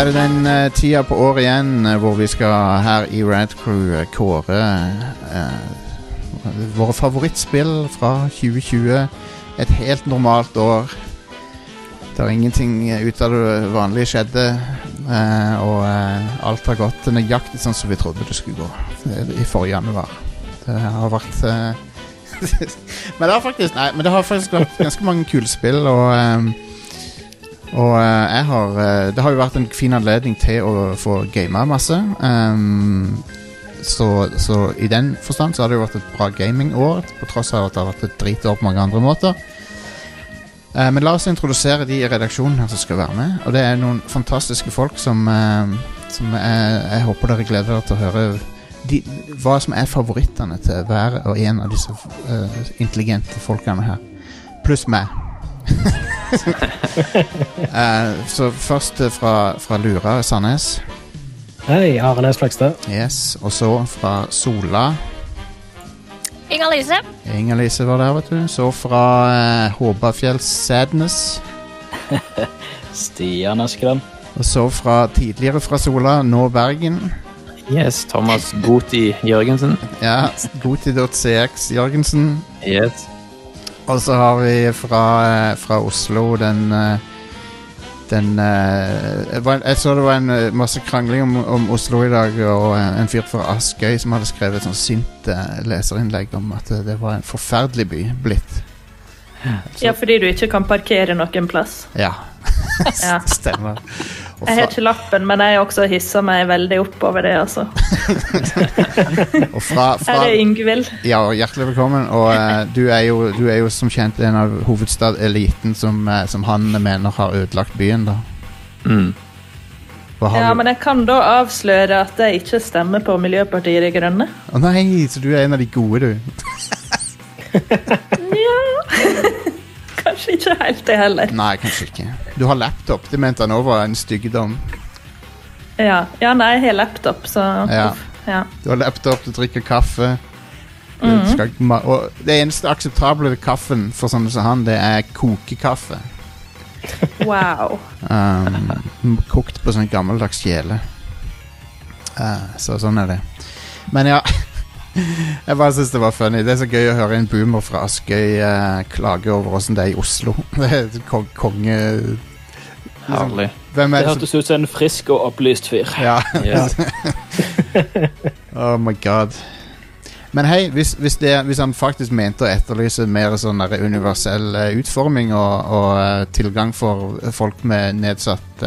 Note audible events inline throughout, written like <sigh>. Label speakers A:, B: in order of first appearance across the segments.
A: er det den uh, tida på året igjen uh, hvor vi skal her i Rad Crew eh, kåre våre favorittspill fra 2020. Et helt normalt år. Der ingenting ut av det vanlige skjedde. og alt har gått nøyaktig sånn som vi trodde det skulle gå i forrige januar. Det har vært <laughs> Men det har faktisk Nei, men det har faktisk vært ganske mange kule spill, og og eh, jeg har eh, Det har jo vært en fin anledning til å få gama masse. Um, så, så i den forstand så har det jo vært et bra gamingår, på tross av at det har vært et dritår på mange andre måter. Uh, men la oss introdusere de i redaksjonen her som skal være med. Og det er noen fantastiske folk som, uh, som jeg, jeg håper dere gleder dere til å høre de, hva som er favorittene til hver og en av disse uh, intelligente folkene her. Pluss meg. Eh, så først eh, fra, fra Lura Sandnes.
B: Hei, Arenes Flekstad.
A: Yes. Og så fra Sola.
C: Inger-Lise.
A: Inger-Lise var der, vet du. Så fra uh, Håbafjell Sadness. <laughs>
D: Stian Askeland.
A: Og så fra tidligere fra Sola, nå Bergen.
E: Yes, Thomas Goti Jørgensen.
A: Ja, Goti.cx Jørgensen.
E: Yes.
A: Og så har vi fra, eh, fra Oslo den eh, Den eh, Jeg så det var en masse krangling om, om Oslo i dag, og en fyr fra Askøy som hadde skrevet et sånt sint leserinnlegg om at det var en forferdelig by blitt.
F: Ja, fordi du ikke kan parkere noen plass.
A: Ja,
F: Ja. <laughs>
A: stemmer.
F: Jeg har ikke lappen, men jeg også hisser meg veldig opp over det, altså. <laughs>
A: og fra, fra
F: er Yngvild.
A: Ja, hjertelig velkommen. Og uh, du, er jo, du er jo som kjent en av hovedstadeliten som, uh, som han mener har ødelagt byen, da.
E: Mm.
F: Ja,
A: du-
F: men jeg kan da avsløre at jeg ikke stemmer på Miljøpartiet De Grønne.
A: Å nei, så du er en av de gode, du. <laughs>
F: Kanskje ikke helt det heller.
A: Nei, kanskje ikke. Du har laptop. Det mente han òg var en styggedom.
F: Ja, ja nei, jeg har laptop, så
A: Ja.
F: ja.
A: Du har laptop, du drikker kaffe. Du
F: Mhm.
A: skal og det eneste akseptable kaffen for sånne som han, det er kokekaffe.
F: Wow.
A: Um, kokt på sånn gammeldags kjele. Uh, så sånn er det. Men ja Jeg bare syns det var funny. Det er så gøy å høre en boomer fra Askøy uh, klage over åssen det er i Oslo. <laughs> Det er kong konge...
E: Herlig.
A: Hvem er
D: Det hørtes ut som en frisk og opplyst fyr.
A: Ja. <laughs> Oh my god. Men hei, hvis, hvis, det, hvis han faktisk mente å etterlyse mer sånn universell eh, utforming og, og eh, tilgang for folk med nedsatt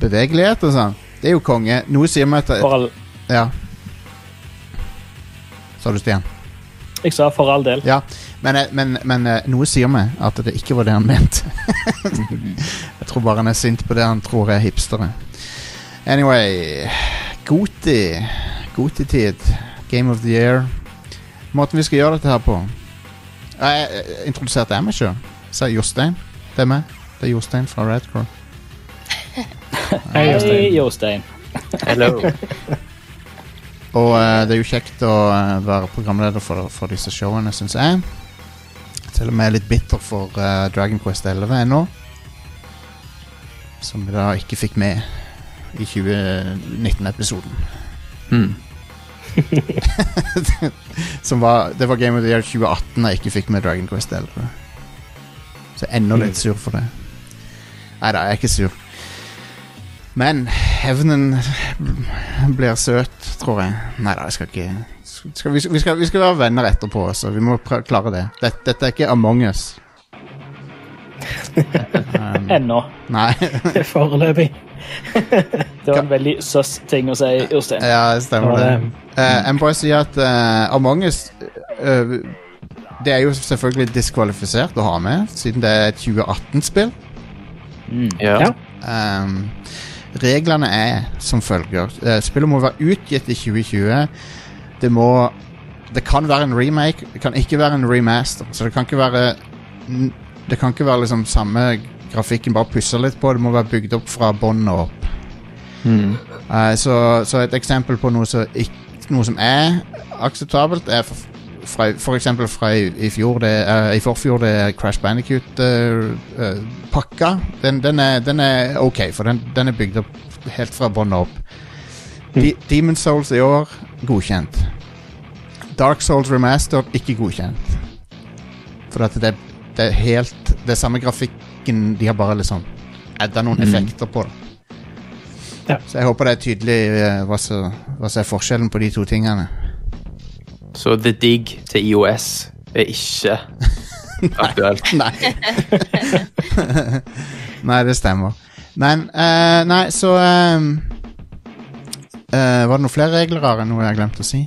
A: bevegelighet og sånn, det er jo konge. Noe sier meg at
D: For all,
A: Ja. Sa du, Stian?
D: jeg sa for all del.
A: Ja. Men, eh, men, men eh, noe sier meg at det ikke var det han mente. <laughs> Jeg tror bare han er sint på det han tror er hipstere. Anyway Goti. Goti-tid. Game of the year. Måten vi skal gjøre dette her på Jeg, jeg introduserte jeg meg sjøl. Sa Jostein. Det er meg. Det er Jostein fra Radcrow. <laughs>
B: Hei, Jostein. <laughs>
E: Hello.
A: Og uh, det er jo kjekt å eh, være programleder for, for disse showene, syns jeg. Til og med litt bitter for uh, Dragon Quest 11 ennå. Som vi da ikke fikk med i 2019-episoden.
E: Mm. <laughs>
A: Som var, det var Game of the Year 2018 jeg ikke fikk med Dragon Quest 11. Så jeg er enda litt sur for det. Nei da, jeg er ikke sur. Men hevnen blir søt, tror jeg. Nei da, jeg skal ikke skal, vi, vi, skal, vi skal være venner etterpå, så vi må prø- klare det. Dette, dette er ikke Among us. <laughs> Um,
D: Ennå.
A: nei. <laughs>
B: Foreløpig. <laughs>
D: Det var en veldig søs ting å si, Jostein.
A: ja, det stemmer det.
B: det-
A: Eh, jeg må bare si at uh, Among us uh, Det er jo selvfølgelig diskvalifisert å ha med, siden det er et 2018-spill.
D: Mm.
E: Ja.
B: Ja.
A: Um, reglene er som følger. Eh, spillet må være utgitt i 2020. Det må Det kan være en remake, det kan ikke være en remaster. Så det kan ikke være Det kan ikke være liksom samme grafikken, bare pussa litt på. Det må være bygd opp fra bånn og opp.
E: Mm.
A: Uh, så, så et eksempel på noe som, ikke, noe som er akseptabelt, er fra, for eksempel fra i, i fjor, det, er- i forfjor, det er Crash Bandicoot-pakka. den, den, er, den er ok, for den, den er bygd opp helt fra bånn opp. De, Demon Souls i år, godkjent. Dark Souls Remastered, ikke godkjent. For at det, det er helt Det er samme grafikken, de har bare liksom adda noen effekter på det.
B: Ja.
A: Så jeg håper det er tydelig eh, hva som er forskjellen på de to tingene.
E: Så The Dig til IOS er ikke <laughs> aktuelt. <laughs>
A: Nei. <laughs> nei, det stemmer. Nei, uh, Nei, så um, uh, Var det noen flere regler her enn noe jeg har glemt å si?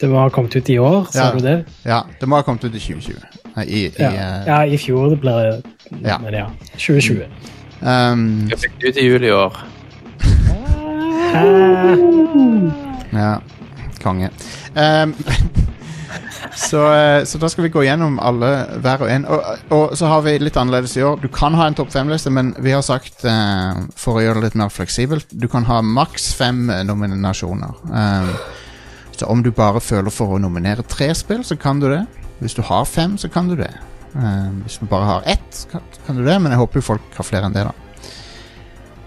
B: Det var kommet ut i år, sa
A: Ja.
B: du det?
A: Ja, det må ha kommet ut i 2020. Nei, I, i,
B: Ja.
A: eh,
B: ja, i fjor det ble det
A: Ja.
B: Men ja. 2020.
A: Um,
E: Jeg fikk det ut i juli i år.
A: Ja, konge. Ehm, <laughs> så, eh, så da skal vi gå gjennom alle hver og en. Og, og så har vi litt annerledes i år. Du kan ha en topp fem-liste, men vi har sagt, uh, for å gjøre det litt mer fleksibelt, du kan ha maks fem eh, nominasjoner. Um, så om du bare føler for å nominere tre spill, så kan du det. Hvis du har fem, så kan du det. Um, hvis du bare har ett, så kan du det, men jeg håper jo folk har flere enn det, da.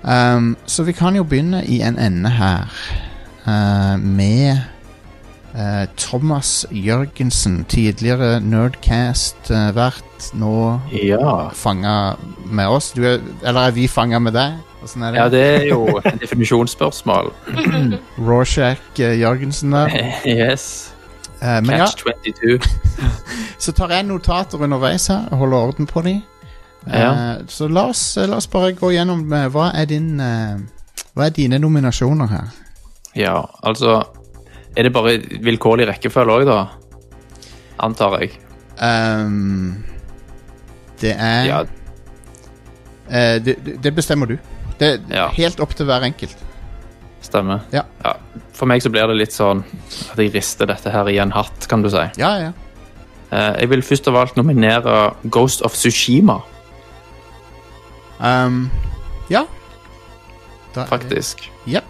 A: Um, så vi kan jo begynne i en ende her uh, med eh, Thomas Jørgensen, tidligere Nerdcast-vert, nå
E: Ja.
A: fanga med oss. Du er, eller er vi fanga med deg? Er det?
E: ja, det er jo et definisjonsspørsmål. <clears throat>
A: Rorschach eh, Jørgensen der. <laughs>
E: Yes.
A: Eh, men ja,
E: Catch 22. <laughs>
A: så tar jeg notater underveis her og holder orden på de. Eh,
E: Ja.
A: så la oss, la oss bare gå gjennom eh, hva er din eh, Hva er dine nominasjoner her?
E: Ja, altså Er det bare vilkårlig rekkefølge òg, da? Antar jeg.
A: Um, det er
E: Ja,
A: uh, det, det- bestemmer du. Det er
E: Ja.
A: helt opp til hver enkelt.
E: stemmer.
A: Ja.
E: For meg så blir det litt sånn at jeg rister dette her i en hatt, kan du si.
A: Ja, ja.
E: Uh, Jeg vil først av alt nominere Ghost of Sushima,
A: Um, ja. Da,
E: faktisk.
A: Jepp.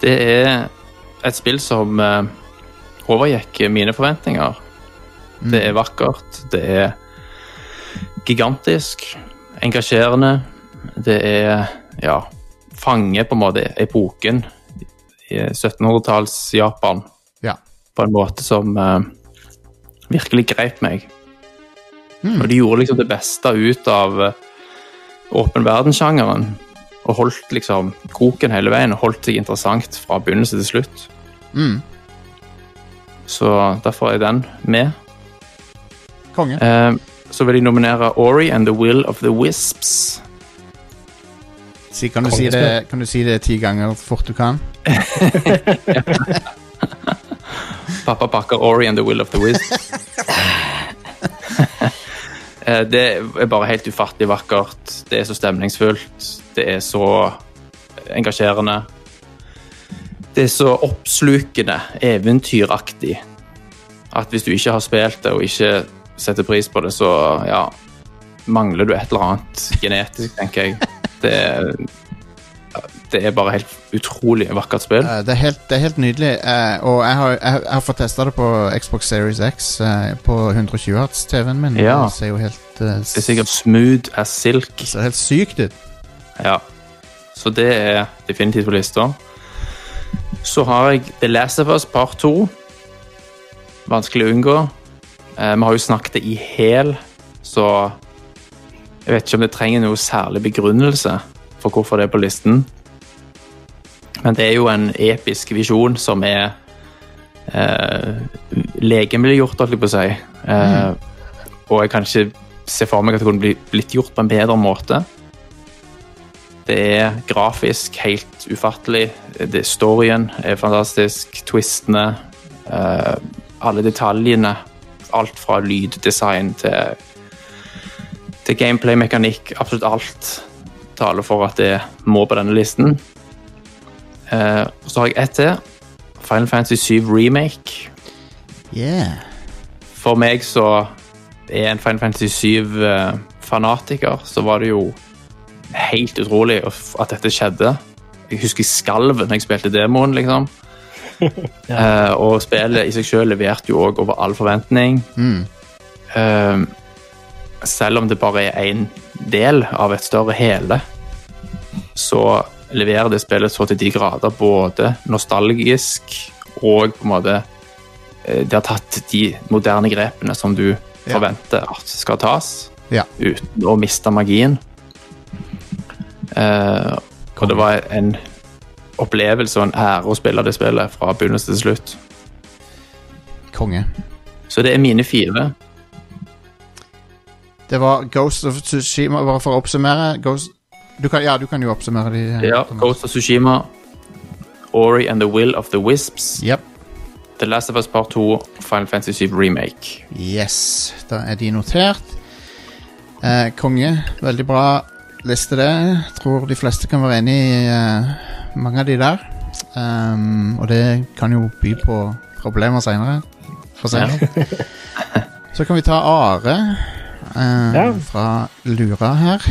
E: Det er et spill som uh, overgikk mine forventninger. Det er vakkert, det er gigantisk, engasjerende. Det er ja, fanger på en måte epoken i 1700-talls Japan
A: Ja.
E: på en måte som uh, virkelig greip meg.
A: Mm.
E: Og de gjorde liksom det beste ut av eh, åpen verden-sjangeren. Og holdt liksom koken hele veien og holdt seg interessant fra begynnelse til slutt.
A: Mm.
E: Så derfor er den med.
A: Konge.
E: Eh, så vil jeg nominere Ori and the Will of the Wisps.
A: Si, kan, du si det, kan du si det ti ganger fort du kan? <laughs>
E: Pappa pakker Ori and the Will of the Wisps. <laughs> Eh, det er bare helt ufattelig vakkert. Det er så stemningsfullt. Det er så engasjerende. Det er så oppslukende, eventyraktig, at hvis du ikke har spilt det og ikke setter pris på det, så ja, mangler du et eller annet genetisk, tenker jeg. Det er, det er bare helt utrolig vakkert spill.
A: Eh, det, er helt, det er helt nydelig. eh, og jeg har, jeg, har fått testa det på Xbox Series X eh, på 120 Hz-TV-en min.
E: Ja.
A: Det ser jo helt
E: Det er sikkert smooth as silk.
A: Det ser helt sykt ut.
E: Ja. Så det er definitivt på lista. Så har jeg The Last of Us Part 2. Vanskelig å unngå. Eh, vi har jo snakket det i hæl, så jeg vet ikke om det trenger noe særlig begrunnelse for hvorfor det er på listen. Men det er jo en episk visjon som er eh, legemiddelgjort, holdt jeg på å si. Eh, Og jeg kan ikke se for meg at det kunne blitt gjort på en bedre måte. Det er grafisk helt ufattelig. Det, storyen er fantastisk. Twistene. eh, alle detaljene. Alt fra lyddesign til, til gameplay-mekanikk. Absolutt alt taler for at det må på denne listen. Eh, og så har jeg ett til. Final Fantasy 7 Remake.
A: Yeah.
E: For meg så er en Final Fantasy 7-fanatiker, så var det jo helt utrolig at dette skjedde. Jeg husker jeg skalv når jeg spilte demoen, liksom. <laughs> Eh, og spillet i seg selv leverte jo òg over all forventning.
A: Mm.
E: Uh, selv om det bare er én del av et større hele, så leverer det spillet så til de grader både nostalgisk og på en måte de Det har tatt de moderne grepene som du forventer at skal tas,
A: Ja.
E: uten å miste magien. Eh, og det var en opplevelse og en ære å spille det spillet fra begynnelse til slutt.
A: Konge.
E: Så det er mine fire.
A: Det var Ghost of Tsushima, bare for å oppsummere. Ghost du kan, ja, du kan jo oppsummere de. eh,
E: Ja,
A: Thomas.
E: Ghost of Tsushima, Ori and the Will of the Wisps,
A: Yep.
E: The Last of Us Part 2, Final Fantasy 7 Remake.
A: Yes, da er de notert. Eh, konge, veldig bra liste det. Tror de fleste kan være enig i eh, mange av de der. Um, og det kan jo by på problemer seinere. For seg. <laughs> Så kan vi ta Are eh,
B: Ja.
A: fra Lura her.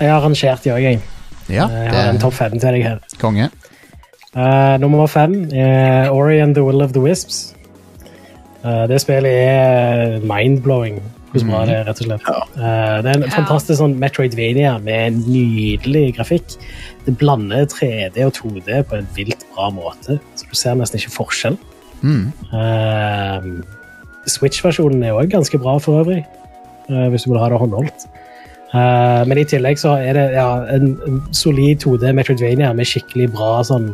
B: Jeg har rangert de òg, jeg.
A: Ja,
B: Jeg har en topp fem til deg her.
A: konge.
B: Uh, nummer fem er Ori and the Will of the Wisps. Uh, det spillet er mind-blowing hvor bra det er, rett og slett. Uh, det er en fantastisk sånn Metroidvania med nydelig grafikk. Det blander 3D og 2D på en vilt bra måte, så du ser nesten ikke forskjell.
A: Mm.
B: Eh, Switch-versjonen er òg ganske bra for øvrig, eh, hvis du vil ha det håndholdt. Eh, men i tillegg så er det ja, en, en solid 2D Metroidvania med skikkelig bra sånn,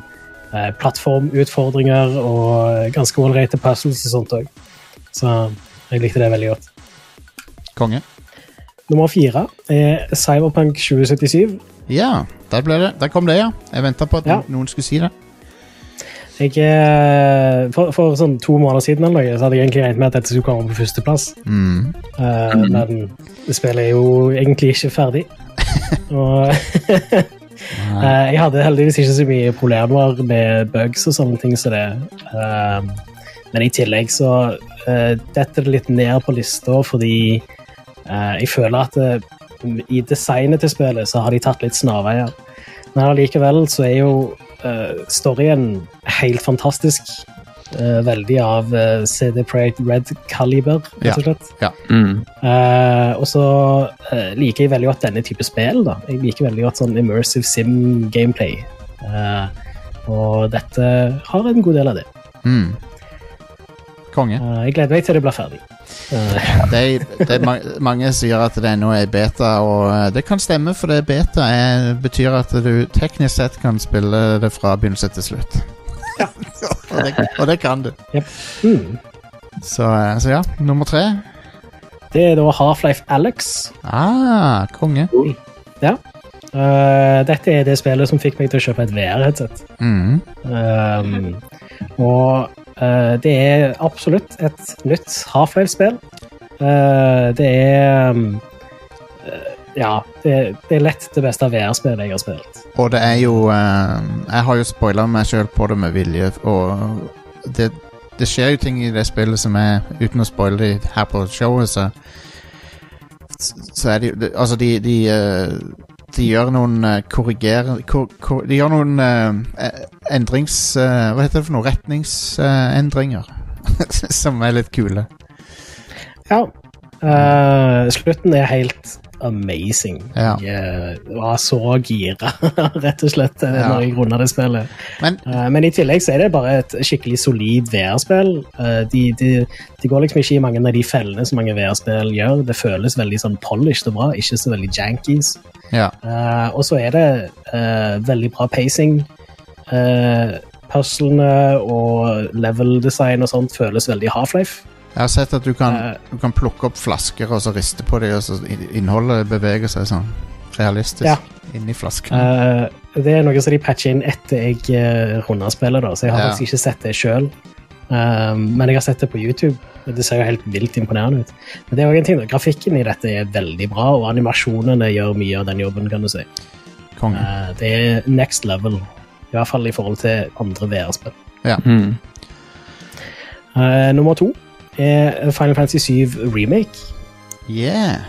B: uh, plattformutfordringer og ganske ålreite puzzles og sånt òg. Så jeg likte det veldig godt.
A: Konge.
B: Nummer fire er Cyberpunk 2077.
A: Ja, der, ble det. der kom det, ja. Jeg venta på at
B: Ja.
A: noen skulle si det.
B: Jeg, for, for sånn to måneder siden eller noe, så hadde jeg egentlig regnet med at dette skulle komme på førsteplass.
A: Mm.
B: Uh, Men spillet er jo egentlig ikke ferdig. <laughs> Og uh, <laughs> jeg hadde heldigvis ikke så mye problemer med bugs og sånne ting som det. Uh, men i tillegg så uh, detter det litt ned på lista fordi jeg føler at i designet til spillet så har de tatt litt snarveier. Men allikevel så er jo uh, storyen helt fantastisk. Uh, veldig av uh, CD Projekt Red Caliber, rett og slett.
E: Mm.
B: Uh, og så eh, liker jeg veldig godt denne type spill. da. Jeg liker veldig godt sånn immersive sim-gameplay. Eh, og dette har en god del av det.
A: Mm. Konge.
B: Eh, jeg gleder meg til det blir ferdig. Eh,
A: det, det ma mange sier at det ennå er beta, og eh, det kan stemme, for det beta er, betyr at du teknisk sett kan spille det fra begynnelse til slutt. og, det, og det kan du.
B: mm.
A: Så, eh, så ja, nummer tre.
B: Det er da Half-Life Alex.
A: Ah, konge.
B: Eh, dette er det spillet som fikk meg til å kjøpe et VR-headset.
A: Mm.
B: Um, og eh, det er absolutt et nytt Half-Life-spill. Eh, det er eh, Ja, det, er lett det beste VR-spillet jeg har spilt.
A: Og det er jo eh, Jeg har jo spoila meg sjøl på det med vilje, og det, det skjer jo ting i det spillet som er Uten å spoile det her på showet, så Så er det jo Altså, de De, eh, de gjør noen uh, korrigerer kor, kor, De gjør noen eh, eh, endrings... eh, hva heter det for noe? Retningsendringer. <laughs> som er litt kule.
B: Ja. Uh, slutten er helt amazing.
A: Ja.
B: Jeg var så gira, <laughs> rett og slett, eh,
A: Ja.
B: når jeg runda det spillet.
A: Men
B: uh, men i tillegg så er det bare et skikkelig solid VR-spill. Uh, de, de, de går liksom ikke i mange av de fellene som mange VR-spill gjør. Det føles veldig sånn polished og bra, ikke så veldig jankies.
A: ja.
B: Uh, og så er det veldig bra pacing. Uh, Puzzlene og level-design og sånt føles veldig Half-Life.
A: Jeg har sett at du kan,
B: Eh.
A: du kan plukke opp flasker og så riste på dem, og så innholdet beveger seg sånn realistisk
B: Ja.
A: inni flasken.
B: Uh, det er noe som de patcher inn etter jeg uh, runda spillet, da, så jeg har
A: Ja.
B: faktisk ikke sett det sjøl. men jeg har sett det på YouTube. Det ser jo helt vilt imponerende ut. Men det er også en ting, da. Grafikken i dette er veldig bra, og animasjonene gjør mye av den jobben. kan du si.
A: Konge.
B: Eh, det er next level, i hvert fall i forhold til andre VR-spill.
E: Mm.
B: Eh, nummer to er Final Fantasy 7 Remake.
A: Yeah.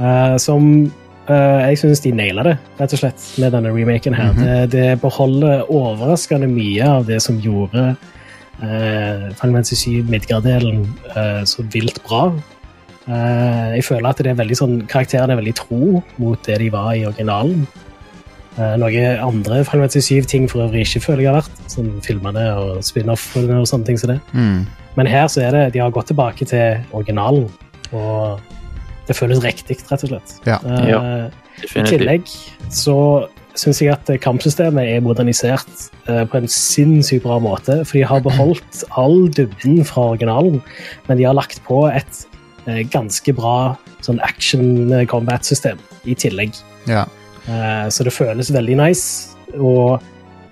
B: Uh, som uh, jeg syns de naila det, rett og slett, med denne remaken her.
A: Mhm.
B: det, det beholder overraskende mye av det som gjorde uh, Final Fantasy 7 Midgard-delen uh, så vilt bra. Eh, jeg føler at det er veldig sånn, karakterene er veldig tro mot det de var i originalen. Uh, noe andre Final Fantasy 7-ting for øvrig ikke føler jeg har vært, som filmene og spin-offene og sånne ting som det.
A: Mm.
B: Men her så er det, de har gått tilbake til originalen, og det føles riktig, rett og slett.
A: Ja.
B: Eh,
E: Ja,
B: I tillegg så syns jeg at kampsystemet er modernisert eh, på en sinnssykt bra måte. For de har beholdt all dybden fra originalen, men de har lagt på et eh, ganske bra sånn action combat-system i tillegg.
A: ja.
B: Eh, så det føles veldig nice, og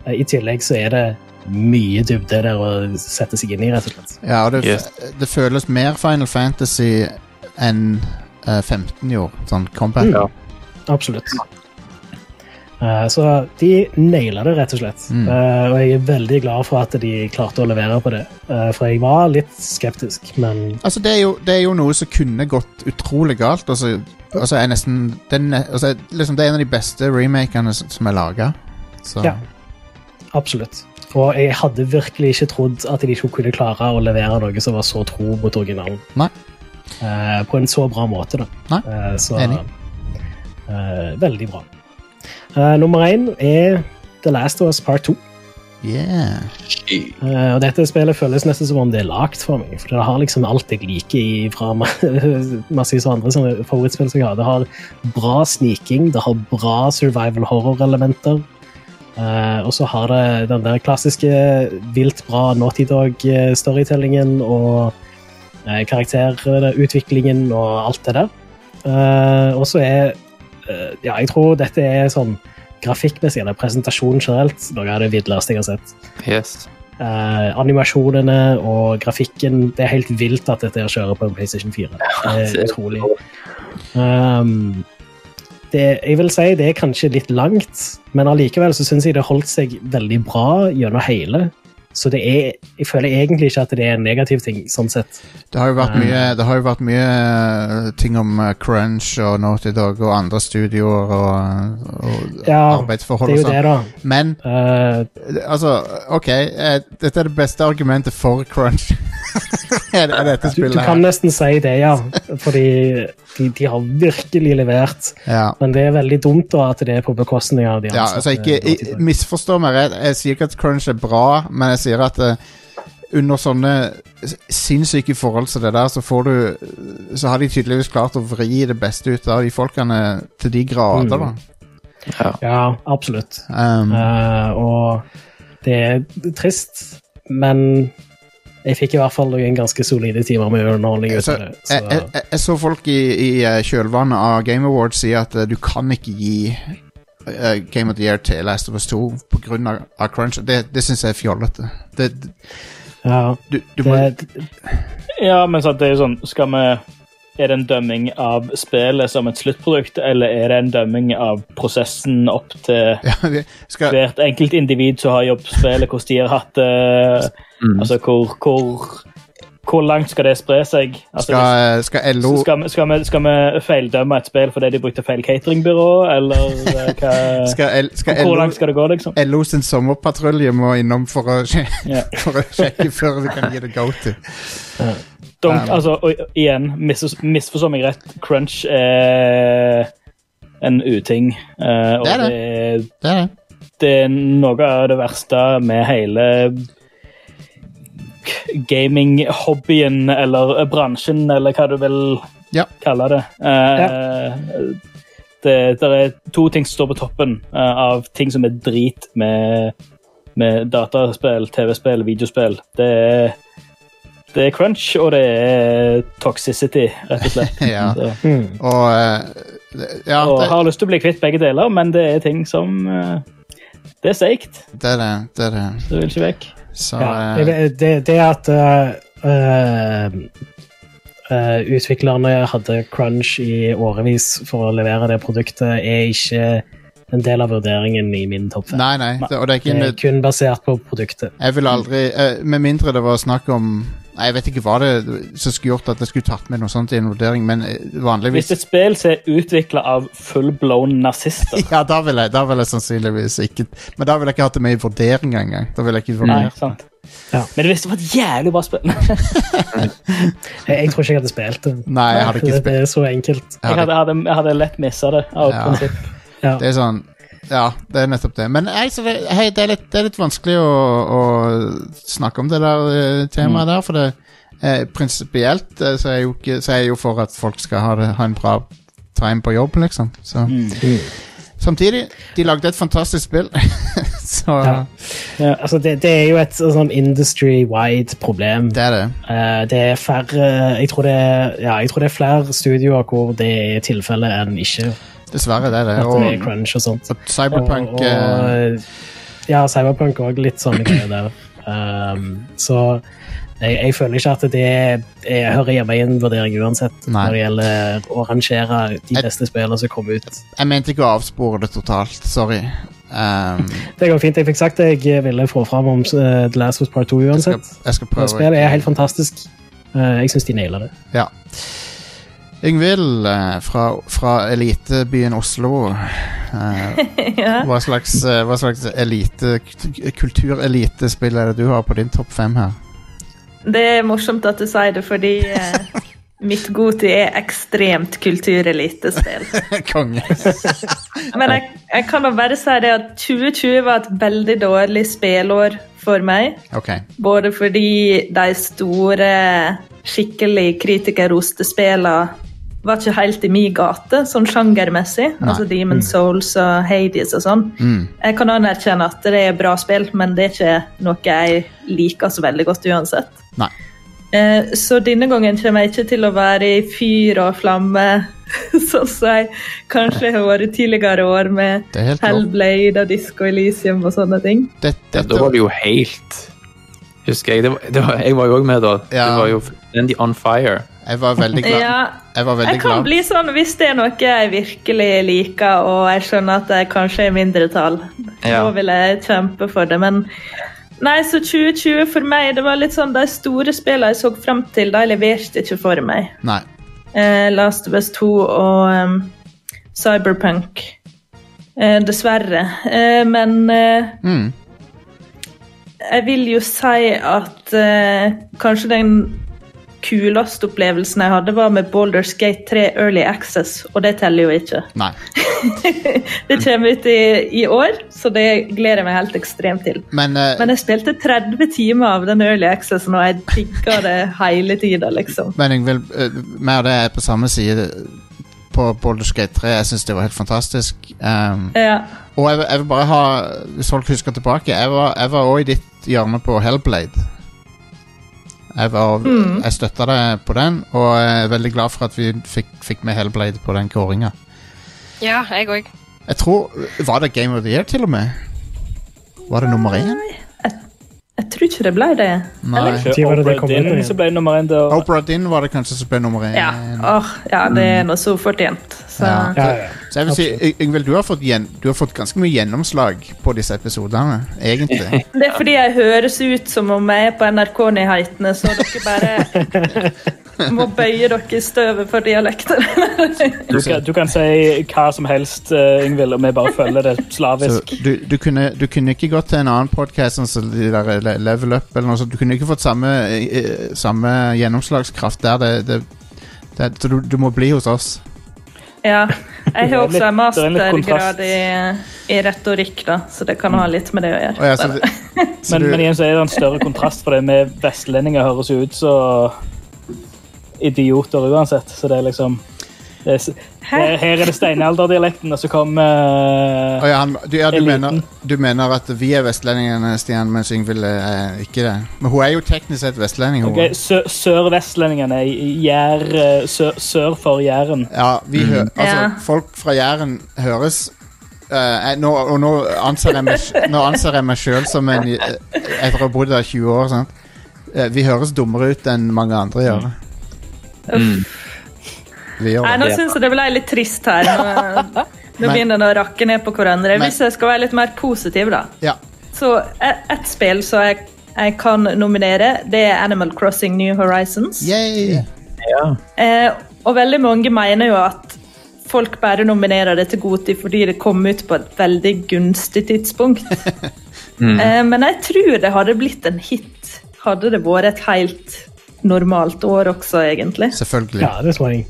B: eh, i tillegg så er det mye dybde der å sette seg inn i, rett og slett.
A: ja og det,
E: Yes.
A: det føles mer Final Fantasy enn eh, 15 gjorde, sånn combat.
B: Mm.
E: Ja.
B: Absolutt. Eh, så de naila det, rett og slett.
A: Mm.
B: Eh, og jeg er veldig glad for at de klarte å levere på det. Eh, for jeg var litt skeptisk, men
A: Altså, det er, jo, det er jo noe som kunne gått utrolig galt. Altså, altså er nesten den, altså, liksom, Det er en av de beste remakene som er laga.
B: Ja. absolutt. Og jeg hadde virkelig ikke trodd at de ikke kunne klare å levere noe som var så tro mot originalen.
A: Nei.
B: På en så bra måte, da.
A: Nei,
B: så
A: enig.
B: Uh, veldig bra. Eh, nummer én er The Last of Us Part 2.
A: Yeah.
B: Uh, og dette spillet føles nesten som om det er lagd for meg. For det har liksom alt jeg liker i, fra ma- <laughs> massevis av andre sånne favorittspill som jeg har. Det har bra sniking, det har bra survival horror-elementer. Uh, og så har det den der klassiske vilt bra Naughty Dog-storytellingen og uh, karakterutviklingen og alt det der. Eh, og så er eh, Ja, jeg tror dette er sånn grafikkmessig eller presentasjonen generelt noe av det vidleste jeg har sett.
E: Yes.
B: Uh, animasjonene og grafikken Det er helt vilt at dette her kjører på en PlayStation 4. Det er utrolig. Um, det, jeg vil si det er kanskje litt langt, men allikevel så syns jeg det holdt seg veldig bra gjennom hele. Så det er, jeg føler egentlig ikke at det er en negativ ting, sånn sett.
A: Det har jo vært
B: Mm.
A: mye, det har jo vært mye eh, ting om eh, Crunch og Naughty Dog og andre studioer og, og
B: Ja,
A: arbeidsforhold og sånn. Men
B: uh,
A: altså, OK. eh, dette er det beste argumentet for Crunch. <laughs> er, dette
B: du, du kan nesten si det, ja. Fordi de, de har virkelig levert.
A: Ja.
B: Men det er veldig dumt da at det er på bekostning av de
A: Ja, altså ikke
B: jeg.
A: Misforstå meg rett. Jeg sier ikke at Crunch er bra, men jeg sier at uh, under sånne sinnssyke forhold som det der, så får du Så har de tydeligvis klart å vri det beste ut av de folkene til de grader,
B: Mm.
A: da.
B: Ja, absolutt.
A: Um,
B: Uh, og det er trist, men jeg fikk i hvert fall noen ganske solide timer med underholdning
A: så,
B: det.
A: jeg, jeg,
B: Så,
A: jeg, jeg så folk i, i eh, kjølvannet av Game Awards si at uh, du kan ikke gi uh, Game of the Year til Last of Us 2 på grunn av, av Crunch. Det, det syns jeg er fjollete. Det,
B: ja,
A: du, du må
B: det,
D: Ja, men så, det er jo sånn Skal vi Er det en dømming av spillet som et sluttprodukt, eller er det en dømming av prosessen opp til
A: ja, skal,
D: hvert enkelt individ som har jobbet spillet, hvordan de har hatt det
E: Mm.
D: Altså, hvor, hvor, hvor langt skal det spre seg? Altså,
A: skal, eh, skal LO
D: skal, vi, skal, vi, skal vi feildømme et spill fordi de brukte feil cateringbyrå, eller eh, <laughs> hva
A: Skal, L, skal
D: Hvor
A: LO,
D: langt skal det gå, liksom?
A: LO sin sommerpatrulje må innom for å, sje- <laughs> for å sjekke før vi kan gi det go to. Um,
D: altså, og igjen, mis, misforstå meg rett, crunch er en uting. eh, og
A: Det er det.
D: det.
A: Det er det.
D: det er noe av det verste med hele gaming-hobbyen, eller bransjen, eller hva du vil
A: Ja.
D: kalle det. Eh, det. Det er to ting som står på toppen eh, av ting som er drit med, med dataspill, TV-spill, videospill. Det er det er crunch, og det er toxicity, rett og slett. <laughs>
A: Ja.
B: Mm,
A: Og uh, Ja,
D: og
A: det,
D: har lyst til å bli kvitt begge deler, men det er ting som uh, Det er seigt.
A: det er det. Det er det.
D: Det vil ikke vekk.
A: Så
B: ja,
A: eh,
B: det, det, at uh, eh, utviklerne hadde crunch i årevis for å levere det produktet, er ikke en del av vurderingen i min topp fem.
A: Nei, nei. Det, og det er ikke
B: Det er kun basert på produktet.
A: Jeg vil aldri Med mindre det var snakk om Nei, Jeg vet ikke hva det som skulle gjort at jeg skulle tatt med noe sånt i en vurdering, men vanligvis
D: Hvis et spill som er utvikla av full-blown nazister <laughs>
A: Ja, da vil jeg, da vil jeg sannsynligvis ikke Men da vil jeg ikke hatt det med i vurdering engang. Da vil jeg ikke
D: Nei, sant.
B: Ja.
D: Men hvis det var et jævlig bra spill
B: Jeg, <laughs> jeg tror ikke jeg hadde spilt det.
A: Nei, jeg hadde ikke spilt.
B: Det er så enkelt.
A: jeg
D: Jeg
A: hadde,
D: jeg hadde, jeg hadde lett missa det av
A: Ja.
D: prinsipp.
B: Ja.
A: Det er sånn Ja, det er nettopp det. Men nei, det, hei, det, er litt, det er litt vanskelig å, å snakke om det der temaet temaet der, for det eh, prinsipielt eh, så, er ikke- så er jeg jo for at folk skal ha, det, ha en bra time på jobb, liksom. Så. Samtidig, de lagde et fantastisk spill, <laughs> så
B: Ja. Altså, det, det er jo et sånn industry-wide problem.
A: det er det.
B: Uh, det er færre jeg tror det, ja, jeg tror det er flere studioer hvor det er tilfellet enn ikke.
A: Dessverre, det er det.
B: Og, det er
A: Og,
B: crunch og sånt.
A: og Cyberpunk
B: Og,
A: eh,
B: og, ja, Cyberpunk òg, litt sånne greier der. Um, så jeg, jeg føler ikke at det er, jeg hører hjemme i en vurdering uansett
A: Nei.
B: når det gjelder å rangere de beste spillene som kommer ut.
A: Jeg mente ikke å avspore det totalt. Sorry. Um,
B: Det går fint. Jeg fikk sagt det jeg ville få fram om uh, The Last of Part 2
A: jeg, skal,
B: uansett.
A: jeg skal prøve.
B: Spillet er helt fantastisk. Uh, jeg syns de nailer det.
A: Ja. Yngvild eh, fra, fra elitebyen Oslo. <laughs> Eh,
F: Ja.
A: hva slags, eh, hva slags elite, kulturelitespill er det du har på din topp fem her?
F: Det er morsomt at du sier det, fordi eh, mitt Goti er ekstremt kulturelitespill. <laughs>
A: Konge.
F: Men jeg, jeg kan da bare si det at 2020 var et veldig dårlig spillår for meg.
A: Okay.
F: Både fordi de store, skikkelig kritikerroste spillene var ikke helt i min gate, sånn sjangermessig. Altså Demon Souls og Hades og sånn.
A: Mm.
F: Jeg kan anerkjenne at det er bra spill, men det er ikke noe jeg liker så veldig godt uansett.
A: Nei.
F: Eh, Så denne gangen kommer jeg ikke til å være i fyr og flamme, sånn <laughs> som jeg kanskje har vært tidligere år med
A: Det.
F: Hellblade og Disco Elysium og sånne ting.
A: Det,
E: Ja, da var det jo helt Husker jeg. Det var, det var, jeg var jo òg med da.
A: Ja.
E: Det var jo fullstendig on fire.
A: Jeg var veldig glad.
F: Ja,
A: Jeg var veldig
F: jeg kan
A: glad.
F: bli sånn hvis det er noe jeg virkelig liker, og jeg skjønner at jeg kanskje er i mindretall.
E: Ja.
F: Da vil jeg kjempe for det, men Nei, så 2020 for meg, det var litt sånn De store spillene jeg så frem til, de leverte ikke for meg.
A: Nei.
F: Eh, Last of Us 2 og um, Cyberpunk. Eh, dessverre. Eh, men eh,
A: Mm.
F: jeg vil jo si at eh, kanskje den kuleste opplevelsen jeg hadde, var med Baldur's Gate 3 Early Access, og det teller jo ikke.
A: Nei. <laughs>
F: Det kommer ut i, i år, så det gleder jeg meg helt ekstremt til.
A: Men, uh,
F: Men jeg spilte 30 timer av den Early Accessen, og jeg digga det hele tida, liksom.
A: men Yngvild, uh, meg og deg er på samme side på Baldur's Gate 3. Jeg syns det var helt fantastisk. Um,
F: Ja.
A: og jeg, jeg vil bare ha Hvis folk husker tilbake, jeg var også i ditt hjørne på Hellblade. Jeg, var,
F: Mm.
A: jeg støtta deg på den, og jeg er veldig glad for at vi fikk, fikk med Hellblade på den kåringa.
C: Ja, jeg òg.
A: Jeg tror Var det Game of the Year, til og med? Var det nummer én?
F: Jeg tror ikke det ble det.
A: Nei.
B: Eller? det det kom ut
D: Obra Dinn som ble nummer én.
A: Opera Din var det kanskje som ble nummer én.
F: Ja, Oh, ja det er noe så fortjent. Så.
A: Ja.
B: Ja, ja.
A: Så jeg vil si, Yngvild, du, har fått du har fått ganske mye gjennomslag på disse episodene, egentlig. <laughs>
F: Det er fordi jeg høres ut som om jeg er på NRK-nyhetene, så dere bare <laughs> må bøye dere i støvet for dialekter.
D: Du kan, du kan si hva som helst, uh, Ingvild, og vi bare følger det
A: Så
D: slavisk.
A: du, du, kunne, du kunne ikke gått til en annen podkast, sånn de der Level Up, eller noe sånt. Du kunne ikke fått samme, eh, samme gjennomslagskraft der. Det, det, det, så du, du må bli hos oss.
F: Ja, jeg har også en
D: er
F: mastergrad i, i retorikk, da, så det kan ha litt med det å gjøre.
A: Oh, ja, så, det- så
D: Men,
A: du,
D: men igjen så er det en større kontrast, for det med vestlendinger høres jo ut som idioter uansett. Så det er liksom det er, er, Her er det steinalderdialekten, og så kom
A: uh, oh, ja, han, du, ja, du,
D: Eliten.
A: mener, du mener at vi er vestlendingene, Stian, mens Yngvild er ikke det? Men hun er jo teknisk sett vestlending. Okay,
D: Ok, sø Sørvestlendingene. Jær, eh, sør, sør for Jæren.
A: Ja, vi hø altså,
F: Ja.
A: folk fra Jæren høres Uh, nå, Og nå anser jeg meg, nå anser jeg meg sjøl som en eh, Etter å ha bodd der 20 år. Sant? Uh, vi høres dummere ut enn mange andre gjør.
E: Mm.
A: Gjør
F: Nei, nå syns jeg det ble litt trist her. Nå, nå begynner det å rakke ned på hverandre.
A: Men-
F: Hvis jeg skal være litt mer positiv, da.
A: Ja.
F: Så et, et spill som jeg jeg kan nominere, det er Animal Crossing New Horizons.
A: Yay!
F: Eh, og veldig mange mener jo at folk bare nominerer det til Goti fordi det kom ut på et veldig gunstig tidspunkt. <laughs> eh, men jeg tror det hadde blitt en hit hadde det vært et helt normalt år også, egentlig.
A: Selvfølgelig.
B: Ja, det tror jeg.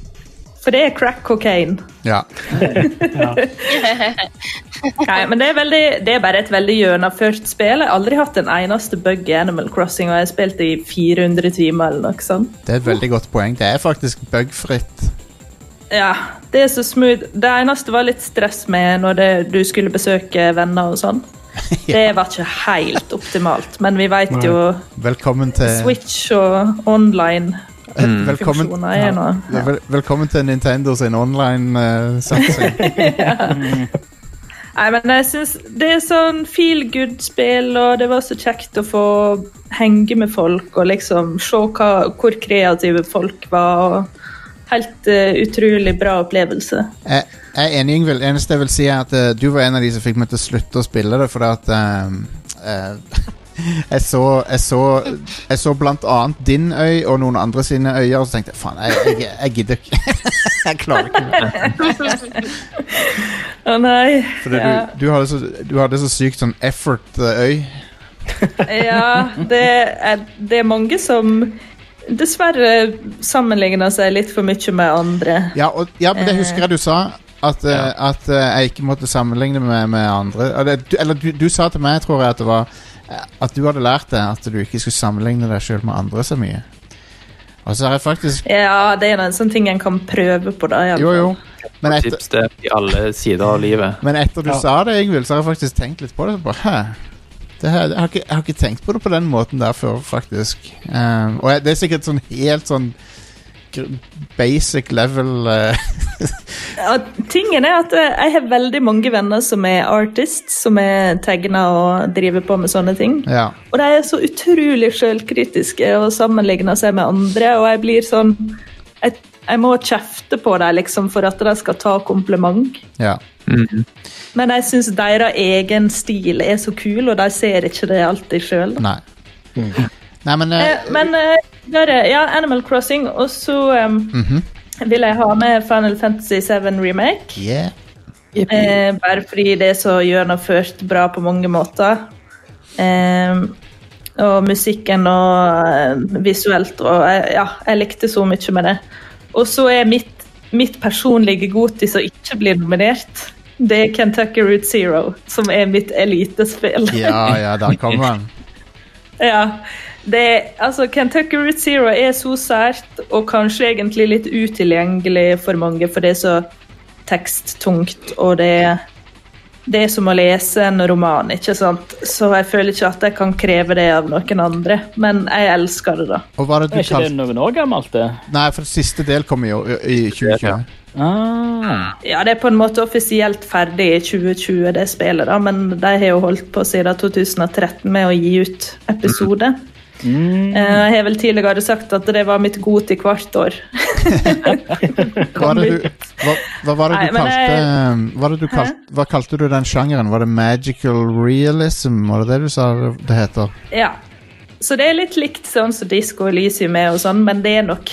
F: For det er crack cocaine.
A: Ja. <laughs>
F: Nei, men det er, veldig, det er bare et veldig gjennomført spill. Jeg har aldri hatt en eneste bug i Animal Crossing, og jeg har spilt i 400 timer eller noe sånt.
A: Det er et veldig godt poeng. Det er faktisk bugfritt.
F: Ja, det er så smooth. Det eneste var litt stress med når det, du skulle besøke venner og sånn. <laughs> Det var ikke helt optimalt, men vi vet jo
A: Velkommen til
F: Switch og online
A: Velkommen,
F: funksjoner er nå ja.
A: vel, velkommen til Nintendo sin eh, online-satsing. <laughs>
F: Nei, men jeg synes Det er sånn feel good-spill, og det var så kjekt å få henge med folk og liksom se hva, hvor kreative folk var. og Helt uh, utrolig bra opplevelse.
A: jeg, jeg er enig, Yngvild. Eneste jeg vil si, er at uh, du var en av de som fikk meg til å slutte å spille det, fordi at uh, <laughs> jeg, så, jeg, så, jeg så blant annet din øy og noen andre sine øyer, og så tenkte jeg faen, jeg, jeg, jeg gidder ikke. <laughs> jeg klarer ikke.
F: Å nei.
A: Fordi
F: ja.
A: du, du, hadde så, du hadde så sykt sånn effort-øy.
F: Ja, det er, det er mange som dessverre sammenligna seg litt for mye med andre.
A: Ja, og, ja, men det
F: Eh.
A: husker jeg du sa. At, eh, at eh, jeg ikke måtte sammenligne meg med andre. Eller, du, eller du, du sa til meg, tror jeg, at det var At du hadde lært det at du ikke skulle sammenligne deg sjøl med andre så mye. Og så har jeg faktisk
F: Ja, det er en sånn ting en kan prøve på, da.
A: Jo, jo. Men etter,
E: Tips det i alle sider av livet.
A: men etter du
B: Ja.
A: sa det, Ingvild, så har jeg faktisk tenkt litt på det. Så bare, Hæ? Det her, jeg, har ikke, jeg har ikke tenkt på det på den måten der før, faktisk. Um, og jeg, det er sikkert sånn helt sånn basic level uh, <laughs>
F: Ja, tingen er at eh, jeg har veldig mange venner som er artists, som er tegna og driver på med sånne ting.
A: Ja.
F: Og de er så utrolig sjølkritiske og sammenligner seg med andre, og jeg blir sånn Jeg, jeg må kjefte på dem liksom, for at de skal ta kompliment.
A: ja.
E: Mhm.
F: Men jeg syns deres egen stil er så kul, og de ser ikke det alltid sjøl.
A: Nei. Nei, men uh,
F: Eh, men eh, bare, ja, Animal Crossing, og så um,
A: mhm.
F: vil jeg ha med Final Fantasy 7 Remake.
A: Yeah.
F: Eh, bare fordi det er så gjennomført bra på mange måter. Eh, og musikken og eh, visuelt og eh, Ja, jeg likte så mye med det. Og så er mitt, mitt personlige godis å ikke bli nominert, det er Kentucky Route Zero, som er mitt elitespill.
A: Ja, ja, der kommer han. <laughs>
F: Ja, det, altså Kentucky Route Zero er så sært, og kanskje egentlig litt utilgjengelig for mange, for det er så teksttungt, og det, det er som å lese en roman, ikke sant? Så jeg føler ikke at jeg kan kreve det av noen andre, men jeg elsker det, da.
A: Og hva er det
D: Er
A: du
D: ikke det noen år gammelt, det?
A: Nei, for siste del kommer jo i i 2020.
D: Ah.
F: Ja, det er på en måte offisielt ferdig i 2020, det spillet, da, men de har jo holdt på siden 2013 med å gi ut episode.
D: Mm.
F: Eh, Jeg har vel tidligere sagt at det var mitt god til hvert år.
A: Hva, du, hva, hva var det du kalte
F: jeg-
A: hva, det du kalt, hva kalte du den sjangeren? Var det magical realism? Var det det du sa det- heter?
F: Ja. Så det er litt likt sånn som Disco Elysium er, og sånn, men det er nok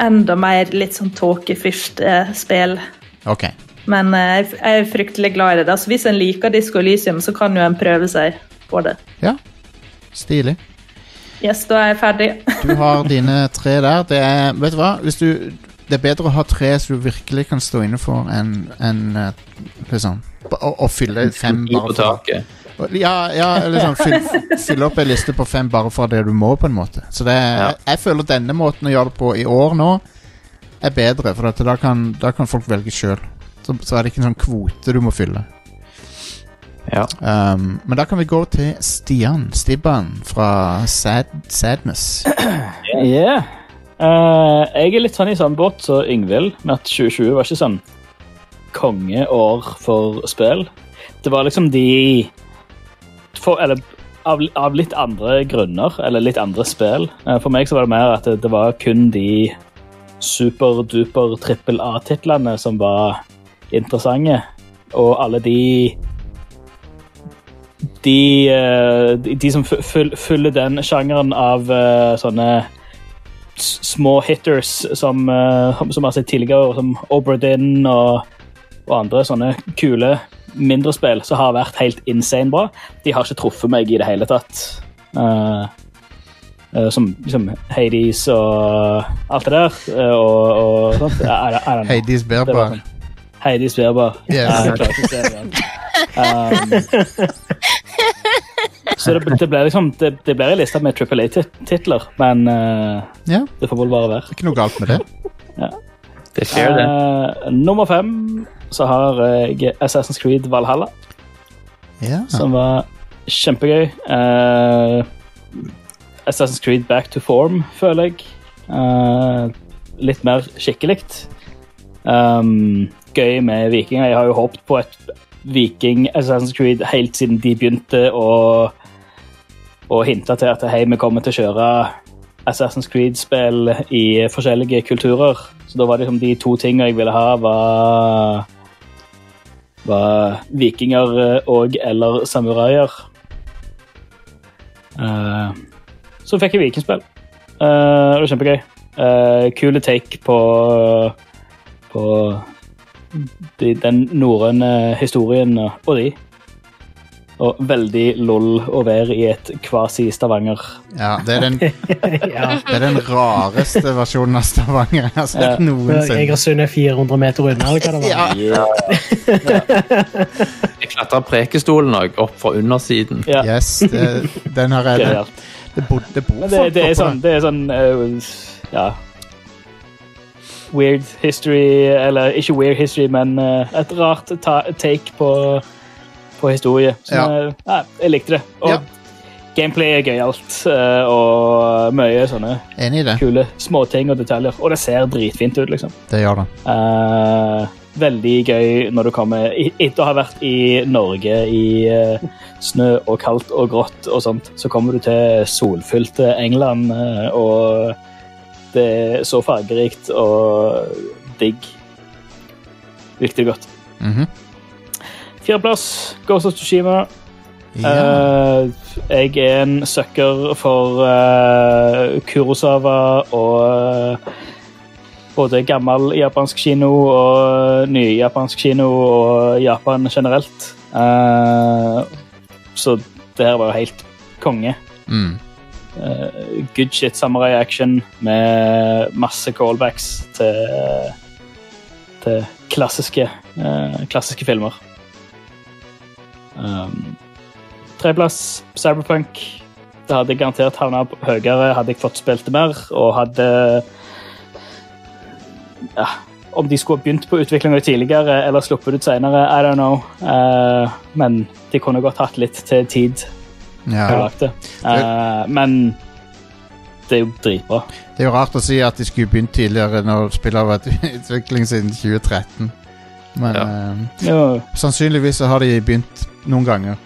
F: enda mer litt sånn tåkefyrst eh.
A: Okay.
F: Men eh, jeg jeg er fryktelig glad i det. Altså, hvis en liker Disco Elysium, så kan jo en prøve seg på det.
A: Ja. Stilig.
F: Yes, da er jeg ferdig.
A: Du har <laughs> dine tre der. Det er, vet du hva? Hvis du, det er bedre å ha tre så du virkelig kan stå inne for, enn enn, eh, liksom å, å fylle fem bare for. Ja, ja liksom fyll, <laughs> fylle opp ei liste på fem bare for det du må, på en måte. Så det,
E: Ja.
A: jeg, jeg føler denne måten å gjøre det på i år nå, er bedre. For at da, kan, da kan folk velge sjøl. Så, så er det ikke en sånn kvote du må fylle.
E: Ja.
A: Um, men da kan vi gå til Stian Stibban fra Sad, Sadness. <clears throat>
D: Yeah. Uh, jeg er litt sånn i samme båt som Yngvild, med at 2020 var ikke sånn kongeår for spill. Det var liksom de for, Eller av, av litt andre grunner, eller litt andre spill. Uh, for meg så var det mer at det, det var kun de superduper trippel A-titlene som var interessante. Og alle de de, eh, de, som følger den sjangeren av eh, sånne små hitters som, uh, som har sett tidligere, som Oberdin og, og andre sånne kule mindre spill som har vært helt insane bra, de har ikke truffet meg i det hele tatt. Uh, uh, som liksom Hades og alt det der. Uh, og, og sånt. I, I.
A: Hades Berber.
D: sånn. Heidi Sverber.
A: Yes.
D: Jeg klarer ikke å se det. <laughs> Um, <laughs> så det, det blir liksom Det, det ble en liste med Triple A-titler, men uh,
A: Ja,
D: det får vel bare være.
A: ikke noe galt med det.
E: Det skjer, det.
D: Uh, nummer fem så har jeg Assassin's Creed Valhalla,
A: Ja.
D: som var kjempegøy. Uh, Assassin's Creed Back to Form, føler jeg. Uh, litt mer skikkelig. Um, gøy med vikinger. Jeg har jo håpet på et viking Assassin's Creed helt siden de begynte å, å hinta til at hei, vi kommer til å kjøre Assassin's Creed-spill i forskjellige kulturer. Så da var det liksom de to tingene jeg ville ha, var, var vikinger og eller samuraier. Uh, så fikk jeg vikingspill. Uh, det var kjempegøy. Uh, kule take på, på de, den norrøne historien og, og de. Og veldig lol å være i et kvasi-Stavanger.
A: ja det, er den, <laughs>
B: ja.
A: det er den rareste versjonen av Stavanger jeg har sett
D: Ja.
A: noensinne.
B: Egersund er 400 meter unna, eller hva det var.
A: Ja. <laughs>
E: Jeg klatra Prekestolen òg, opp fra undersiden.
D: Ja,
A: Yes, det, den har jeg
D: gøyalt.
A: Det bor, det bor
D: Men det,
A: folk
D: det er sånn, det er sånn uh, Ja. Weird history, eller ikke weird history, men eh, et rart ta take på, på historie. Så,
A: Ja.
D: eh, ja, jeg likte det. Og
A: Ja.
D: gameplay er gøyalt, uh, og mye sånne
A: Enig i det.
D: kule småting og detaljer. Og det ser dritfint ut, liksom.
A: Det gjør det.
D: Uh, veldig gøy når du kommer Etter å ha vært i Norge i uh, snø og kaldt og grått og sånt, så kommer du til solfylte England, uh, og det er så fargerikt og digg. Likte det godt.
A: Mhm.
D: Fjerdeplass, Ghost of Tsushima.
A: ja.
D: Uh, jeg er en sucker for uh, Kurosawa og uh, både gammel japansk kino og ny japansk kino og Japan generelt. Eh, så det her var jo helt konge.
A: mm.
D: Eh, good shit samurai action med masse callbacks til, til klassiske, eh, klassiske filmer. Um, Tredjeplass, Cyberpunk. Det hadde garantert havna høyere hadde jeg fått spilt det mer, og hadde ja, Om de skulle begynt på utviklinga tidligere eller sluppet ut senere, I don't know. Uh, men de kunne godt hatt litt til tid
A: ja.
D: Uh, det. Men det er jo dritbra.
A: Det er jo rart å si at de skulle begynt tidligere når spillet har vært i utvikling siden 2013. Men
E: Ja.
A: eh,
D: Jo,
A: sannsynligvis så har de begynt noen ganger.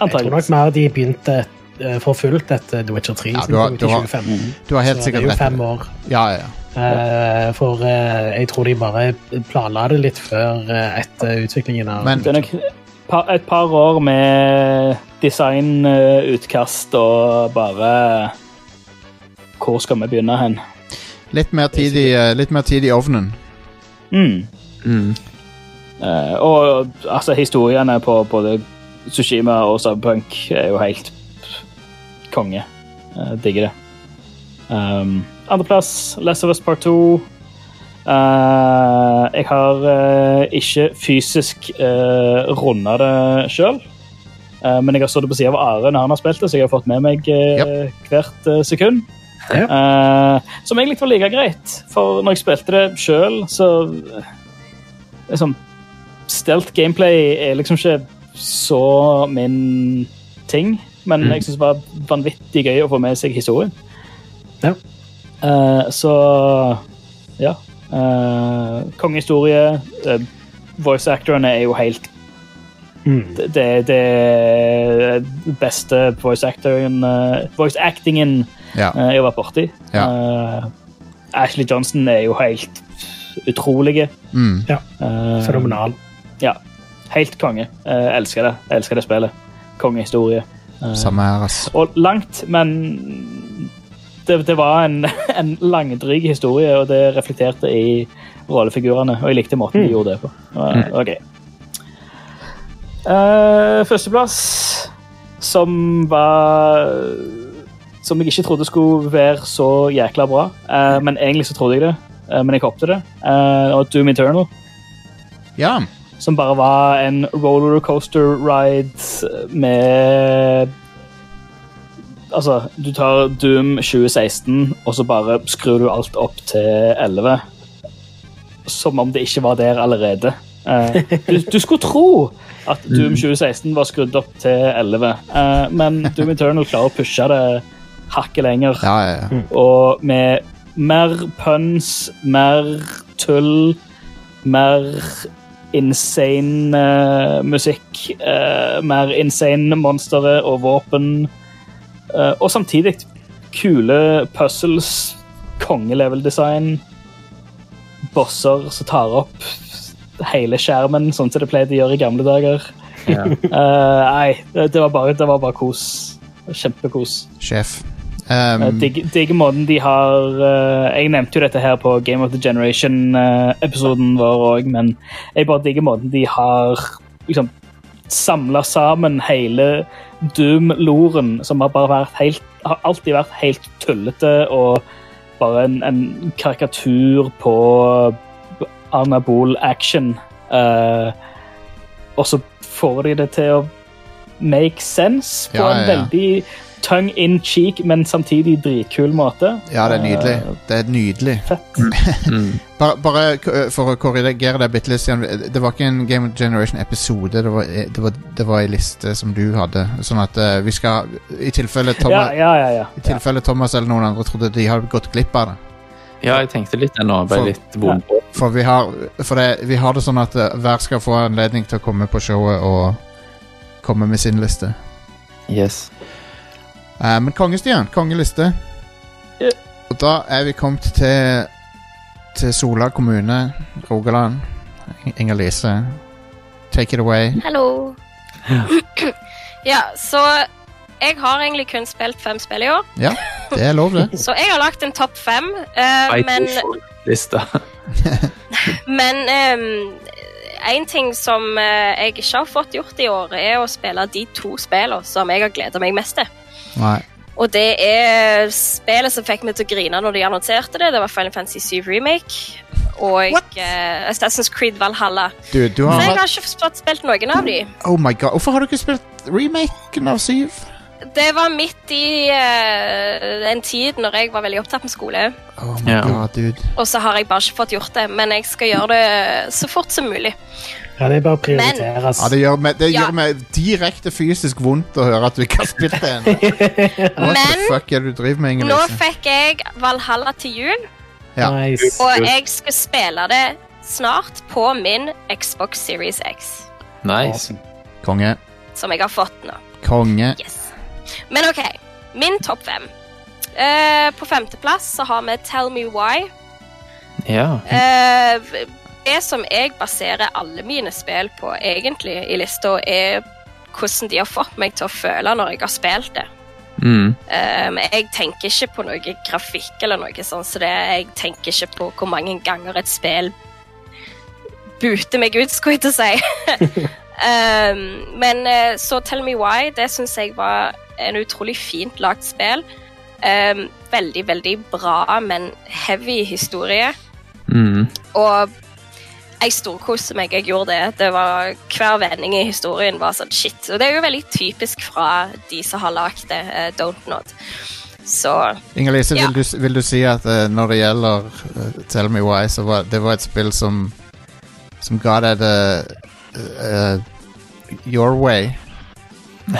B: Jeg tror nok mer de begynte eh, for fullt etter The Witcher 3
A: Ja, du har- du har- Du har helt
B: Så det er jo fem år.
A: Ja, ja.
B: Uh, for uh, jeg tror de bare planla det litt før uh, etter utviklingen av
A: Men
D: Det er nok par, et par år med designutkast og bare Hvor skal vi begynne hen?
A: litt mer tid i, litt mer tid i ovnen.
D: Mm.
E: Mm.
D: Uh, og altså, historiene på både Sushima og Cyberpunk er jo helt konge. Jeg digger det. Um, Andreplass, Last of Us Part 2. Uh, jeg har uh, ikke fysisk uh, runda det sjøl. men jeg har stått på sida av Are når han har spilt det, så jeg har fått med meg eh, hvert eh, sekund.
B: Ja.
D: Uh, som egentlig var like greit, for når jeg spilte det sjøl, så liksom, Stelt gameplay er liksom ikke så min ting, men
E: Mm.
D: jeg syns det var vanvittig gøy å få med seg historien.
B: Ja.
D: Uh, så ja. Uh, kongehistorie. Uh, voice actorene er jo helt
B: Mm.
D: Det, det, det beste voice actoren Voice actingen
A: Ja.
D: eh, jeg har vært borti.
A: Ja.
D: Uh, Ashley Johnson er jo helt utrolig.
A: Mm.
D: Uh,
B: Fenomenal.
D: Ja. Helt konge. Uh, elsker det. Elsker det spillet. Kongehistorie. Uh,
A: Samme her, ass.
D: og langt, men det, det var en, <laughs> en langdryg historie, og det reflekterte i rollefigurene. Og jeg likte måten de gjorde det på. Det var- det var gøy. Eh, førsteplass, som var Som jeg ikke trodde skulle være så jækla bra. Uh, men egentlig så trodde jeg det. Uh, men jeg håpte det. Uh, og Doom Eternal.
A: Ja.
D: Som bare var en rollercoaster ride med Altså, du tar Doom 2016, og så bare skrur du alt opp til 11. Som om det ikke var der allerede. Uh, <laughs> du, du skulle tro at Doom 2016 var skrudd opp til 11, uh, men Doom Eternal klarer å pushe det hakket lenger.
A: Ja, ja, ja.
D: Og med mer puns, mer tull, mer insane uh, musikk, uh, mer insane monstre og våpen. Uh, og samtidig kule puzzles, kongelevel-design, bosser som tar opp hele skjermen, sånn som det pleide å gjøre i gamle dager.
E: Ja.
D: Eh, nei, det, det, var bare, det var bare kos. Kjempekos.
A: Sjef. Um,
D: digger dig måten de har uh, Jeg nevnte jo dette her på Game of the Generation-episoden vår òg, men jeg bare digger måten de har liksom samla sammen hele Doom-loren, som har bare vært helt Har alltid vært helt tullete og bare en, en karikatur på anabol action. Uh, og så får de det til å make sense på
A: Ja, ja,
D: en veldig tongue in cheek, men samtidig dritkul måte.
A: ja, det er nydelig.
D: Eh,
A: Det er nydelig.
D: fett.
E: Mm. <laughs>
A: Bare, bare for å korrigere deg bitte litt. Det var ikke en Game of Generation-episode. Det, var- det, det var en liste som du hadde. Sånn at eh, vi skal I tilfelle Thomas,
D: ja, ja. ja.
A: i tilfelle Thomas eller noen andre trodde de hadde gått glipp av det.
E: ja, jeg tenkte litt ennå. nå. Ble
A: For-
E: litt vond på.
A: For vi har, for det, vi har det sånn at eh, hver skal få anledning til å komme på showet og komme med sin liste.
E: Yes.
A: Eh, men Kongestian, kongeliste.
D: Yeah.
A: Og da er vi kommet til, til Sola kommune, Rogaland. Inger Lise, take it away.
C: Hallo. ja, <clears throat> så jeg har egentlig kun spilt fem spill i år, Ja,
A: Det er lov, det. <laughs>
C: så jeg har lagt en topp fem.
E: uh,
C: men
E: Lista. <laughs>
C: men en ting som eh, jeg ikke har fått gjort i år, er å spille de to spillene som jeg har gleda meg mest til.
A: Nei.
C: Og det er spillet som fikk meg til å grine når de annonserte det. Det var Final Fantasy 7 Remake og uh, Assassin's Creed Valhalla.
A: Du, du
C: Så
A: har
C: jeg har ikke fått spilt noen av de.
A: Oh my god, hvorfor har du ikke spilt remaken av 7?
C: Det var midt i uh, en tid når jeg var veldig opptatt med skole.
A: Oh my god, dude.
C: Og så har jeg bare ikke fått gjort det, men jeg skal gjøre det så fort som mulig.
B: Ja, det er bare å prioriteres.
A: Ja, det gjør meg, det
C: Ja.
A: gjør meg direkte fysisk vondt å høre at du ikke har spilt det ennå. <laughs> What the
C: Men
A: fuck er det du driver med, Inger
C: nå fikk jeg Valhalla til jul,
A: Ja.
B: Nice.
C: og jeg skal spille det snart på min Xbox Series X,
E: Nice.
A: Konge.
C: som jeg har fått nå.
A: Konge.
C: Yes. Men OK, min topp fem. Uh, på femteplass så har vi Tell Me Why.
E: Ja.
C: Eh, det som jeg baserer alle mine spill på egentlig i lista, er hvordan de har fått meg til å føle når jeg har spilt det.
E: Mm.
C: Um, jeg tenker ikke på noe grafikk eller noe sånt, så det, jeg tenker ikke på hvor mange ganger et spill buter meg ut, skulle jeg til å si. um, <laughs> men eh, så Tell Me Why, det syns jeg var en utrolig fint lagd spill. Um, veldig, veldig bra, men heavy historie.
E: Mm.
C: Og jeg storkoste meg. Jeg gjorde det. det var, hver vending i historien var sånn shit. Og det er jo veldig typisk fra de som har lagd det, uh, Don't Not. Så
A: Inger Lise,
C: Ja.
A: vil, du, vil du si at uh, når det gjelder uh, Tell Me Why, så var det var et spill som Som ga deg det uh, Your way? <laughs>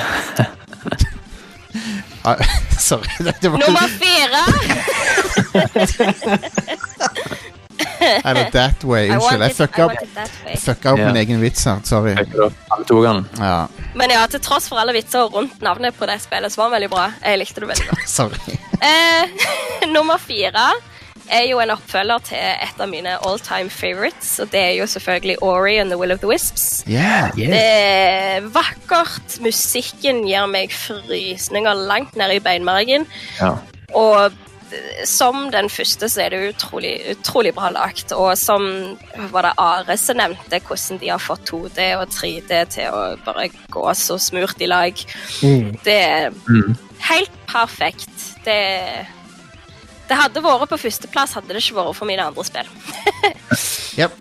A: ah, <laughs> sorry. Det, det var
C: nummer fire! <laughs> <laughs>
A: Eller That Way. Unnskyld. Jeg fucka
C: I
A: opp, fucka opp min egen vits her. Sorry. Ja,
C: Men ja, til tross for alle vitser rundt navnet på det spillet, så var den veldig bra. Jeg likte det veldig godt. <laughs>
A: sorry.
C: Eh, <laughs> nummer fire er jo en oppfølger til et av mine all time favorites, og det er jo selvfølgelig Ori and the Will of the Wisps.
A: Yeah.
C: Det er vakkert. Musikken gir meg frysninger langt ned i beinmargen.
E: Ja.
C: Og som den første så er det utrolig, utrolig bra lagt. Og som var det Are som nevnte, hvordan de har fått 2D og 3D til å bare gå så smurt i lag.
B: Mm.
C: Det er
E: Mm.
C: helt perfekt. Det, det hadde vært på førsteplass, hadde det ikke vært for mine andre spill. <laughs>
A: Yep.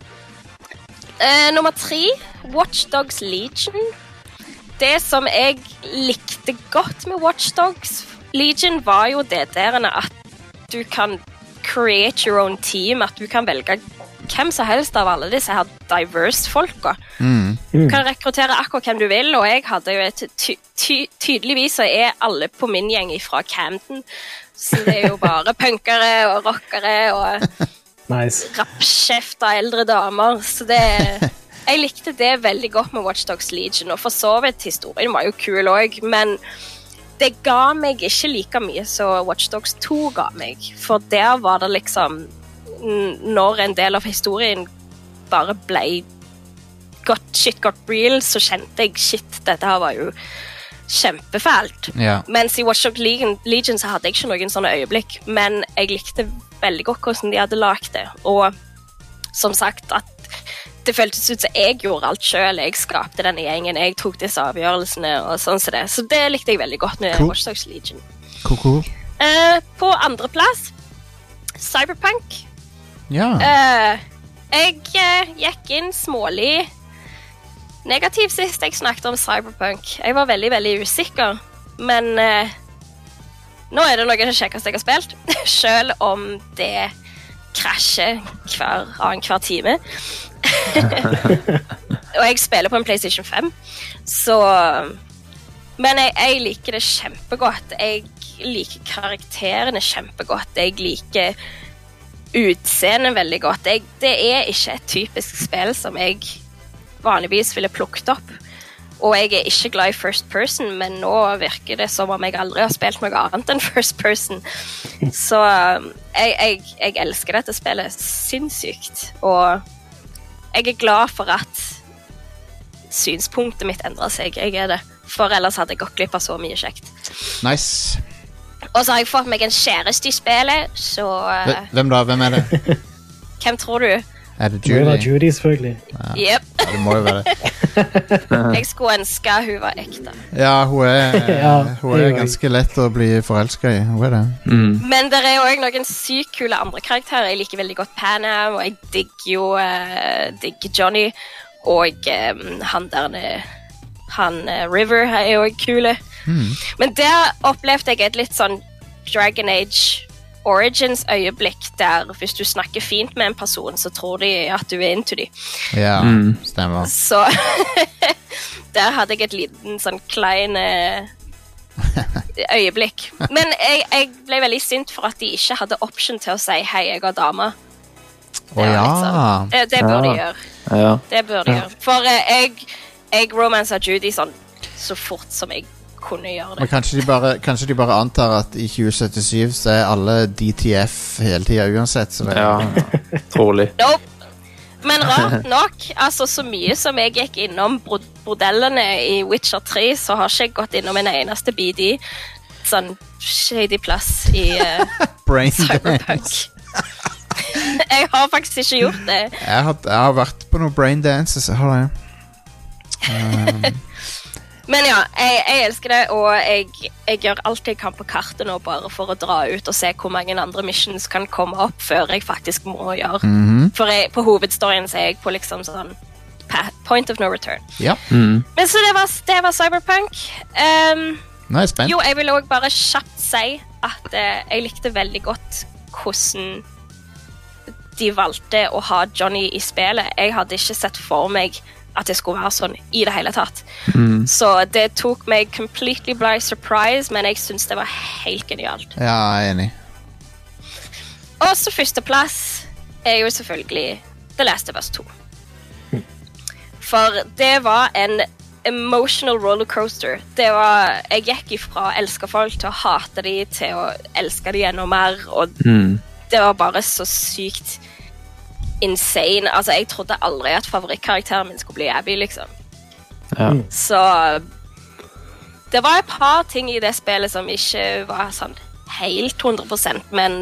C: uh, nummer tre, Watchdogs Legion. Det som jeg likte godt med Watchdogs Legion, var jo det der at du kan create your own team, at du kan velge hvem som helst av alle disse her diverse folka.
A: Mm.
C: Du kan rekruttere akkurat hvem du vil, og jeg hadde jo et ty ty tydeligvis så er alle på min gjeng fra Camden. Så det er jo bare <laughs> punkere og rockere og
B: Nice.
C: rappkjefta eldre damer. Så det <laughs> Jeg likte det veldig godt med Watchdogs Legion, og for så vidt historien var jo kul òg, men det ga meg ikke like mye som Watchdogs 2 ga meg, for der var det liksom Når en del av historien bare ble got shit got real, så kjente jeg shit, dette her var jo kjempefælt.
A: Ja.
C: Mens i Watch Dogs Legion, Legion så hadde jeg ikke noen sånne øyeblikk, men jeg likte veldig godt hvordan de hadde lagd det. Og som sagt, at det føltes ut som jeg gjorde alt sjøl. Jeg skapte denne gjengen, jeg tok disse avgjørelsene. og sånn som det. Så det likte jeg veldig godt med
A: Cool.
C: Watch Dogs Legion.
A: Cool, cool.
C: Uh, på andreplass Cyberpunk.
A: Ja.
C: Uh, jeg uh, gikk inn smålig negativ sist jeg snakket om Cyberpunk. Jeg var veldig, veldig usikker, men nå er det noe av det kjekkeste jeg har spilt. <laughs> Selv om det krasjer hver annenhver time. <laughs> Og jeg spiller på en PlayStation 5, så Men jeg, jeg liker det kjempegodt. Jeg liker karakterene kjempegodt. Jeg liker utseendet veldig godt. Jeg, det er ikke et typisk spill som jeg vanligvis ville plukket opp. Og jeg er ikke glad i first person, men nå virker det som om jeg aldri har spilt noe annet enn first person. Så um, jeg, jeg, jeg elsker dette spillet sinnssykt. Og jeg er glad for at synspunktet mitt endrer seg. Jeg er det. For ellers hadde jeg gått glipp av så mye kjekt.
A: Nice.
C: Og så har jeg fått meg en kjæreste i spillet, så
A: Hvem da? Hvem er det?
C: hvem tror du?
A: Er det
B: Det var
A: Judy?
B: Judy, selvfølgelig.
C: Yep.
A: Ja, det må jo være det. <laughs>
C: Jeg skulle ønske hun var ekte.
A: Ja, hun er, <laughs>
B: Ja,
A: hun er ganske lett å bli forelska i. Hun er det.
E: Mm.
C: Men det er jo òg noen sykt kule andre karakterer. Jeg liker veldig godt Panam, og jeg digger jo uh, digger Johnny. Og um, han der eh, Han uh, River er jo òg kule. Men der opplevde jeg et litt sånn Dragon Age Origins-øyeblikk der hvis du snakker fint med en person, så tror de at du er into dem.
A: Ja,
E: Mm.
A: stemmer.
C: Så <laughs> der hadde jeg et liten sånn klein eh, <laughs> øyeblikk. Men jeg, jeg ble veldig sint for at de ikke hadde option til å si 'hei, jeg har dame'.
A: Å
C: oh,
A: ja.
C: sånn- Det, det bør de gjøre.
E: Ja.
C: Det bør de gjøre. For eh, jeg, jeg romansa Judy sånn så fort som jeg kunne gjøre
A: Men
C: det.
A: kanskje de, bare, kanskje de bare antar at i 2077 så er alle DTF hele tida uansett. Så det,
E: ja. Trolig.
C: Nope. Men rart nok, altså så mye som jeg gikk innom bordellene i Witcher 3, så har ikke jeg gått innom en eneste BD. Sånn shady plass i uh, <laughs>
A: Brain
C: Cyberpunk. <laughs> jeg har faktisk ikke gjort det.
A: Jeg har, jeg har vært på noen brain dances. Jeg har det. <laughs> Um,
C: Men ja, jeg, jeg elsker det, og jeg, jeg gjør alt jeg kan på kartet nå bare for å dra ut og se hvor mange andre missions kan komme opp før jeg faktisk må gjøre.
A: mhm.
C: For jeg, på hovedstoryen så er jeg på liksom sånn point of no return.
A: Ja,
E: Mm.
C: Men så det var, det var Cyberpunk. Um,
A: nå er jeg spent.
C: jo, jeg vil òg bare kjapt si at uh, jeg likte veldig godt hvordan de valgte å ha Johnny i spillet. Jeg hadde ikke sett for meg at det skulle være sånn i det hele tatt.
E: Mm.
C: Så det tok meg completely by surprise, men jeg syns det var helt genialt.
A: Ja, jeg er enig.
C: Og så førsteplass er jo selvfølgelig The Last of Us 2. For det var en emotional rollercoaster. Det var Jeg gikk ifra å elske folk til å hate dem til å elske dem enda mer. Og
E: Mm.
C: det var bare så sykt insane. Altså, jeg trodde aldri at favorittkarakteren min skulle bli Abby, liksom.
E: Ja.
C: Så det var et par ting i det spillet som ikke var sånn helt 100% men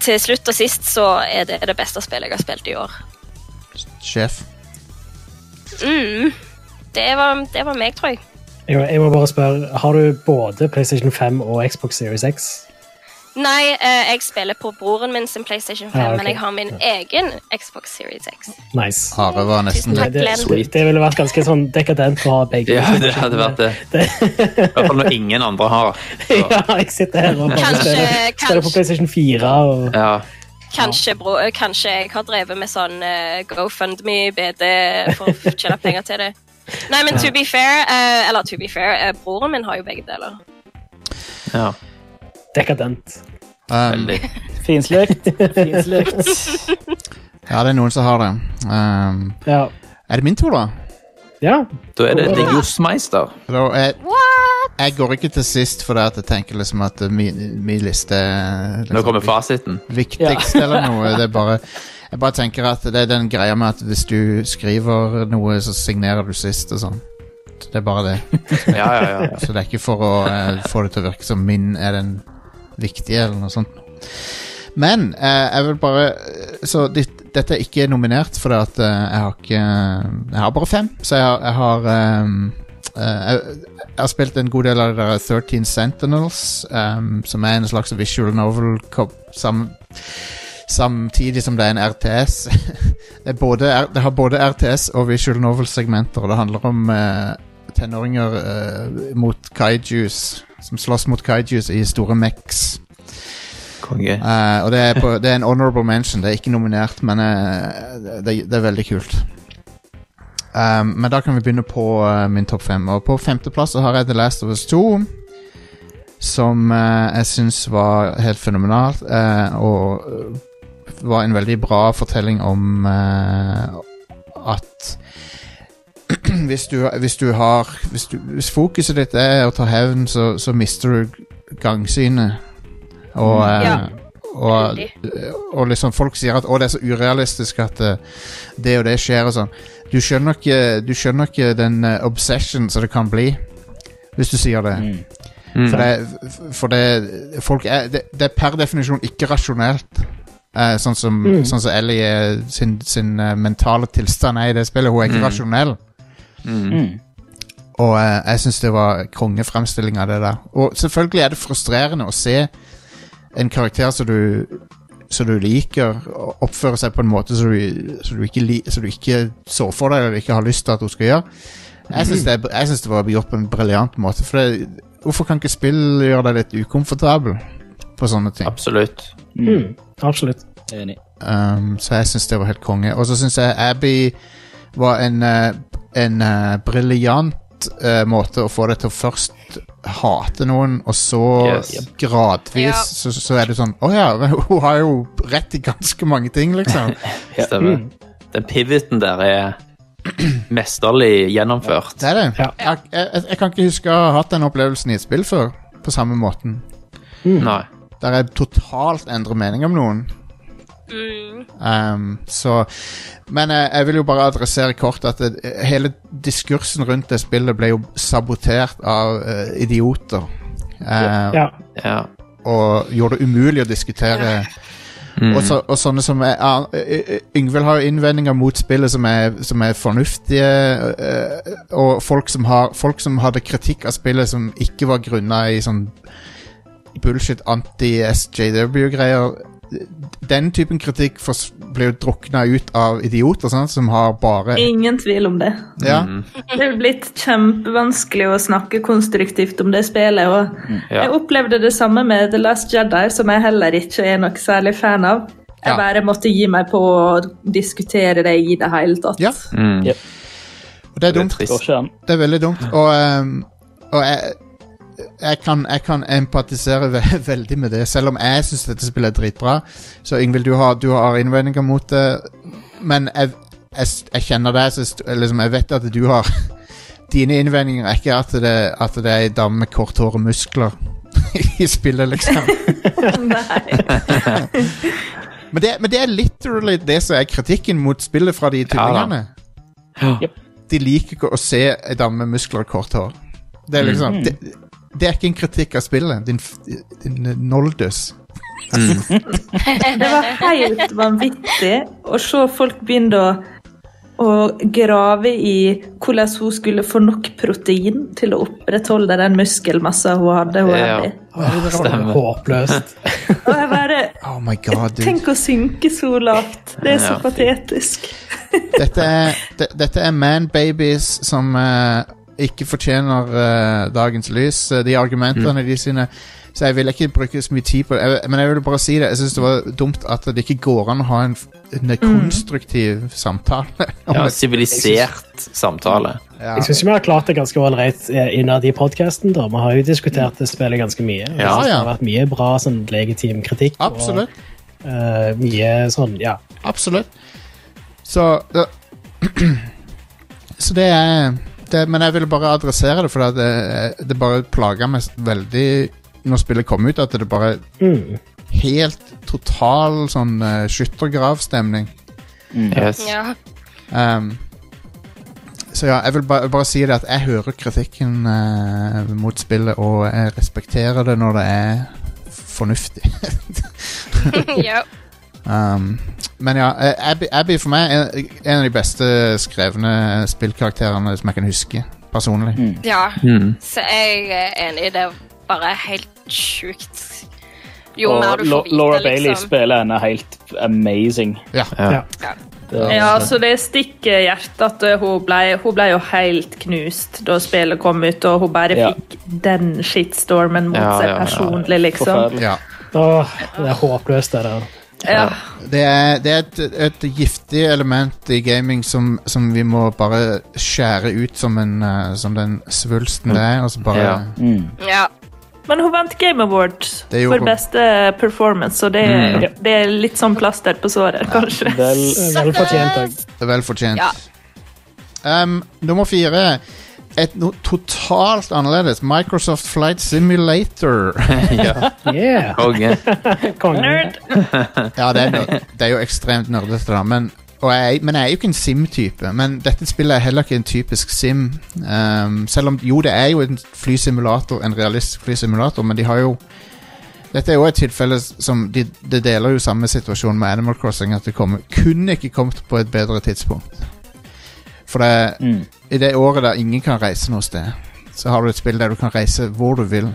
C: til slutt og sist så er det det beste spillet jeg har spilt i år.
A: Sjef.
C: Mm. Det, var, det var meg, tror jeg.
B: Jeg, jeg må bare spørre, Har du både PlayStation 5 og Xbox Series X?
C: Nei, eh, jeg spiller på broren min sin PlayStation 5,
B: Ja, okay.
C: men jeg har min egen Xbox Series X.
B: Nice.
A: Are var nesten
B: Det,
C: takk.
B: det, det ville vært ganske sånn dekadent å ha begge.
E: ja, det hadde vært <laughs> det. I hvert fall når ingen andre har. Så, <laughs>
B: ja, jeg sitter her og bare
C: Kanskje-
B: spiller, spiller på PlayStation 4. Og,
E: ja.
C: Kanskje, bro, eh, kanskje jeg har drevet med sånn uh, GoFundMe-BD for å <laughs> tjene penger til det. Nei, men to be fair, uh, eller to be fair, uh, broren min har jo begge deler.
E: ja.
B: Dekadent.
A: um.
D: Finslikt. Finslikt.
A: Ja, det er noen som har det. Um,
B: Ja.
A: er det min tur, da?
B: ja.
E: Da er det The
A: Jostmeister. er, jeg går ikke til sist fordi jeg tenker liksom at min, min liste liksom
E: Nå kommer fasiten.
A: viktigst eller noe. Det er bare <laughs> Jeg bare tenker at det er den greia med at hvis du skriver noe, så signerer du sist og sånn. Det er bare det.
E: Ja, <laughs> ja, ja. ja.
A: Så det er ikke for å uh, få det til å virke som min er den viktige, eller noe sånt. Men eh, jeg vil bare Så dit, dette er ikke nominert, for at eh, jeg har ikke Jeg har bare fem, så jeg har, jeg har um, eh, jeg, jeg har spilt en god del av det der 13 Sentinels, um, som er en slags visual novel sam, samtidig som det er en RTS. <laughs> det, er både, det har både RTS og visual novel-segmenter, og det handler om eh, tenåringer uh, mot kaijus, som slåss mot kaijus i store mex.
E: Konge.
A: Uh, og det er, på, det er en honorable mention. Det er ikke nominert, men uh, det, det er veldig kult. Um, men da kan vi begynne på min topp fem. Og på femteplass har jeg The Last of Us 2. Som jeg syns var helt fenomenalt. og var en veldig bra fortelling om at <clears throat> hvis du, hvis du har hvis, du, hvis fokuset ditt er å ta hevn, så, så mister du gangsynet. Og, eh,
C: Ja.
A: og, og liksom folk sier at å, det er så urealistisk at eh, det og det skjer og sånn. Du skjønner ikke, du skjønner ikke den eh, obsession som det kan bli, hvis du sier det.
D: Mm.
E: Mm.
A: For, det, for det, folk er, det, det er per definisjon ikke rasjonelt. Eh, sånn, som,
B: Mm.
A: sånn som Ellie sin, sin mentale tilstand er i det spillet. Hun er ikke
E: Mm.
A: rasjonell.
E: Mm.
D: Mm.
A: Og eh, jeg syns det var kongefremstilling av det der. Og selvfølgelig er det frustrerende å se en karakter som du som du liker, oppføre seg på en måte som du, som du, ikke, li, som du ikke så for deg eller ikke har lyst til at hun skal gjøre. Jeg syns det, det var gjort på en briljant måte. For det, hvorfor kan ikke spill gjøre deg litt ukomfortabel på sånne ting?
E: Absolutt.
B: Mm. Absolutt.
D: Enig.
A: Um, så jeg syns det var helt konge. Og så syns jeg Abby var en, eh, en uh, briljant uh, måte å få deg til å først hate noen, og så
E: Yes.
A: gradvis
C: Ja.
A: så, så er det sånn Å ja, hun har jo rett i ganske mange ting, liksom. <laughs>
E: Stemmer. Den pivoten der er mesterlig gjennomført.
A: Det er det.
B: Ja.
A: Jeg, jeg, jeg kan ikke huske å ha hatt den opplevelsen i et spill før, på samme måten.
E: Nei.
A: Der jeg totalt endrer mening om noen. Um, så Men jeg, jeg vil jo bare adressere kort at det, hele diskursen rundt det spillet ble jo sabotert av uh, idioter. Eh,
B: Ja.
E: Ja.
A: Og gjorde det umulig å diskutere.
E: Mm.
A: Og, så, og sånne som er, eh, eh, Yngvild har jo innvendinger mot spillet som er, som er fornuftige. eh, og folk som, har, folk som hadde kritikk av spillet som ikke var grunna i sånn bullshit anti-SJW-greier. Den typen kritikk blir jo drukna ut av idioter sant? som har bare
F: Ingen tvil om det.
A: ja,
E: Mm.
F: Det er blitt kjempevanskelig å snakke konstruktivt om det spillet. og
E: Ja.
F: Jeg opplevde det samme med The Last Jedi, som jeg heller ikke er noe særlig fan av. Jeg
A: Ja.
F: bare måtte gi meg på å diskutere det i det hele tatt.
A: Ja.
E: Mm.
D: Yep.
A: og det er
E: Det er
A: dumt.
D: Ikke an.
A: Det er veldig dumt. Og, um, og jeg, jeg, kan, jeg kan empatisere ve <laughs> veldig med det, selv om jeg syns dette spillet er dritbra. Så Ingvild, du har, du har innvendinger mot det, men jeg, jeg, jeg kjenner deg, så liksom, jeg vet at du har <laughs> Dine innvendinger er ikke at det, at det er ei dame med kort hår og muskler. <laughs> i spillet, liksom.
F: Nei.
A: Men det, men det er literally det som er kritikken mot spillet fra de tullingene.
E: Ja.
A: De liker ikke å se ei dame med muskler og kort hår. Det er liksom det, det er ikke en kritikk av spillet, din, din noldus. <laughs>
F: Det var helt vanvittig å se folk begynne å, å grave i hvordan hun skulle få nok protein til å opprettholde den muskelmassa hun hadde. Hun
E: Ja.
F: hadde.
E: Stemmer.
B: håpløst. <laughs>
F: Og jeg bare
A: Oh my god, dude.
F: Tenk å synke så lavt. Det er så
E: Ja.
F: patetisk. <laughs>
A: Dette er, de, dette er man-babies som eh, ikke fortjener uh, dagens lys. Eh, De argumentene de sine Så jeg vil ikke bruke så mye tid på det. Jeg, men jeg vil bare si det. Jeg syns det var dumt at det ikke går an å ha en, en konstruktiv samtale. om <laughs>
E: Ja,
A: et-
E: Sivilisert samtale.
A: ja.
B: Jeg syns vi har klart det ganske ålreit eh, innad i podkasten. Vi har jo diskutert det spillet ganske mye.
E: Ja,
A: ja.
B: Det har vært mye bra sånn, legitim kritikk.
A: Absolutt.
B: Og eh, mye sånn, ja.
A: Absolutt. Så det, <clears throat> Så det er det, Men jeg ville bare adressere det, for det, det bare plaga meg veldig når spillet kom ut, at det bare
B: Mm.
A: helt total sånn uh, skyttergravstemning.
E: Yes.
C: Ja.
A: Um, så ja, jeg vil bare, bare si det at jeg hører kritikken eh, mot spillet, og jeg respekterer det når det er fornuftig. <laughs>
C: ja.
A: Um, men ja, eh, Abby, Abby for meg er en av de beste skrevne spillkarakterene som jeg kan huske, personlig.
C: ja.
E: Mm.
C: Så jeg er enig. Det er bare helt sjukt. Jo
D: Og
C: mer du får vite,
D: Laura Bailey
C: liksom.
D: spiller henne helt amazing.
A: Ja.
E: Ja.
B: Ja.
F: Ja, så det stikker hjertet at hun ble, hun ble jo helt knust da spillet kom ut, og hun bare
D: Ja.
F: fikk den shitstormen mot
E: Ja,
F: seg
E: ja, ja.
F: personlig, liksom.
A: Ja.
B: Åh, det er håpløst, det der.
F: Ja.
A: Det er, det er et, et giftig element i gaming som, som vi må bare skjære ut som, en, eh, som den svulsten det er. Og så bare
E: Ja.
D: Mm.
C: Ja.
F: Men hun vant Game Awards for beste performance, så det,
D: Mm.
F: det er litt sånn plaster på såret, kanskje.
D: Vel,
B: Vel fortjent.
A: Det er vel fortjent.
C: Ja.
A: Um, nummer fire. Et noe totalt annerledes. Microsoft Flight Simulator. <laughs>
E: ja.
B: Yeah,
E: Konge. <laughs>
B: konge.
F: Nerd! <laughs>
A: ja, det er, no- det er jo ekstremt nerdete, da. Men, og jeg, men jeg er jo ikke en Sim-type. Men dette spillet er heller ikke en typisk Sim. Um, selv om jo, det er jo en flysimulator, en realistisk flysimulator, men de har jo Dette er jo et tilfelle som de, de deler jo samme situasjon med Animal Crossing. At det kommer, kunne ikke kommet på et bedre tidspunkt. For det,
D: Mm.
A: i det året der ingen kan reise noe sted, så har du et spill der du kan reise hvor du vil.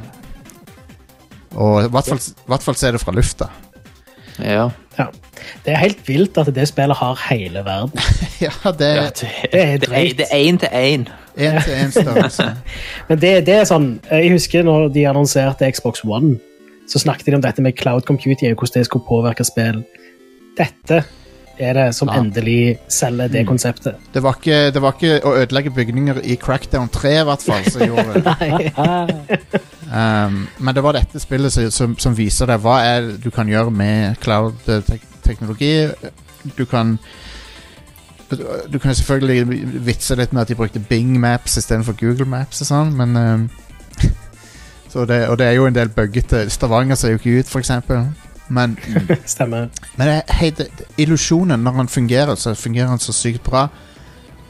A: Og i hvert fall, hvert fall se det fra lufta.
E: Ja.
B: Ja. Det er helt vilt at det spillet har hele verden. <laughs>
A: ja, det
E: ja
A: er
E: det,
B: Det
E: det,
B: drøyt.
E: det er én til én.
A: én til én størrelse. <laughs>
B: Men det, det er sånn Jeg husker når de annonserte Xbox One, så snakket de om dette med cloud computing og hvordan det skulle påvirke spill. Dette er det som
A: Ja.
B: endelig selger det konseptet.
A: Det var, ikke, det var ikke å ødelegge bygninger i Crackdown 3, i hvert fall, som gjorde det. <laughs> <laughs> Um, men det var dette spillet som, som, som viser deg hva er du kan gjøre med cloud-teknologi. Du kan Du kan selvfølgelig vitse litt med at de brukte Bing Maps istedenfor Google Maps og sånn, men um, <laughs> så det, Og det er jo en del buggete. Stavanger ser jo ikke ut, for eksempel. Men, <laughs>
B: Stemmer.
A: men hei, det, det, illusjonen, når han fungerer, så fungerer han så sykt bra.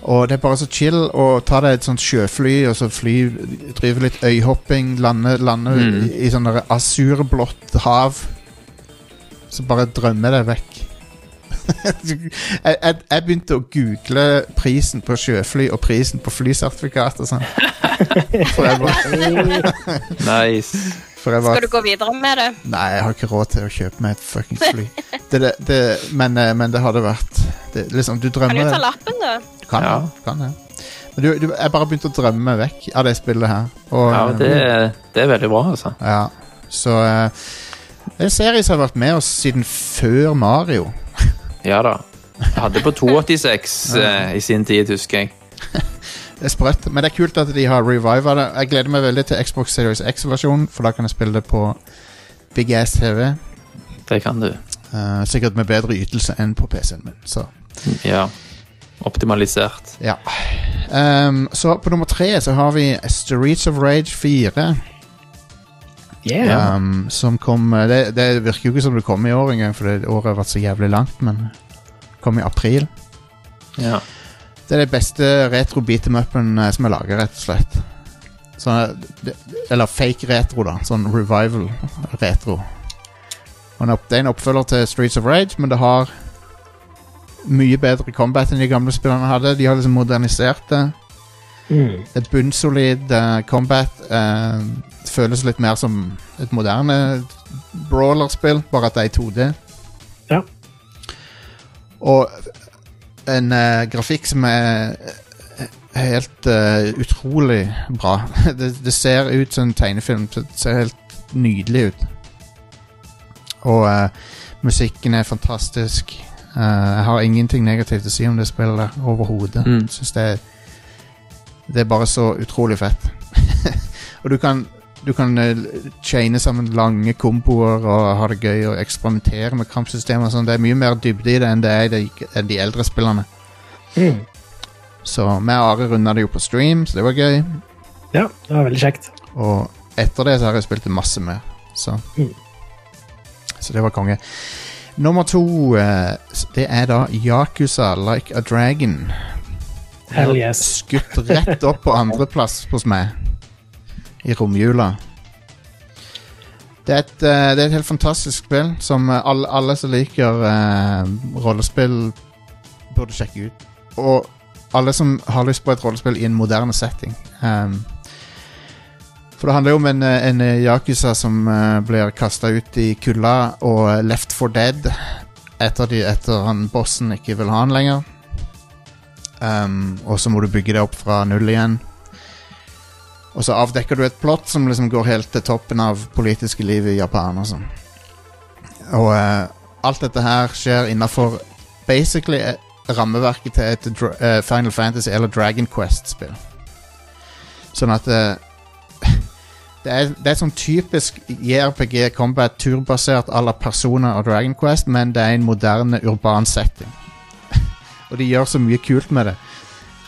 A: Og det er bare så chill å ta deg et sånt sjøfly og så fly, drive litt øyhopping, lande, lande
E: Mm.
A: i, i sånn asurblått hav. Så bare drømme deg vekk. <laughs> jeg, jeg, jeg begynte å google prisen på sjøfly og prisen på flysertifikat og sånn. <laughs>
E: Nice.
A: For jeg var
C: Skal du gå videre med det?
A: Nei, jeg har ikke råd til å kjøpe meg et fuckings fly. Det, det, det, men, eh, men det hadde vært det, liksom, Du
C: Kan du ta lappen, du?
A: Du kan
E: Ja.
A: det. Kan ja. Men du, du, jeg bare begynte å drømme meg vekk av det spillet her. Og,
E: Ja, det, det er veldig bra, altså.
A: ja, så uh, Det er en serie som har vært med oss siden før Mario.
E: Ja da. Jeg hadde på <laughs> 286 uh, i sin tid, husker jeg.
A: Det er sprøtt, men det er kult at de har reviva det. Jeg gleder meg veldig til Xbox Series X-versjonen, for da kan jeg spille det på Big Ass TV.
E: Det kan du.
A: Uh, sikkert med bedre ytelse enn på PC-en min. Så
E: Ja. Optimalisert.
A: ja. Um, så på nummer tre så har vi Streets of Rage 4.
B: Yeah.
A: Um, som kom eh, det, det virker jo ikke som det kom i år engang, for det året har vært så jævlig langt, men kom i april.
E: Ja.
A: Det er det beste retro beat em upen eh, som er laget, rett og slett. Sånn, eller fake retro, da. Sånn revival retro. Det er en oppfølger til Streets of Rage, men det har mye bedre combat enn de gamle spillerne hadde. De har liksom modernisert det.
B: Mm.
A: Det er bunnsolid uh, combat. Uh, det føles litt mer som et moderne brawlerspill, bare at det er i 2D.
B: Ja.
A: Og en uh, grafikk som er eh, helt uh, utrolig bra. <laughs> det, det ser ut som en tegnefilm. Det ser helt nydelig ut. Og uh, musikken er fantastisk. Jeg har ingenting negativt å si om det spillet overhodet.
E: Mm.
A: Synes det er det er bare så utrolig fett. <laughs> og du kan du kan eh, chaine sammen lange komboer og ha det gøy og eksperimentere med kampsystemer. sånn. Det er mye mer dybde i det enn det er i de, de eldre spillene.
B: Mm.
A: Så vi og Are runda det jo på stream, så det var gøy.
B: Ja, det var veldig kjekt.
A: Og etter det så har jeg spilt masse mer. Så,
B: Mm.
A: så det var konge. Nummer to, eh, det er da Yakuza Like a Dragon.
B: Hell yes.
A: Skutt rett opp på andreplass hos meg i romjula. Det er, et, eh, det er et helt fantastisk spill som eh, alle, alle som liker eh, rollespill, burde sjekke ut. Og alle som har lyst på et rollespill i en moderne setting. Um, for det handler jo om en, eh, en yakuza som uh, blir kasta ut i kulda og left for dead etter, de, etter han bossen ikke vil ha han lenger. Um, og så må du bygge det opp fra null igjen. Og så avdekker du et plott som liksom går helt til toppen av politiske liv i Japan. Og sånn. Og uh, alt dette her skjer innafor basically eh, rammeverket til et eh, Final Fantasy eller Dragon Quest-spill. Sånn at eh, <laughs> det, er, det er sånn typisk JRPG combat turbasert à la Persona og Dragon Quest, men det er en moderne urban setting. <laughs> og de gjør så mye kult med det.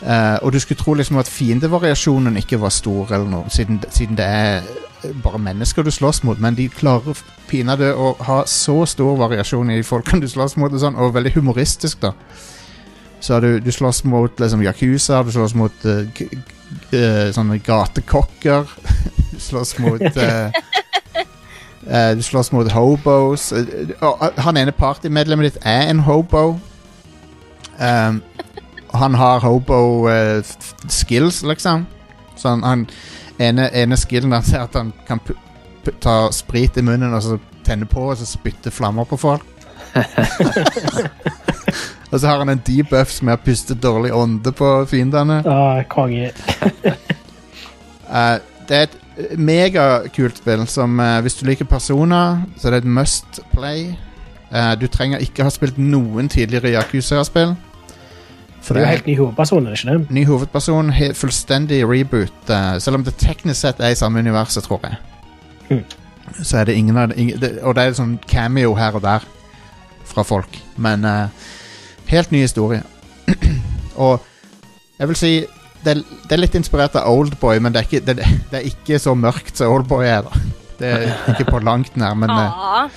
A: Eh, og du skulle tro liksom at fiendevariasjonen ikke var stor, eller noe, siden, siden det er eh, bare mennesker du slåss mot, men de klarer pinadø å ha så stor variasjon i folkene du slåss mot, og, sånn, og veldig humoristisk, da. Så du, du slåss mot liksom, Yakuza, du slåss mot uh, eh, sånne gatekokker. <laughs> du slåss mot <laughs> Du slåss mot hobos. Han ene partymedlemmet ditt er en hobo. Um, han har hobo eh, liksom. Så han, han ene, ene skillen hans er at han kan ta sprit i munnen og så tenne på og så spytte flammer på folk. <laughs> og så har han en debuff som er å puste dårlig ånde på fiendene.
B: Ah, konge. <laughs>
A: Eh, det er et eh, megakult spill som uh, Hvis du liker personer, så er det et must play. Uh, du trenger ikke ha spilt noen tidligere Yakuza-spill.
B: For det er jo helt ny hovedperson, er det ikke det?
A: Ny hovedperson, fullstendig reboot. eh, selv om det teknisk sett er i samme universet, tror jeg.
B: Mm.
A: Så er det ingen av det, ingen, det Og det er sånn cameo her og der fra folk. Men uh, helt ny historie. <clears throat> og jeg vil si det det er litt inspirert av Oldboy, men det er, ikke, det, det er ikke så mørkt som Oldboy er. da Det er ikke på langt nær, men uh,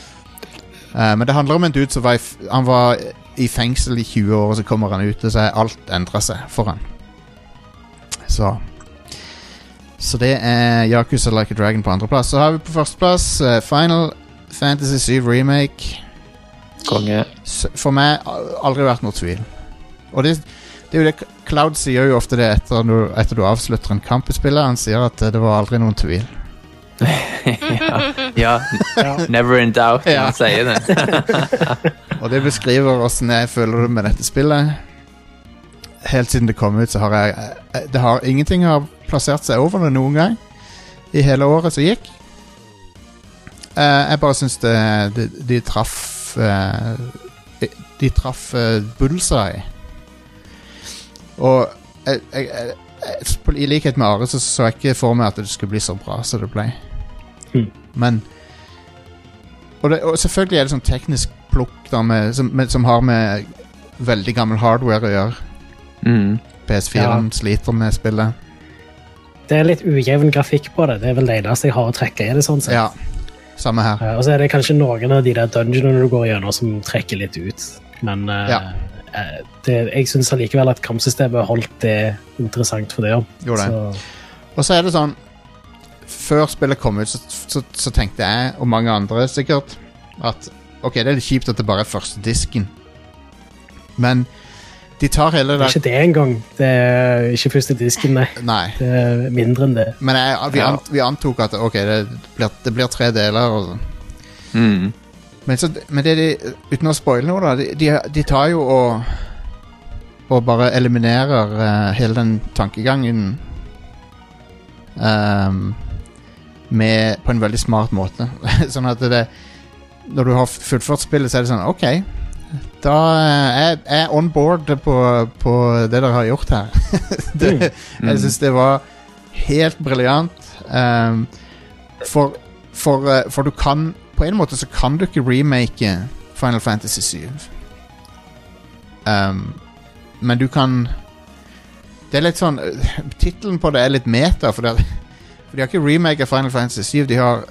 A: <laughs> men det handler om en dude som var i, han var i fengsel i 20 år, og så kommer han ut, og så er alt endra seg for han. Så Så det er Yakuza Like a Dragon på andreplass. Så har vi på førsteplass uh, Final Fantasy 7 Remake.
E: Konge.
A: For meg al- aldri vært noe tvil. Og det, det er jo det Cloud sier jo ofte det etter, du- etter du avslutter en kamp i spillet. Han sier at eh, det var aldri noen tvil. <laughs>
E: ja. ja. Never in doubt,
A: Ja.
E: han sier det. <laughs>
A: Og det beskriver åssen jeg føler det med dette spillet. Helt siden det kom ut, så har jeg eh, Det har Ingenting har plassert seg over det noen gang i hele året som gikk. Uh, jeg bare syns det de, de traff uh, de, de traff uh, bullseye. Og jeg, jeg, jeg, i likhet med Are så så jeg ikke for meg at det skulle bli så bra som det ble.
B: Mm.
A: Men og, det, og selvfølgelig er det sånn teknisk plukk da, med, som, med, som har med veldig gammel hardware å gjøre.
E: Mm.
A: PS4
B: Ja.
A: sliter med spillet.
B: det er litt ujevn grafikk på det. Det er vel det eneste jeg har å trekke i det. sånn sett.
A: Ja, samme her.
B: Eh, Og så er det kanskje noen av de der dungeonene du går gjennom som trekker litt ut. Men eh,
A: Ja.
B: uh, det, jeg syns allikevel at kampsystemet holdt det interessant for det. Så,
A: Og så er det sånn Før spillet kom ut, så, så, så tenkte jeg, og mange andre sikkert, at ok, det er litt kjipt at det bare er første disken. Men de tar hele
B: det
A: det
B: ikke det engang. Det er ikke første disken, nei.
A: Nei.
B: Det er mindre enn det.
A: Men jeg, vi,
E: Ja.
A: ant, vi antok at ok, det blir, det blir tre deler. Og sånn.
E: Mm.
A: Men, så, men det de, uten å spoile noe, da De, de, de tar jo og Og bare eliminerer uh, hele den tankegangen ehm, med, På en veldig smart måte. <laughs> sånn at det Når du har fullført spillet, så er det sånn OK. Da eh, er jeg er on board på, på det dere har gjort her. <laughs> det, Jeg syns det var helt briljant. Um, for, for, eh, for du kan På en måte så kan du ikke remake Final Fantasy 7. Um, men du kan Det er litt sånn uh, Tittelen på det er litt meta, for, det, for de har ikke remaka Final Fantasy 7. De har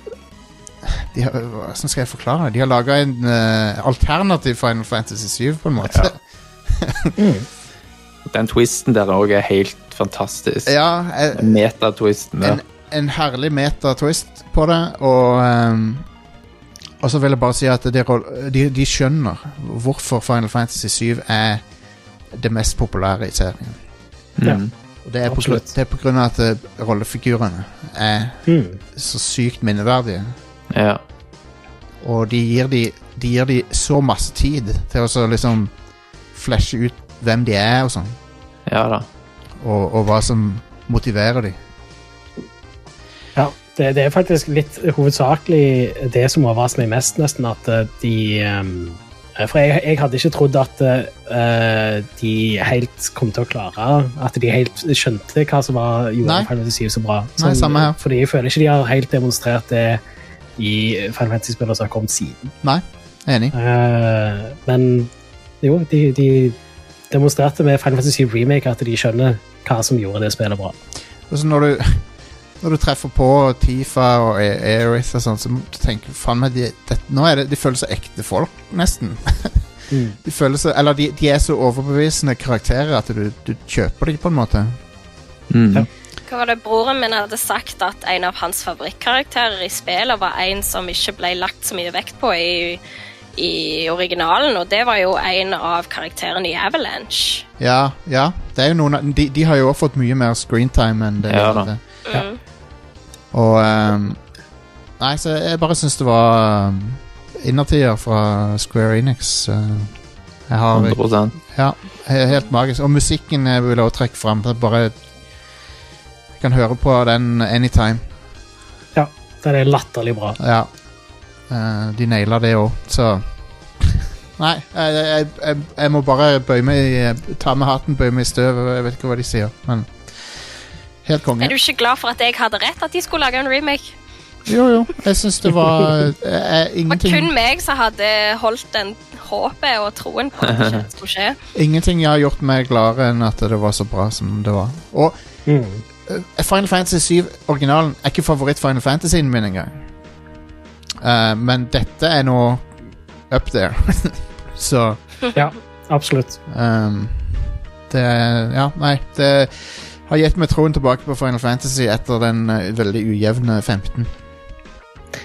A: de har, Hvordan skal jeg forklare det? De har laga en uh, alternativ Final Fantasy 7, på en måte. <laughs>
E: Den twisten der òg er helt fantastisk.
A: Ja, eh,
E: Metatwisten
A: en, en herlig meta-twist på det, og um, Og så vil jeg bare si at de, de, de skjønner hvorfor Final Fantasy 7 er det mest populære i serien.
B: Ja.
E: Mm.
A: Og det er, på, det er på grunn av at eh, rollefigurene er
B: Mm.
A: så sykt minneverdige.
E: Ja.
A: Og de gir de, de gir de så masse tid til å så liksom flashe ut hvem de er og sånn.
E: ja da.
A: Og, og hva som motiverer de.
B: Ja, det, det er faktisk litt hovedsakelig det som overrasker meg mest, nesten, at eh, de ehm, For jeg, jeg hadde ikke trodd at uh, de helt kom til å klare At de helt skjønte hva som var, gjorde. Final Fantasy 7 så bra.
A: Nei, samme her.
B: Fordi jeg føler ikke de har helt demonstrert det i Final Fantasy-spillere som har kommet siden.
A: Nei, enig.
B: Uh, men jo, de, de demonstrerte med Final Fantasy 7 Remake at de skjønner hva som gjorde det spillet bra.
A: Og så når du, når du treffer på Tifa og A- Aerith og sånn, så tenker du faen meg, de, det, nå er det, de føles så ekte folk, nesten. <laughs>
B: Mm.
A: De føles så, eller de, de er så overbevisende karakterer at du, du kjøper dem på en måte.
E: Mm.
B: Ja.
C: Hva var det Broren min hadde sagt at en av hans favorittkarakterer i spillet var en som ikke ble lagt så mye vekt på i, i originalen, og det var jo en av karakterene i Avalanche.
A: Ja, ja. Det er jo noen, av- de, de har jo også fått mye mer screentime enn det
E: Ja da.
A: hadde.
B: Ja.
A: Og um, Nei, så jeg bare syns det var um, innertier fra Square Enix. eh, jeg har
E: 100
A: Ja, helt magisk. Og musikken jeg vil jeg også trekke fram. Det bare Jeg kan høre på den anytime.
B: Ja, den er latterlig bra.
A: Ja. Eh, de naila det òg, så <laughs> Nei, jeg, jeg, jeg, jeg må bare bøye meg i Ta med hatten, bøye meg i støvet. Jeg vet ikke hva de sier, men Helt konge.
C: Er du ikke glad for at jeg hadde rett at de skulle lage en remake?
A: Jo, jo. Jeg syns det var eh,
C: Det var kun meg som hadde holdt den håpet og troen på at det skulle skje. <laughs>
A: ingenting jeg har gjort meg gladere enn at det var så bra som det var. Og
B: Mm.
A: eh, Final Fantasy 7 originalen er ikke favoritt-Final Fantasyen min engang. Uh, men dette er nå up there. <laughs> så
B: Ja, absolutt.
A: Um, det Ja, nei. Det har gitt meg troen tilbake på Final Fantasy etter den eh, veldig ujevne 15.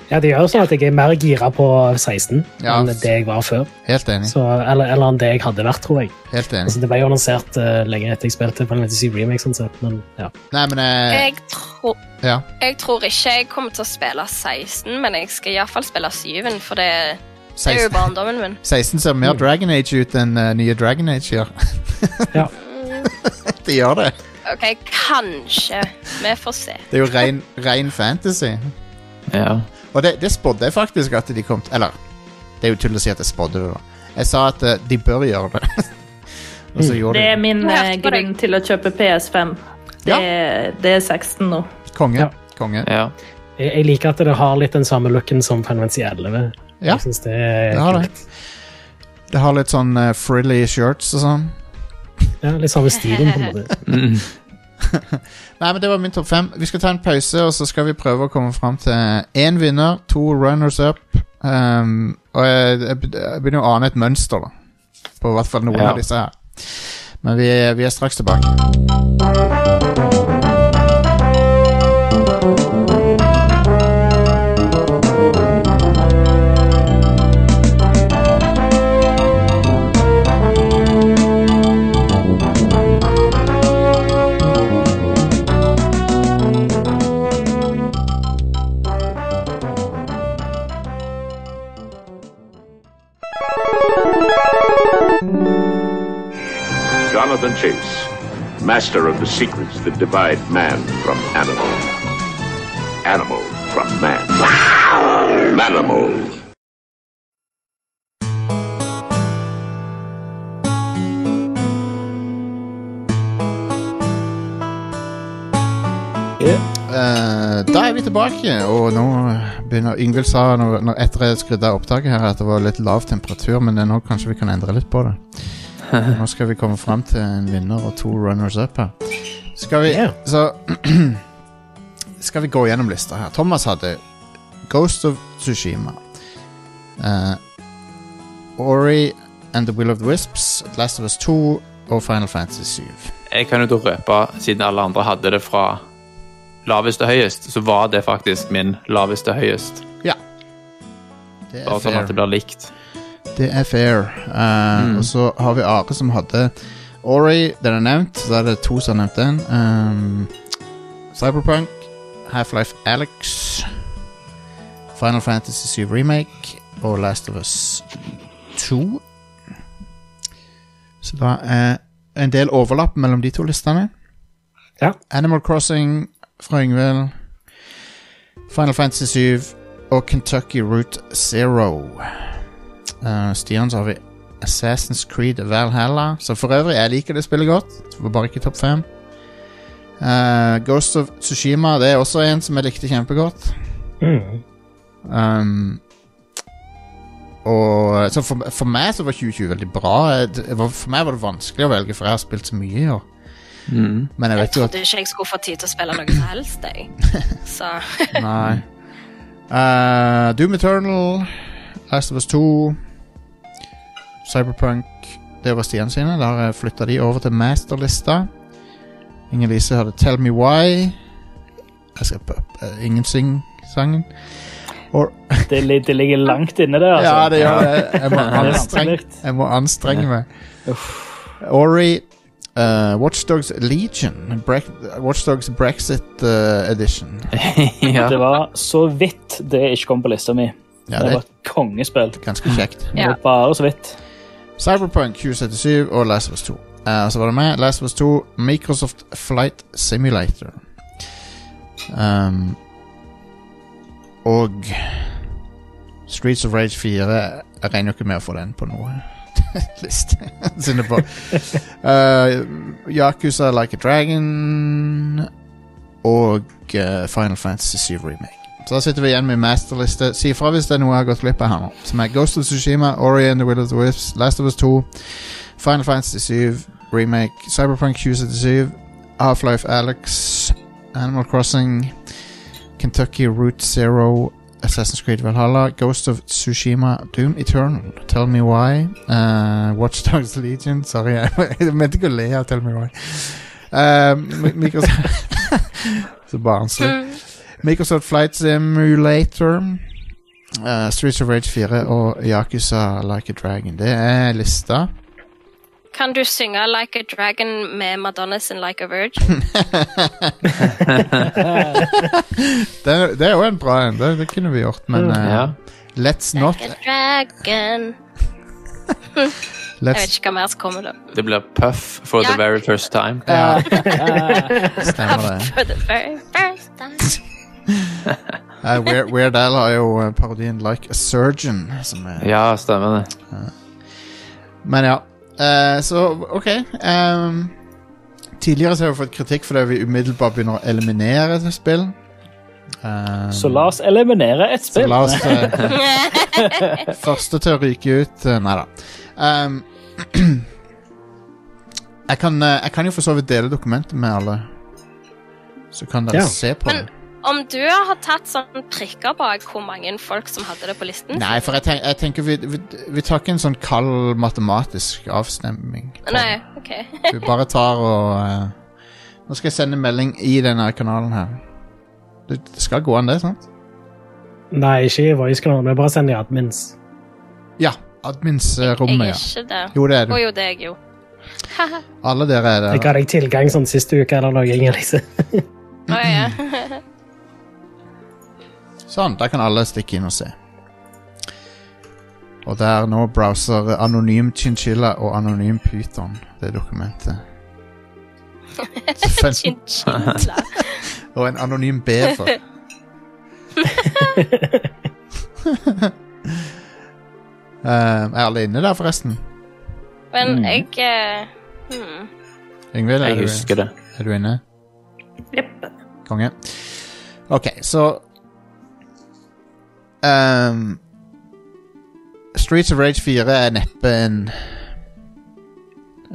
B: Ja, det gjør sånn at jeg er mer gira på 16
A: Ja.
B: enn det jeg var før.
A: Helt enig.
B: Så, eller, eller enn det jeg hadde vært, tror jeg.
A: Helt enig.
B: Altså, det ble jo annonsert eh, lenge etter jeg spilte Final Fantasy Remake, sånn sett, men ja.
A: Nei, men eh,
C: Jeg tro,
A: Ja.
C: jeg tror ikke jeg kommer til å spille 16, men jeg skal iallfall spille 7, for det, det er jo
A: 16,
C: barndommen min. <laughs>
A: 16 ser mer Dragon Age ut enn eh, nye Dragon Age gjør.
B: Ja. <laughs>
A: det gjør det.
C: OK, kanskje. Vi får se.
A: Det er jo ren, ren fantasy.
E: Ja.
A: Og det, det spådde jeg faktisk at de kom til Eller, det er jo tull å si at jeg spådde det, da. Jeg sa at eh, de bør gjøre det. <laughs> Og så gjorde
F: Det
A: de
F: er min
C: deg.
F: grunn til å kjøpe PS5. Det, det er 16 nå.
A: Konge.
B: Ja.
A: Konge.
E: ja.
B: Jeg, jeg liker at det har litt den samme looken som Fanvency Fantasy 11.
A: Ja,
B: Jeg synes det er
A: det har det. Det har litt sånn uh, frilly shirts og sånn.
B: Ja, litt samme stilen, på en måte. <laughs>
E: Mm. <laughs>
A: Nei, men det var min topp fem. Vi skal ta en pause, og så skal vi prøve å komme fram til én vinner, to runners up. Um, og jeg, jeg begynner å ane et mønster, da. På hvert fall noen
E: Ja.
A: av disse her. Men vi, vi er straks tilbake.
G: Master of the secrets that divide man from animal. Animal from man. Manimal.
A: Eh, da er vi tilbake, og nå begynner Yngvild sa når, når etter jeg skrudde av opptaket her at det var litt lav temperatur, men nå kanskje vi kan endre litt på det. <laughs> Nå skal vi komme fram til en vinner og to runners up her. Skal vi
B: yeah.
A: Så <clears throat> skal vi gå gjennom lista her. Thomas hadde Ghost of Tsushima. Uh, Ori and the Will of the Wisps, Last of Us 2 og Final Fantasy 7.
E: Jeg kan jo da røpe, siden alle andre hadde det fra lavest til høyest, så var det faktisk min laveste høyest.
A: Ja. Det er
E: Bare sånn at det blir likt.
A: Det er fair. Uh,
E: Mm.
A: Og så har vi Are som hadde Ori, den er nevnt. Så er det to som har nevnt den. Um, Cyberpunk, Half-Life Alex, Final Fantasy 7 Remake og Last of Us 2. Så da er en del overlapp mellom de to listene.
B: Ja.
A: Animal Crossing fra Yngvild. Final Fantasy 7 og Kentucky Route Zero. Uh, Stian så har vi Assassin's Creed Valhalla, som for øvrig jeg liker det spillet godt. Det var bare ikke topp fem. Uh, Ghost of Tsushima det er også en som jeg likte kjempegodt.
B: Mm.
A: Um, og så for, for meg så var 2020 veldig bra. Det for meg var det vanskelig å velge, for jeg har spilt så mye i år.
E: Mm.
A: Men jeg
C: Jeg
A: vet jo at
C: trodde ikke jeg skulle få tid til å spille noe som helst, jeg. <laughs> Så
A: Nei. Uh, Doom Eternal, Last of Us 2, Cyberpunk Det var stiene sine. Da har jeg flytta de over til masterlista. Inger-Lise hadde Tell Me Why. Jeg skal på uh, Ingen Syng-sangen.
D: Det, det ligger langt inne der, altså.
A: Ja, det gjør det. Jeg må, <laughs> anstrenge, jeg må anstrenge meg. Ori, uh, Watchdogs Legion, Bre Watchdogs Brexit uh, Edition. <laughs>
E: ja.
D: Det var så vidt det ikke kom på lista mi.
A: Ja,
D: det
A: det
D: var et kongespill.
A: ganske kjekt.
D: Det
C: Ja.
D: var bare så vidt.
A: Cyberpunk 2077 og Last of Us 2. Uh, så var det med Last of Us 2, Microsoft Flight Simulator. Um, og Streets of Rage 4 Jeg regner ikke med å få den på noe <laughs> liste. Uh, <laughs> Yakuza Like a Dragon og uh, Final Fantasy 7 Remake. Så da sitter vi igjen med masterliste. Si ifra hvis det er noe jeg har gått glipp av her nå. Som er Ghost of Tsushima, Ori and the Will of the Wisps, Last of Us 2, Final Fantasy 7 Remake, Cyberpunk 2077, Half-Life Alex, Animal Crossing, Kentucky Route Zero, Assassin's Creed Valhalla, Ghost of Tsushima, Doom Eternal, Tell Me Why, uh, Watch Dogs Legion Sorry, <laughs> jeg, mente ikke å le av Tell Me Why. Uh, Mi- Microsoft <laughs> Så barnslig. Microsoft Flight Simulator, uh, Streets of Rage 4 og Yakuza Like a Dragon. Det er lista.
C: kan du synge Like a Dragon med Madonna sin Like a Virgin? <laughs>
A: Det, det er jo en bra en. Det, det kunne vi gjort, men uh,
E: ja.
A: Let's Not
C: Like a Dragon <laughs> Jeg vet ikke hva mer som kommer, da.
E: Det blir Puff for the very first time.
A: Ja, <laughs> stemmer det.
C: For the very first time.
A: Uh, Weird, Weird Al har jo uh, parodien Like a Surgeon. Som er,
E: Ja, stemmer det.
A: Men ja. Uh, så OK. Um, tidligere så har vi fått kritikk fordi vi umiddelbart begynner å eliminere et spill. Um,
D: Så la oss eliminere et spill.
A: så la oss uh, <laughs> Første til å ryke ut uh, Nei da. Um, <clears throat> jeg, kan, uh, jeg kan jo for så vidt dele dokumentet med alle. så kan dere
B: Ja.
A: se på
C: Men
A: det.
C: Om du har tatt sånn prikker bak hvor mange folk som hadde det på listen?
A: Nei, for jeg, tenk, jeg tenker vi, vi, vi tar ikke en sånn kald matematisk avstemning.
C: Nei, OK. <laughs>
A: Vi bare tar og uh, Nå skal jeg sende melding i denne kanalen her. Det, det skal gå an, det, sant?
B: Nei, ikke i Voice-kanalen, men bare send i admins.
A: Ja. Admins-rommet,
C: jeg
A: ja.
C: er ikke det.
A: Jo, det er du.
C: Og jo, det er jeg jo. <laughs>
A: Alle dere er
B: Jeg ga
A: der.
B: deg tilgang sånn siste uke eller noe, Inger-Lise.
C: oh, ja. <laughs>
A: Sånn, da kan alle stikke inn og se. Og der nå browser Anonym Chinchilla og Anonym Python det dokumentet. <laughs>
C: Chinchilla. <laughs>
A: Og en anonym bever. uh, <laughs> er alle inne der, forresten?
C: Men
D: Mm.
C: jeg uh, hmm.
A: Yngvild, er,
E: Jeg
A: du-
E: husker det.
A: er du inne?
F: Jepp.
A: Konge. OK, så ehm, Streets of Rage 4 er neppe en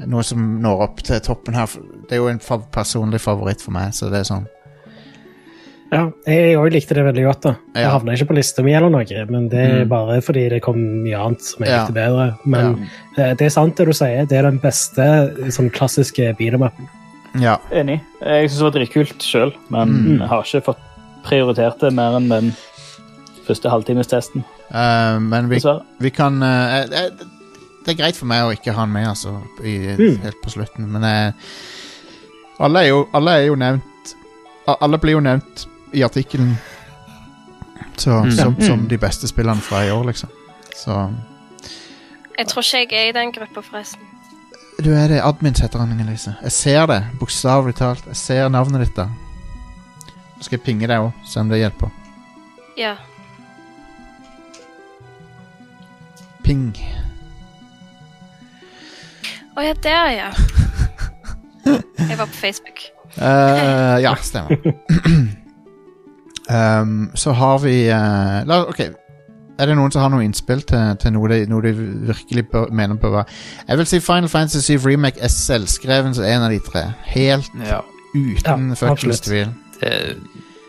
A: Noe som når opp til toppen her. Det er jo en fav personlig favoritt for meg, så det er sånn.
B: Ja, jeg òg likte det veldig godt. da. Jeg
A: Ja.
B: havna ikke på lista mi, eller noe, men det er
E: Mm.
B: bare fordi det kom mye annet som jeg
A: Ja.
B: likte bedre. Men ja. det er sant det du sier, det er den beste sånn klassiske beatermappen.
A: Ja.
D: Enig. Jeg syns det var dritkult sjøl, men
A: Mm.
D: jeg har ikke fått prioritert det mer enn den første halvtimestesten,
A: Uh, men vi, vi kan uh, Det er greit for meg å ikke ha han med, altså, i,
B: Mm.
A: helt på slutten, men uh, alle, er jo, alle er jo nevnt Alle blir jo nevnt i artikkelen
E: Mm.
A: som, som
D: Mm.
A: de beste spillene fra i år, liksom. Så
C: Jeg tror ikke jeg er i den gruppa, forresten.
A: Du er det. Admins heter han, Inger-Lise. Jeg ser det, bokstavelig talt. Jeg ser navnet ditt der. Nå skal jeg pinge deg òg, se om det hjelper.
C: Ja.
A: Ping.
C: Å ja, der, ja. <laughs> Jeg var på Facebook.
A: Uh, ja, <laughs> stemmer. <clears throat> um, så har vi uh, la, Ok. Er det noen som har noe innspill til, til noe, de, noe de virkelig bør, mener på hva Jeg vil si Final Fantasy 7 Remake er selvskreven som en av de tre. Helt
E: Ja,
A: uten
B: Ja,
A: fuckings tvil.
E: det,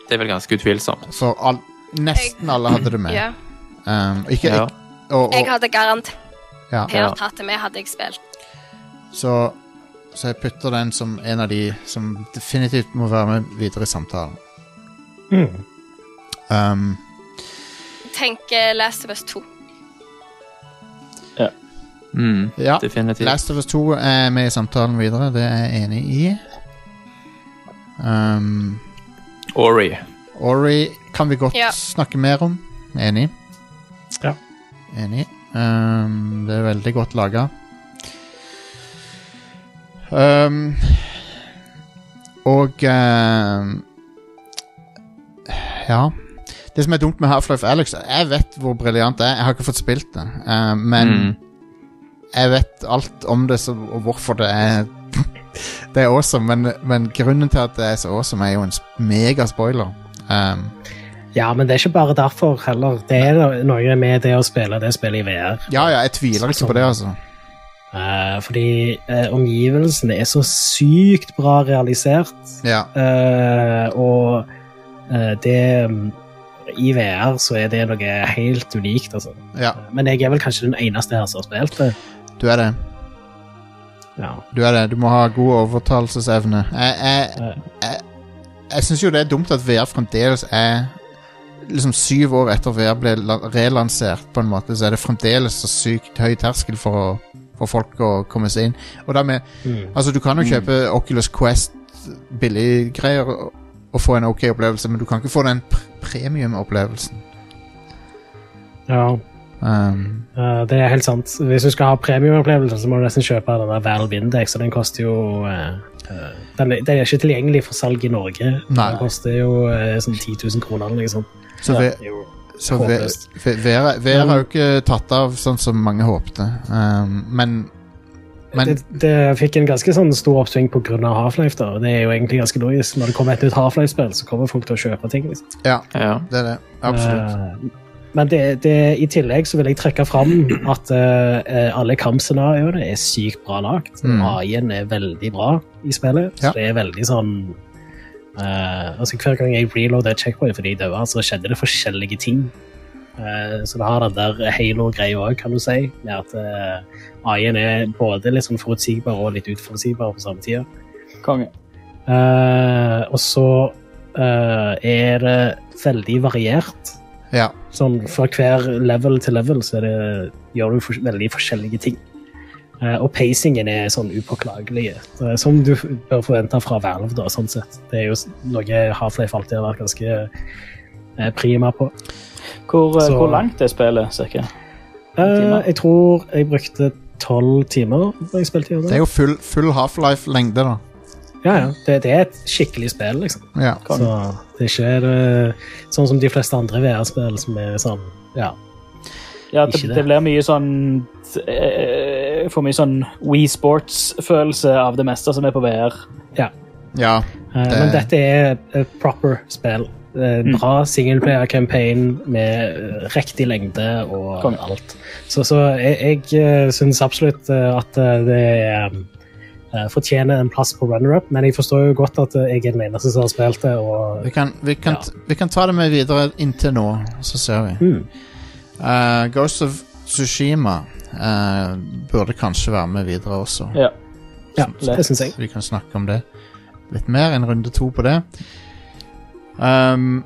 E: det er vel ganske utvilsomt.
A: For all, nesten alle hadde det med.
C: Ja.
A: Um, ikke,
E: Ja.
A: Og,
C: Jeg hadde garantert
A: ja.
E: Ja.
C: hatt det med, hadde jeg spilt.
A: Så, så jeg putter den som en av de som definitivt må være med videre i samtalen.
B: Mm.
A: Um,
C: Tenk eh, Last of Us 2.
E: Mm,
A: ja,
E: definitivt.
A: Last of Us 2 er med i samtalen videre, det er jeg enig i. Um,
E: Ori.
A: Ori kan vi godt
C: Ja.
A: snakke mer om. Enig. Enig. Um, det er veldig godt laga. Um, og um, Ja. Det som er dumt med Half-Life Alex Jeg vet hvor briljant det er. Jeg har ikke fått spilt det. Uh, men
E: Mm.
A: jeg vet alt om det så, og hvorfor det er <laughs> Det er awesome, men, men grunnen til at det er så awesome, er jo en sp- megaspoiler. Um,
B: Ja, men det er ikke bare derfor heller. Det er noe med det å spille det spillet i VR.
A: ja, ja, jeg tviler ikke på det, altså.
B: Uh, fordi uh, omgivelsene er så sykt bra realisert.
A: Ja.
B: Uh, og det um, I VR så er det noe helt unikt, altså.
A: ja,
B: Men jeg er vel kanskje den eneste her som har spilt det.
A: du er det.
B: Ja.
A: Du er det. Du må ha god overtalelsesevne. Jeg, jeg, jeg, jeg syns jo det er dumt at VR fremdeles er Liksom syv år etter VR ble la- relansert, på en måte, så er det fremdeles så sykt høy terskel for, å, for folk å komme seg inn. Og dermed,
B: mm.
A: Altså, du kan jo kjøpe Oculus Quest billiggreier og, og få en ok opplevelse, men du kan ikke få den pr premium-opplevelsen.
B: ja.
A: Um,
B: Uh, det er helt sant. Hvis du skal ha premiumopplevelser, så må du nesten kjøpe den der Valve Index, og den koster jo eh, den, er- den er ikke tilgjengelig for salg i Norge.
A: Nei.
B: Den koster jo eh, sånn 10 000 kroner eller noe sånt.
A: Så
B: Ja,
A: ve-
B: er jo
A: så ve- ve- VR, VR har jo ikke tatt av sånn som mange håpte. Um, men Men
B: det, det fikk en ganske sånn stor oppsving pga. Half-Life. da, og Det er jo egentlig ganske logisk. Når det kommer et nytt Half-Life-spill, så kommer folk til å kjøpe ting. liksom.
A: ja,
E: Ja.
A: det er det. Absolutt.
B: Uh, men det, det, i tillegg så vil jeg trekke fram at uh, alle kampscenarioene er sykt bra lagd.
A: Mm.
B: AI-en er veldig bra i spillet.
A: Ja.
B: Så det er veldig sånn Eh, altså Hver gang jeg reloader et checkpoint fordi jeg døde, så skjedde det forskjellige ting. Uh, så det har den der halo-greia òg, kan du si. Med at uh, AI-en er både litt sånn forutsigbar og litt uforutsigbar på samme tid.
D: Konge.
B: Uh, og så eh, er det veldig variert.
A: Ja.
B: Sånn Fra hver level til level så er det, gjør du for, veldig forskjellige ting. Eh, og pacingen er sånn upåklagelig, eh, som du bør forvente fra Valve. da, sånn sett. Det er jo noe Half-Life alltid har vært ganske eh, prima på.
D: Hvor,
B: Så-
D: hvor langt er spillet, cirka?
B: Eh, jeg tror jeg brukte tolv timer da jeg spilte gjennom
A: Det er jo full, full Half-Life-lengde, da.
B: Ja, ja. Det, det er et skikkelig spill, liksom.
A: Ja.
B: Så det er ikke det, sånn som de fleste andre VR-spill som er sånn Ja.
D: Ja, det,
B: det.
D: det blir mye sånn eh, for mye sånn We Sports-følelse av det meste som er på VR.
B: ja.
A: ja.
B: Eh,
A: Det-
B: Men dette er et proper spill. Eh,
D: Mm.
B: Bra singleplayer-campaign med eh, riktig lengde og
D: Kom.
B: alt. Så, så jeg, jeg syns absolutt at det er fortjener en plass på runner-up, men jeg forstår jo godt at jeg er den eneste som har spilt det. Og,
A: Vi kan, vi, kan,
B: Ja.
A: vi kan ta det med videre inntil nå, så ser vi.
B: Mm.
A: Uh, Ghost of Tsushima eh, burde kanskje være med videre også.
D: Ja.
B: ja, det syns jeg.
A: Så vi kan snakke om det litt mer. En runde to på det. Um,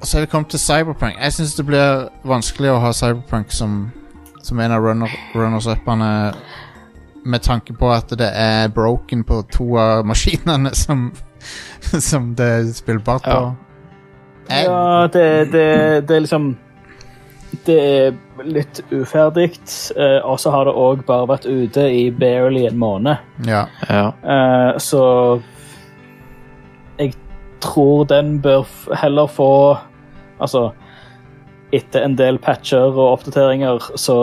A: og så er vi kommet til Cyberprank. Jeg syns det blir vanskelig å ha Cyberprank som, som en av runner, runners-upene med tanke på at det er broken på to av maskinene som, <laughs> som det er spillbart på.
E: Ja.
A: Jeg,
D: Ja, det, det, det er liksom Det er litt uferdig, eh, og så har det òg bare vært ute i barely en måned.
A: ja.
E: Ja.
D: Eh, så jeg tror den bør f- heller få Altså etter en del patcher og oppdateringer, så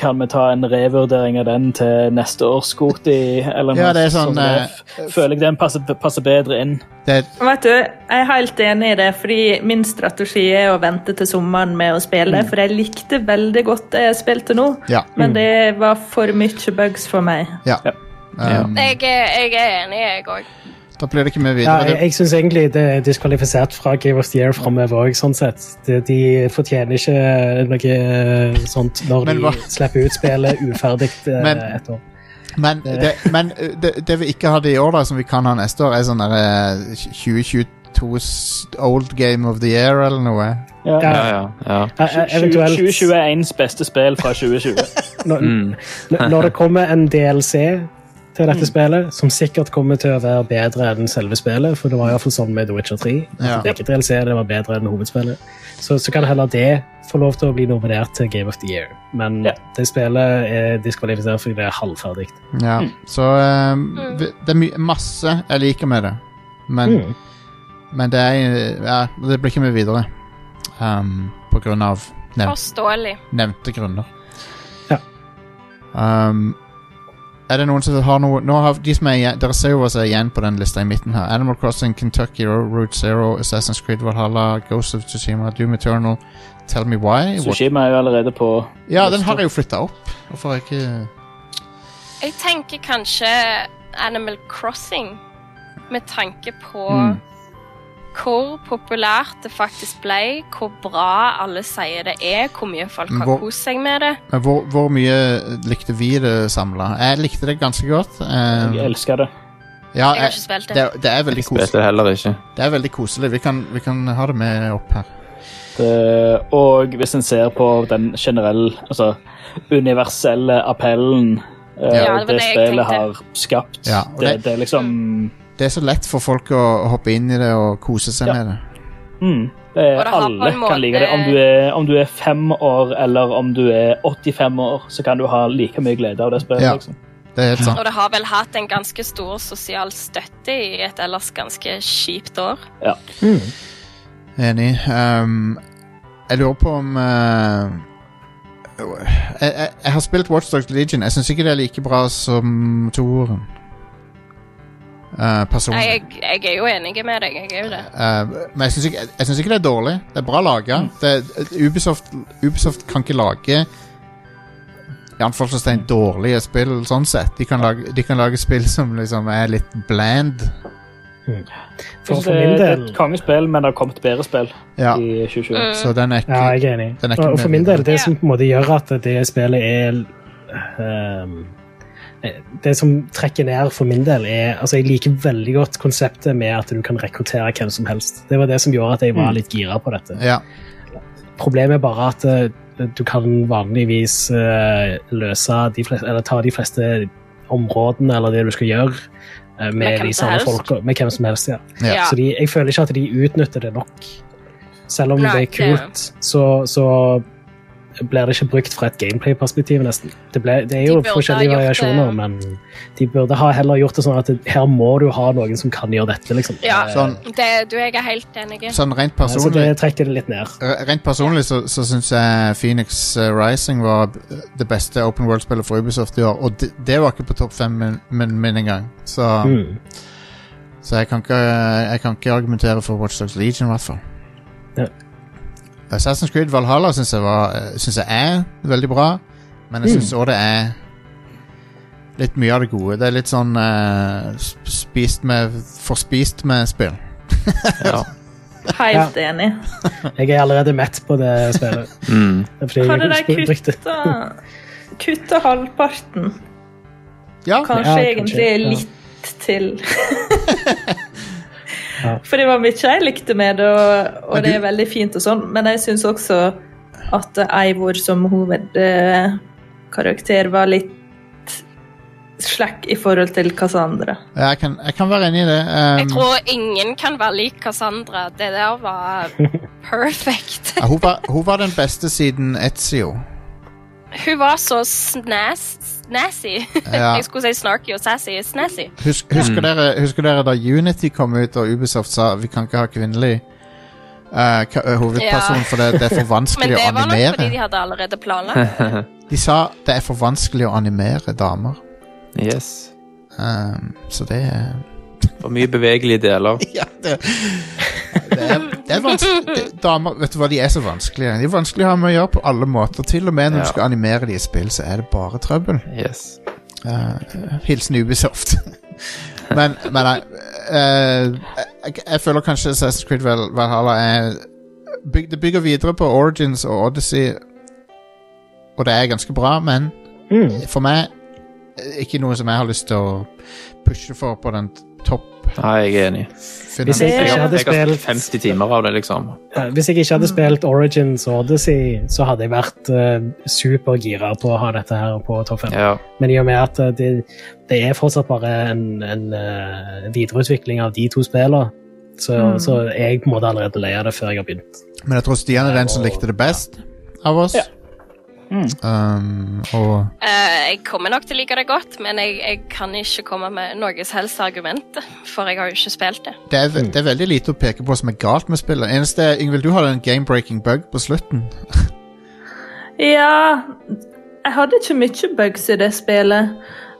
D: kan vi ta en revurdering av den til neste års Scooty. Eller
A: Ja, det er sånn,
D: sånt. Jeg føler jeg den passer, passer bedre inn.
A: Det
F: Vet du, Jeg er helt enig i det, fordi min strategi er å vente til sommeren med å spille. For jeg likte veldig godt det jeg spilte nå,
A: ja.
F: men det var for mye bugs for meg.
A: ja. Um,
C: Jeg, er- jeg er enig, jeg òg.
A: Da blir det ikke med
B: Ja,
A: videre.
B: jeg jeg syns egentlig det er diskvalifisert fra Game of the Year framover òg, sånn sett. De, de fortjener ikke noe eh, sånt når
A: Men
B: de slipper ut spillet uferdig eh, <laughs>
A: Men-
B: et år.
A: Men, det, men det, det vi ikke hadde i år, da, som vi kan ha neste år, er sånn der uh, 2022s Old Game of the Year eller noe.
B: Ja,
E: Ja, ja, ja.
B: eh, eh, eventuelt
D: 2021s beste spill fra 2020. <laughs>
B: når,
E: Mm.
B: når det kommer en DLC til dette spillet, som sikkert kommer til å være bedre enn selve spillet, for det var iallfall sånn med The Witcher 3.
A: Ja.
B: At begge DLC det var bedre enn hovedspillet. Så, så kan heller det få lov til å bli nominert til Game of the Year. Men
D: Ja.
B: det spillet er diskvalifisert fordi det er halvferdig.
A: Ja, Så um, det er my masse jeg liker med det, men,
B: Mm.
A: men det er Ja, det blir ikke mye videre. Um, på grunn av nev
C: Forståelig.
A: nevnte grunner.
B: Ja.
A: Um, er det noen som har noe Nå har de som er igjen Dere ser jo hva som er igjen på den lista i midten her. Animal Crossing, Kentucky, Route Zero, Assassin's Creed Valhalla, Ghost of Tsushima, Doom Eternal, Tell Me Why.
D: Tsushima er jo allerede på
A: Ja, den har jeg jo flytta opp. Hvorfor har jeg ikke
C: Jeg tenker kanskje Animal Crossing, med tanke på
A: Mm.
C: Hvor populært det faktisk ble, hvor bra alle sier det er, hvor mye folk har
A: Hvor-
C: kost seg med det.
A: Men hvor, hvor mye likte vi det samla? Jeg likte det ganske godt. Um,
D: Jeg elsker det.
A: ja,
C: Jeg har ikke spilt
A: det,
C: det.
A: er- det er veldig
E: Jeg
A: koselig.
E: spilte det heller ikke.
A: Det er veldig koselig. Vi kan, vi kan ha det med opp her.
D: det. Og hvis en ser på den generelle, altså universelle appellen eh,
C: Ja, det
D: det,
C: det
D: spillet har skapt,
A: Ja,
D: det,
A: det-
D: det er liksom
A: Det er så lett for folk å hoppe inn i det og kose seg
D: Ja.
A: med det.
D: mm, det er,
C: det
D: Alle
C: måte-
D: kan like det. Om du, er, om du er fem år eller om du er 85 år, så kan du ha like mye glede av det spillet.
A: Ja.
D: Liksom.
A: Det er helt sant.
C: Og det har vel hatt en ganske stor sosial støtte i et ellers ganske kjipt år.
A: Enig. Um, jeg lurer på om uh, jeg, jeg, jeg har spilt Watchdogs Legion. Jeg syns ikke det er like bra som toeren. Uh, personlig.
C: Nei, jeg, jeg er jo enig med deg. Jeg er jo det.
A: Uh, men jeg syns ikke, ikke det er dårlig. Det er bra laga. Ubisoft, Ubisoft kan ikke lage i anførselstegn dårlige spill sånn sett. De kan, lage, de kan lage spill som liksom er litt bland.
B: For, for
D: det, det er et kongespill, men det har kommet bedre spill
A: Ja,
D: i 2020.
C: Mm.
A: så den er ikke
B: Ja, jeg er enig.
A: Er ikke
B: Og for min del, det som på en måte gjør at det spillet er ehm, Det som trekker ned for min del, er altså Jeg liker veldig godt konseptet med at du kan rekruttere hvem som helst. Det var det som gjorde at jeg var
D: Mm.
B: litt gira på dette.
A: Ja.
B: Problemet er bare at eh, du kan vanligvis uh, løse de fleste, eller ta de fleste områdene eller det du skal gjøre, uh, med,
C: Med
B: de samme folka. Med hvem som helst, ja.
A: Ja.
C: Ja.
B: Så de, jeg føler ikke at de utnytter det nok. Selv om
C: Nei,
B: det er kult, så, så blir det ikke brukt fra et gameplay-perspektiv, nesten. Det, ble, det er jo
C: de
B: forskjellige variasjoner,
C: det-
B: men de burde ha heller gjort det sånn at her må du ha noen som kan gjøre dette, liksom.
C: Ja.
A: Sånn,
C: Det, du, jeg er helt enig.
A: sånn rent personlig
B: det trekker det litt ned.
A: Rent personlig så, så syns jeg Phoenix eh, Rising var det beste open world-spillet for Ubisoft i år. Og det, det var ikke på topp fem min, min, min engang. Så,
B: Mm.
A: så jeg, kan ikke, jeg kan ikke argumentere for Watch Dogs Legion, i hvert fall.
B: Ja.
A: Assassin's Creed Valhalla syns jeg, var, eh, synes jeg er veldig bra, men jeg syns òg det er litt mye av det gode. Det er litt sånn uh, spist med Forspist med spill.
E: Ja. <laughs>
F: Helt enig.
B: Jeg er allerede mett på det spillet. <laughs>
E: Mm.
F: De
B: jeg brukte
F: kutta, kutta halvparten?
A: Ja,
F: Kanskje
B: Ja, kanskje,
F: egentlig
B: ja.
F: litt til. <laughs>
B: Ja.
F: For det var mye jeg likte med det, og, og det er veldig fint og sånn, men jeg syns også at Eivor som hovedkarakter var litt slekk i forhold til Cassandra.
A: jeg kan, jeg kan være enig i det.
C: Jeg
A: Um,
C: tror ingen kan være lik Cassandra. Det der var <laughs> perfect.
A: ja, hun, var, hun var den beste siden Etzio.
C: Hun var så snas, snazzy.
A: Ja. <laughs>
C: Jeg skulle si snarky og sassy. Snazzy.
A: Husk, husker, dere, husker dere da Unity kom ut og Ubisoft sa vi kan ikke ha kvinnelig uh, hovedperson
C: Ja.
A: for det, det er for <laughs> vanskelig å animere?
C: Men det var nok fordi de hadde allerede planlagt. <laughs>
A: De sa det er for vanskelig å animere damer.
E: Yes.
A: Um, så det er
E: For mye bevegelige deler. <laughs>
A: Ja, det, det er, det er vanskelig. Damer, vet du hva, de er så vanskelige. De er vanskelig å ha med å gjøre på alle måter. Til og med når
E: Ja.
A: du skal animere de i spill, så er det bare trøbbel.
E: Yes.
A: Uh, hilsen Ubisoft. <laughs> men men nei, uh, jeg, jeg føler kanskje Assassin's Creed Val Valhalla er byg, Det bygger videre på Origins og Odyssey, og det er ganske bra, men
B: Mm.
A: for meg ikke noe som jeg har lyst til å pushe for på den topp
E: Nei, jeg er enig.
B: Hvis jeg
E: Jeg
B: ikke
E: jeg har
B: spilt
E: spilt 50 timer av det, liksom.
B: Hvis jeg ikke hadde spilt Origins Odyssey, så hadde jeg vært uh, supergira på å ha dette her på topp fem.
E: Ja.
B: Men i og med at eh, det, det er fortsatt bare en, en uh, videreutvikling av de to spillene, så, så er jeg på en måte allerede lei av det før jeg har begynt.
A: Men jeg tror Stian er den som likte det best av oss. Um, og
C: uh, jeg kommer nok til å like det godt, men jeg, jeg kan ikke komme med noe som helst argument, for jeg har jo ikke spilt det.
A: det er, ve- det er veldig lite å peke på som er galt med spillet. Eneste er, Yngvild, du hadde en game-breaking bug på slutten. <laughs>
F: Ja Jeg hadde ikke mye bugs i det spillet,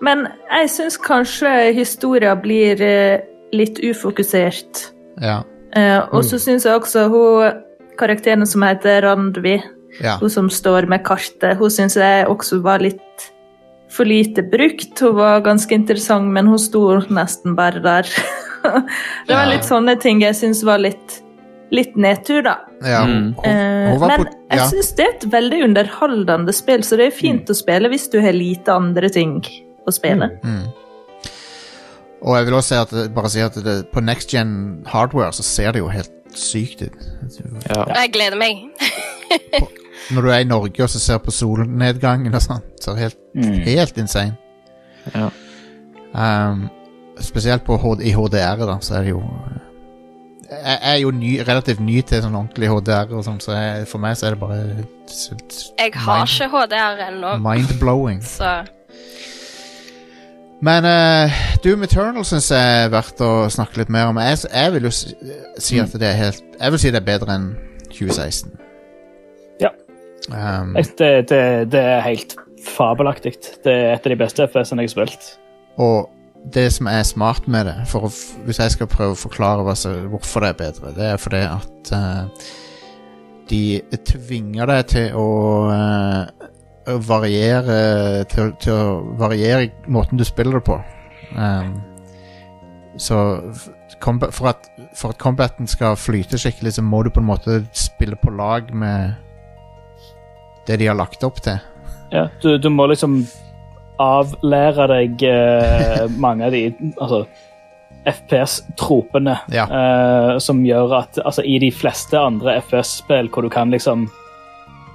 F: men jeg syns kanskje historia blir eh, litt ufokusert.
A: Ja.
F: Uh, og så syns jeg også hun karakteren som heter Randvi,
A: ja.
F: hun som står med kartet, hun syns jeg også var litt for lite brukt. Hun var ganske interessant, men hun sto nesten bare der. <laughs> det var litt sånne ting jeg syns var litt, litt nedtur, da.
A: ja. Hun,
E: Mm.
A: hun, var på, men
F: jeg
A: ja.
F: syns det er et veldig underholdende spill, så det er fint å spille hvis du har lite andre ting å spille.
A: mm. Og jeg vil også si at bare si at det, på next gen hardware så ser det jo helt sykt ut.
E: Ja.
C: Jeg gleder meg.
A: Når du er i Norge og så ser på solnedgangen og sånn, så helt,
D: Mm.
A: helt insane.
E: Ja.
A: Um, spesielt på H i HDR, da, så er det jo Jeg er jo ny, relativt ny til sånn ordentlig HDR, og sånn, så jeg, for meg så er det bare s-
C: Jeg har ikke HDR ennå,
A: mind-blowing. <laughs>
C: så
A: Men uh, Doom Eternal syns jeg er verdt å snakke litt mer om. Jeg, jeg vil jo si, si at det er helt Jeg vil si det er bedre enn 2016. Um,
D: Det, det, det er helt fabelaktig. Det er et av de beste FPS-ene jeg har spilt.
A: Og det som er smart med det, for å, hvis jeg skal prøve å forklare hvorfor det er bedre, det er fordi at uh, de tvinger deg til å, uh, variere til, til å variere måten du spiller det på. Um, så for, at, for at combaten skal flyte skikkelig, så må du på en måte spille på lag med det de har lagt opp til.
D: Ja, du, du må liksom avlære deg eh, <laughs> mange av de altså, FPS-tropene
A: Ja.
D: eh, som gjør at altså, i de fleste andre FPS-spill hvor du kan liksom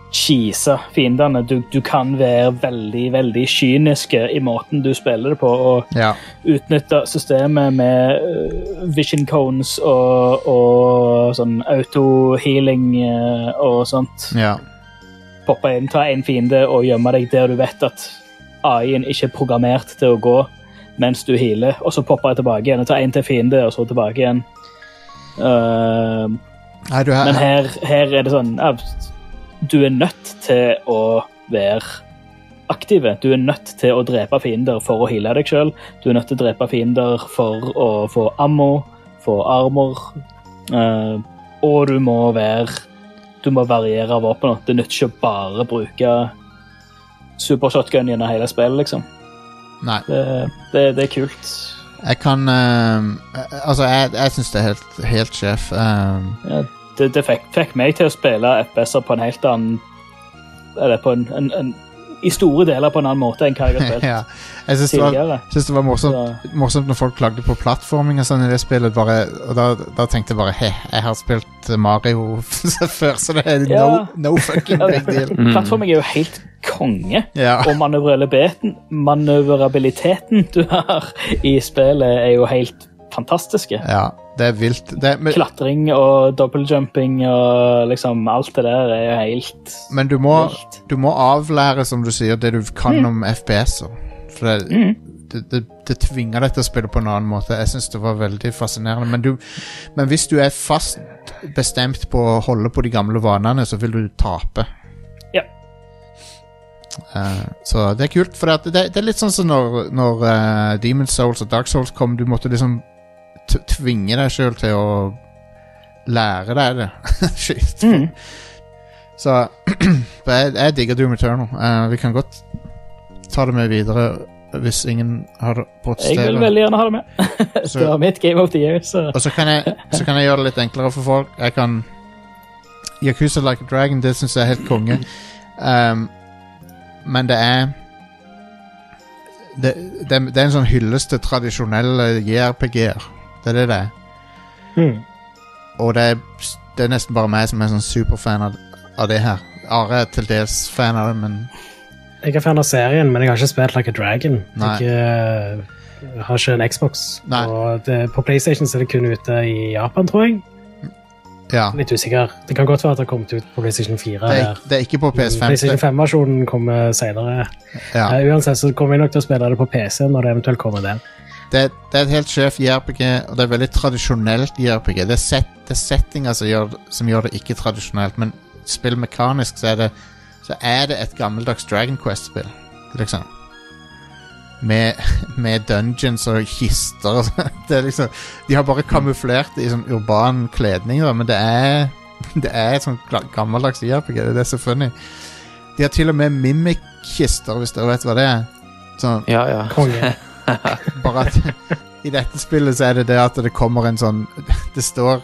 D: cheese fiendene du, du kan være veldig, veldig kyniske i måten du spiller det på, og
A: Ja.
D: utnytte systemet med eh, vision cones og, og sånn auto-healing eh, og sånt
A: ja.
D: Poppe inn, ta en fiende og gjemme deg der du vet at AI-en ikke er programmert til å gå mens du healer, og så popper jeg tilbake igjen og tar en til fiende, og så tilbake igjen. Uh,
A: Nei, du,
D: men
A: her,
D: her er det sånn ja, Du er nødt til å være aktive. Du er nødt til å drepe fiender for å heale deg sjøl. Du er nødt til å drepe fiender for å få ammo, få armor. Uh, og du må være Du må variere våpenet. Det nytter ikke å bare bruke supershotgun gjennom hele spillet, liksom.
A: nei.
D: Det, det, det er kult.
A: Jeg kan eh, Altså, jeg, jeg syns det er helt, helt sjef. Um.
D: Ja, det det fikk, fikk meg til å spille FPS-er på en helt annen Eller på en, en, en I store deler på en annen måte enn hva jeg har spilt <laughs>
A: ja. Jeg syns det, var-
D: tidligere.
A: synes det var morsomt, morsomt når folk klagde på plattforming og sånn i det spillet. Bare, og da, da tenkte jeg bare he, jeg har spilt Mario <laughs> før, så det er no,
D: Ja.
A: no fucking big <laughs> deal.
D: Plattforming er jo helt konge.
A: Ja.
D: Og manøvrabiliteten, manøvrabiliteten du har i spillet, er jo helt fantastiske.
A: ja, det er vilt. Det, men,
D: Klatring og dobbeltjumping og liksom alt det der er helt
A: men du må,
D: vilt.
A: du må avlære, som du sier, det du kan om FPS-er. For det,
D: Mm.
A: det, det, det tvinger deg til å spille på en annen måte. Jeg syns det var veldig fascinerende. Men, du, men hvis du er fast bestemt på å holde på de gamle vanene, så vil du tape.
D: Ja.
A: Uh, så det er kult, for det, det, er litt sånn som når, når uh, Demon's Souls og Dark Souls kom. Du måtte liksom tvinge deg sjøl til å lære deg det. <laughs> Shit.
D: Mm.
A: Så <clears throat> jeg, jeg digger Doom Eternal. Uh, vi kan godt ta det med videre hvis ingen har
D: Jeg vil veldig gjerne ha det med. <laughs>
A: Så-
D: det var mitt Game of the Year, så
A: Og så kan, jeg, så kan jeg gjøre det litt enklere for folk. Jeg kan Yakuza Like a Dragon, det syns jeg er helt konge. Um, men det er det, det, det er en sånn hyllest til tradisjonelle JRPG-er. Det er det det er.
B: Mm.
A: Og det er, det er nesten bare meg som er sånn superfan av, av det her. Are er til dels fan av det, men
B: Jeg er fan av serien, men jeg har ikke spilt Like a Dragon.
A: Nei.
B: Jeg uh, har ikke en Xbox.
A: Nei.
B: Og det, på PlayStation så er det kun ute i Japan, tror jeg.
A: ja.
B: Litt usikker. Det kan godt være at det har kommet ut på PlayStation 4
A: Det er, det er ikke på PS5.
B: PlayStation 5-versjonen kommer senere.
A: ja.
B: Uh, uansett så kommer jeg nok til å spille det på PC når det eventuelt kommer der.
A: Det, det er et helt sjef JRPG, og det er veldig tradisjonelt JRPG. Det er, set, det er settinga som, gjør- som gjør det ikke tradisjonelt, men spillmekanisk så er det, så er det et gammeldags Dragon Quest-spill, liksom. Med, <laughs> med dungeons og kister og sånn. <laughs> Liksom De har bare kamuflert det i sånn urban kledning, da, men det er <laughs> Det er et sånt gammeldags JRPG. Det er så funny. De har til og med mimic-kister, hvis dere vet hva det er. Sånn
E: Ja, ja. <laughs>
A: Bare at i dette spillet så er det det at det kommer en sånn <laughs> Det står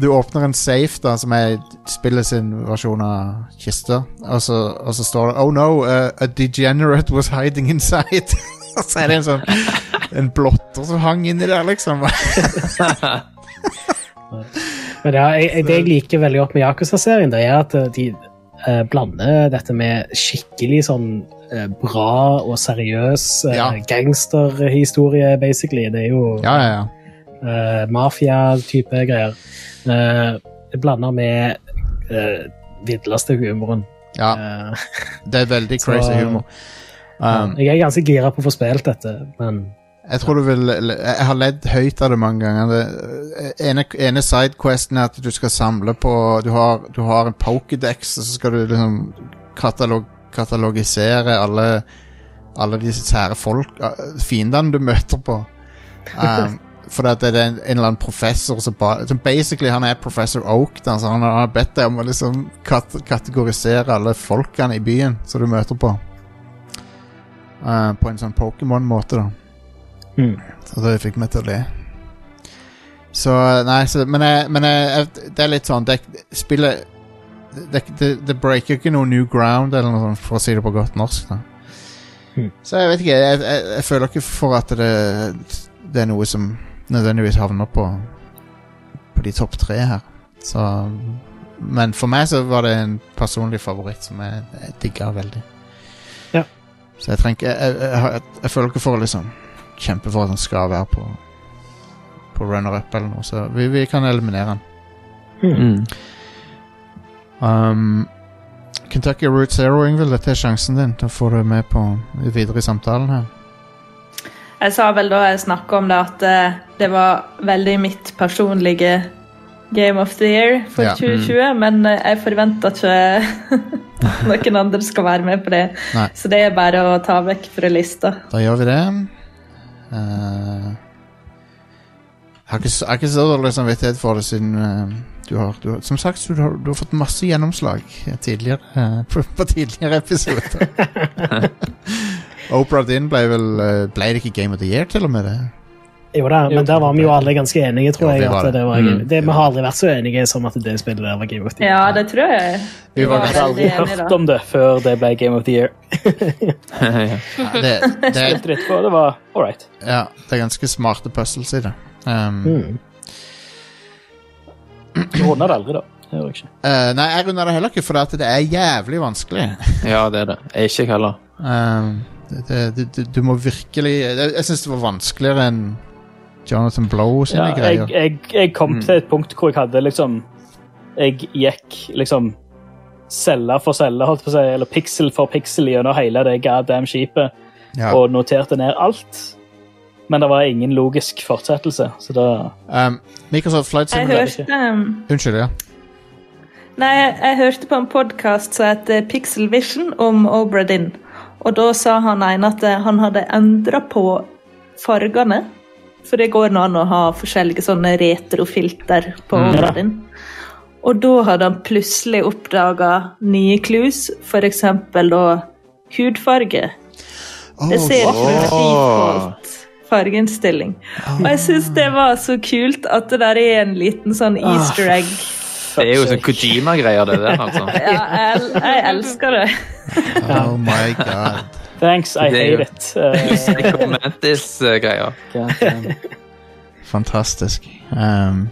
A: Du åpner en safe, da, som er spillet sin versjon av kista, og så, og så står det Oh no, uh, a degenerate was hiding inside. <laughs> og så er det en sånn En blotter som hang inni der, liksom.
B: Men ja, jeg, jeg, det jeg liker veldig godt med Yakuza-serien, det er at eh, de eh, blander dette med skikkelig sånn eh, bra og seriøs eh,
A: Ja.
B: gangsterhistorie, basically. Det er jo
A: ja, ja, ja.
B: eh, mafia-type greier. Eh, det blander med uh, villeste humoren.
A: ja.
B: Eh, <laughs>
A: Det er veldig crazy humor. Um,
B: jeg er ganske gira på å få spilt dette, men
A: Jeg tror du vil Jeg har ledd høyt av det mange ganger. Det, ene, ene sidequesten er at du skal samle på Du har, du har en Pokédex, og så skal du liksom katalog, katalogisere alle Alle de sære folk Fiendene du møter på. Um, for det er en, en eller annen professor som, som Basically han er professor Oak. Da, så han har bedt deg om å liksom kat, kategorisere alle folkene i byen som du møter på. Uh, på en sånn Pokémon-måte, da.
B: Hmm.
A: Så det fikk meg til å le. Så Nei, så, men, jeg, men jeg, det er litt sånn det, Spillet det, det, det breaker ikke noe new ground, eller noe sånt, for å si det på godt norsk. da
B: Mm.
A: Så jeg vet ikke, jeg, jeg, jeg føler ikke for at det, det er noe som nødvendigvis havner på På de topp tre her. Så Men for meg så var det en personlig favoritt som jeg, jeg digga veldig.
B: Ja.
A: Så jeg trenger jeg, jeg, jeg, jeg føler ikke for liksom kjempe for at den skal være på På runner-up eller noe, så vi, vi kan eliminere den.
E: Mm.
A: Um, Kentucky Route Zero, Ingvild, dette er sjansen din til å få det med på videre i samtalen her.
F: Jeg sa vel da jeg snakka om det, at eh, det var veldig mitt personlige Game of the Year for
A: Ja.
F: 2020, men eh, jeg forventer ikke <laughs> noen andre skal være med på det.
A: Nei.
F: Så det er bare å ta vekk fra lista.
A: Da gjør vi det. Uh, jeg har ikke, jeg har ikke så dårlig samvittighet for det siden uh, du har, du har Som sagt, du har, du har fått masse gjennomslag tidligere uh, på, på tidligere episoder. <laughs> <laughs> Oprah Din ble vel eh, Ble det ikke Game of the Year, til og med? det?
B: Jo da, men der var vi jo alle ganske enige, tror jeg. at
A: det.
B: det var,
E: Mm.
B: det, Vi har aldri vært så enige som at det spillet der var Game of the Year.
F: Ja, det tror jeg.
A: Vi var
F: var
D: har aldri hørt
F: da.
D: om det før det ble Game of the Year. <laughs>
E: ja.
A: Det, det,
D: Spilte litt på, det var all right.
A: ja, det er ganske smarte puzzles i det. Um,
B: Mm.
D: Du runder det aldri, da. Det jeg
A: eh, nei, jeg runder det heller ikke, for at det er jævlig vanskelig. <laughs>
E: ja, det er det. Jeg ikke heller.
A: Um, det, det, du, du må virkelig Jeg, jeg syns det var vanskeligere enn Jonathan Blow sine
D: Ja,
A: greier.
D: jeg, jeg, jeg kom
E: Mm.
D: til et punkt hvor jeg hadde liksom Jeg gikk liksom celle for celle, holdt på å si, eller pixel for pixel gjennom hele det goddamn skipet
A: ja.
D: og noterte ned alt. Men det var ingen logisk fortsettelse, så da
A: um, Microsoft Flight
F: Jeg
A: Simulator
F: hørte um,
A: Unnskyld, ja.
F: Nei, jeg, jeg hørte på en podkast som heter Pixel Vision om Obra Dinn. Og da sa han ene at eh, han hadde endra på fargene. For det går nå an å ha forskjellige sånne retrofilter på
D: Mm.
F: din. Dinn. Og da hadde han plutselig oppdaga nye clues, f.eks. da hudfarge. Det ser ut som en default fargeinnstilling. Og jeg syns det var så kult at det der er en liten sånn easter egg.
E: Det er jo sånn Kojima-greier, det der, altså.
F: Ja, jeg, jeg elsker det.
A: Oh my god.
D: Thanks, I
E: Det jo-
D: hate it. <laughs> Eh,
E: Psycho Mantis-greier.
D: goddamn. <laughs>
A: Fantastisk. Um,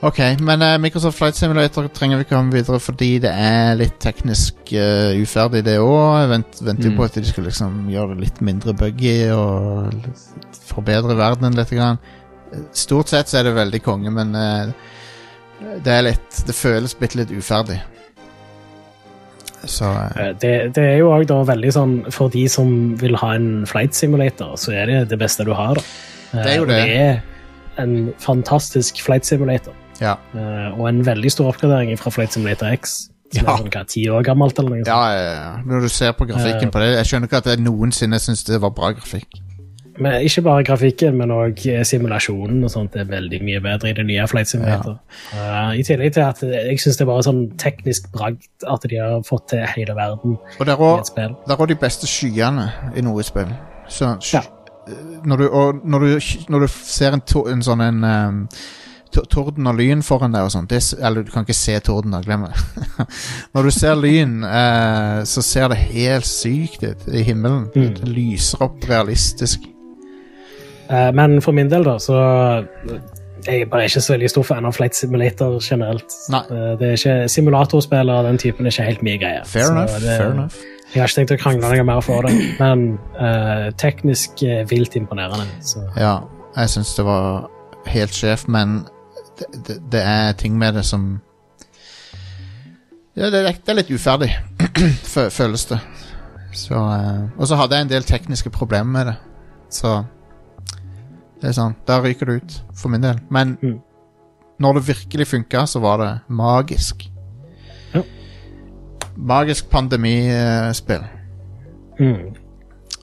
A: ok, men eh, Microsoft Flight Simulator trenger vi ikke komme videre fordi det er litt teknisk uh, uferdig, det òg. Vent, venter jo
E: Mm.
A: på at de skal liksom gjøre det litt mindre buggy og forbedre verdenen litt. Grann. Stort sett så er det veldig konge, men uh, det er litt Det føles bitte litt uferdig. Så eh,
B: Eh, Det, det er jo òg veldig sånn For de som vil ha en flight simulator, så er det det beste du har. da. Eh,
A: Det er jo det.
B: det er en fantastisk flight simulator.
A: ja.
B: Eh, Og en veldig stor oppgradering fra Flight Simulator X. Som
A: Ja.
B: er sånn, ti år gammelt eller noe sånt.
A: Ja, ja, ja. Når du ser på grafikken
B: Eh.
A: på det Jeg skjønner ikke at jeg noensinne syns det var bra grafikk.
B: Men ikke bare grafikken, men òg simulasjonen og sånt er veldig mye bedre i det nye Flight Simulator. Eh, I tillegg til at jeg syns det er bare sånn teknisk bragd at de har fått til hele verden
A: Og der òg de beste skyene i noe spill. Så,
B: Ja.
A: når, du, når, du, når du ser en, to, en sånn en um, Torden og lyn foran deg og sånt Eller du kan ikke se torden, da, glem det. <laughs> når du ser lyn, eh, så ser det helt sykt ut i himmelen.
B: Mm.
A: Det lyser opp realistisk.
B: Eh, Men for min del, da, så jeg er bare ikke så veldig stor fan av Flight Simulator generelt.
A: Nei.
B: Eh, Det er ikke Simulatorspill av den typen er ikke helt mye greie.
A: Fair enough.
B: det-
A: fair enough.
B: Jeg har ikke tenkt å krangle noe mer for det, men uh, teknisk uh, vilt imponerende. Så.
A: Ja, jeg syns det var helt sjef, men det, det, det er ting med det som ja, det, det er litt uferdig, <clears throat> føles det. Så, uh, og så hadde jeg en del tekniske problemer med det. Så det er sånn, Da ryker det ut, for min del. Men
B: Mm.
A: når det virkelig funka, så var det magisk.
B: Ja.
A: Magisk pandemispill.
B: Mm.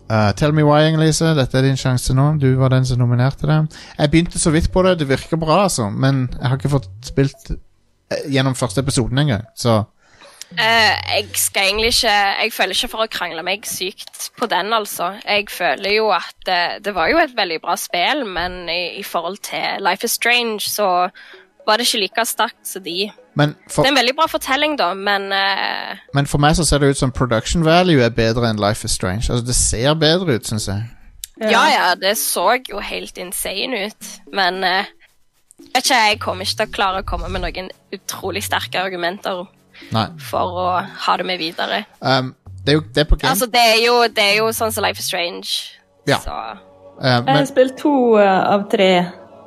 A: Uh, tell me why, Inger-Lise. Dette er din sjanse nå. Du var den som nominerte det. Jeg begynte så vidt på det. Det virker bra, altså. Men jeg har ikke fått spilt eh, gjennom første episoden engang. Så
C: Eh, jeg skal egentlig ikke Jeg føler ikke for å krangle meg sykt på den, altså. Jeg føler jo at eh, det var jo et veldig bra spill, men i, i forhold til Life is Strange så var det ikke like sterkt som de.
A: Men for,
C: Det er en veldig bra fortelling, da, men uh,
A: men for meg så ser det ut som production value er bedre enn Life is Strange. Altså, det ser bedre ut, syns jeg.
C: Ja, ja, det så jo helt insane ut, men jeg vet ikke, jeg kommer ikke til å klare å komme med noen utrolig sterke argumenter
A: Nei.
C: for å ha det med videre.
A: Um, det er jo det er på game.
C: Altså, det er jo, det er jo sånn som Life is Strange.
A: Ja.
C: Så
A: Uh,
F: Jeg har spilt to eh, av tre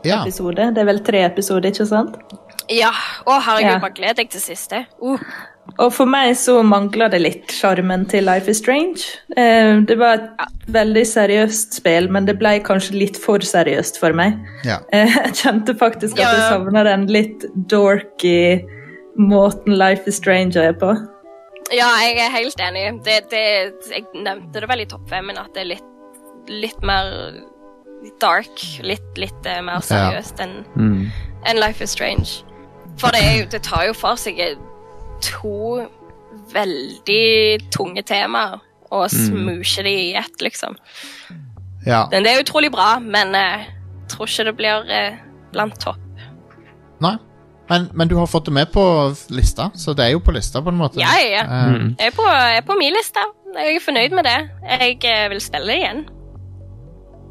A: ja.
F: episoder. Det er vel tre episoder, ikke sant?
C: Ja. Å, herregud,
F: Ja.
C: bare gled deg til siste. Uh.
F: Og for meg så mangla det litt sjarmen til Life is Strange. Eh, det var et veldig seriøst spill, men det ble kanskje litt for seriøst for meg.
A: ja.
F: Eh, <laughs> jeg kjente faktisk at jeg savna den litt dorky måten Life is Strange er på.
C: Ja, jeg er helt enig. Det, det, jeg nevnte det vel i topp fem, men at det er litt, litt mer dark. Litt, litt eh, mer seriøst enn
E: Mm.
C: en Life is Strange. For det, jo, det tar jo for seg to veldig tunge temaer og smoosher de i ett, liksom.
A: ja.
C: Men det er utrolig bra, men jeg tror ikke det blir eh, blant topp.
A: Nei. Men, men du har fått det med på lista, så det er jo på lista, på en måte.
C: Ja, ja.
A: Um,
C: Jeg er på, jeg er på min liste. Jeg er fornøyd med det. Jeg eh, vil spille det igjen.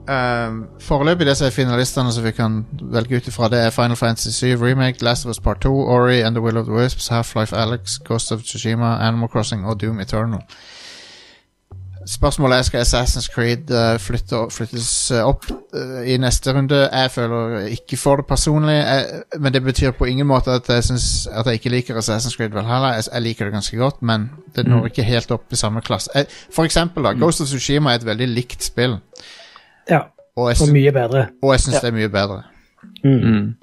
A: um, foreløpig det som er finalistene som vi kan velge ut ifra, det er Final Fantasy 7 Remake, Last of Us Part 2, Ori and the Will of the Wisps, Half-Life Alex, Ghost of Tsushima, Animal Crossing og Doom Eternal. Spørsmålet er skal Assassin's Creed uh, flytte, flyttes uh, opp uh, i neste runde. Jeg føler ikke for det personlig, jeg, men det betyr på ingen måte at jeg, synes, at jeg ikke liker Assassin's Creed Valhalla. Jeg, jeg liker det ganske godt, men det når ikke helt opp i samme klasse. Jeg, for eksempel, da, Ghost of Tsushima er et veldig likt spill,
B: Ja,
A: og jeg,
B: og mye bedre.
A: og jeg syns det er mye bedre.
E: Mm.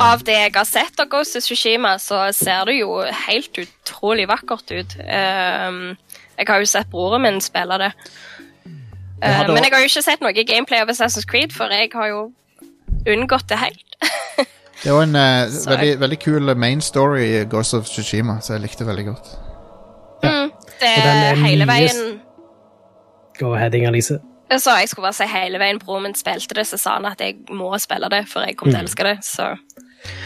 C: Av det jeg har sett av Ghost of Tsushima, så ser det jo helt utrolig vakkert ut. Um, jeg har jo sett broren min spille det. Uh, men jeg har jo ikke sett noe gameplay av Assassin's Creed, for jeg har jo unngått det helt.
A: Det var en <laughs>
C: uh,
A: veldig, veldig kul main story i Ghost of Tsushima, så jeg likte veldig godt.
C: Mm, det er
B: er
C: hele veien
B: Go ahead, Inger-Lise.
C: Så jeg skulle bare si hele veien broren min spilte det, så sa han at jeg må spille det, for jeg kom til å elske det. Så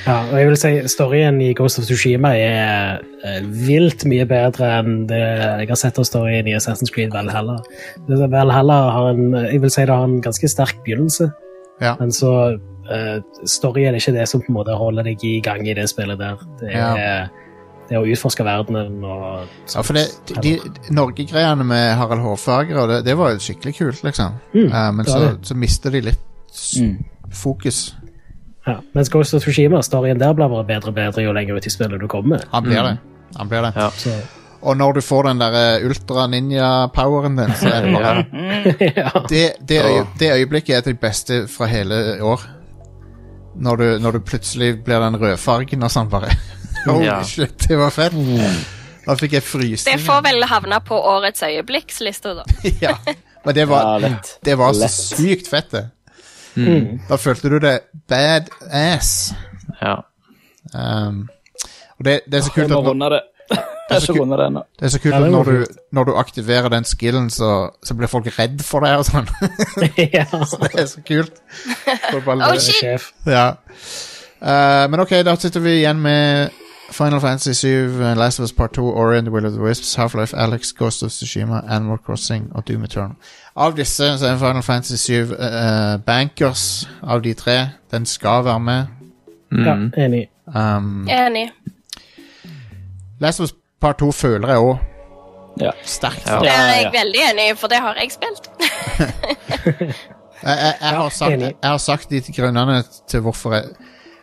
B: Ja, og jeg vil si Storyen i Ghost of Tsushima er eh, vilt mye bedre enn det jeg har sett av storyen i Assassin's Creed Valhalla. Det- Valhalla har en, jeg vil si det har en ganske sterk begynnelse,
A: Ja.
B: men så uh, Storyen er ikke det som på en måte holder deg i gang i det spillet der. Det er,
A: Ja.
B: det er å utforske verdenen og
A: Ja, for det, de, de Norge-greiene med Harald Hårfager, det, det var jo skikkelig kult, liksom.
B: Mm,
A: uh, men så, så mister de litt
D: Mm.
A: fokus.
B: Ja, mens Ghost of Tsushima, storyen der blir bare bedre og bedre jo lenger ut i spillet du kommer.
A: Han blir det. Han blir det.
E: Ja.
B: Så,
A: Og når du får den der eh, ultra-ninja-poweren din, så er det bare
B: ja. <laughs>
A: det, det, øye, det øyeblikket er det beste fra hele år. Når du, når du plutselig blir den rødfargen og sånn bare <laughs> Holy
E: Ja.
A: shit, det var fett! Da fikk jeg
C: det får vel havne på årets øyeblikksliste, da. <laughs>
A: ja. Men det var,
D: Ja,
A: det var så sykt fett, det.
B: Mm.
A: Da følte du det badass.
E: Ja.
A: Um, og det, det er så kult at når,
D: det. det. er så kult, det
A: er så kult at når du, når du aktiverer den skillen, så, så blir folk redd for deg og sånn.
B: så
A: det er så kult. Så bare,
C: Oh, shit.
A: ja. Uh, men ok, da sitter vi igjen med Final Fantasy 7, uh, Last of Us Part 2, Ori and the Will of the Wisps, Half-Life Alex, Ghost of Tsushima, Animal Crossing og Doom Eternal. Av disse så er Final Fantasy 7 uh, bankers av de tre. Den skal være med.
B: Ja,
E: Mm.
B: enig.
A: Um,
C: Enig.
A: Last of Us Part 2 føler jeg òg
D: Ja.
A: sterkt.
E: Ja.
C: Det er jeg veldig enig i, for det har jeg spilt. <laughs>
A: Jeg, jeg, jeg, har <laughs> sagt, jeg har sagt de grunnene til hvorfor jeg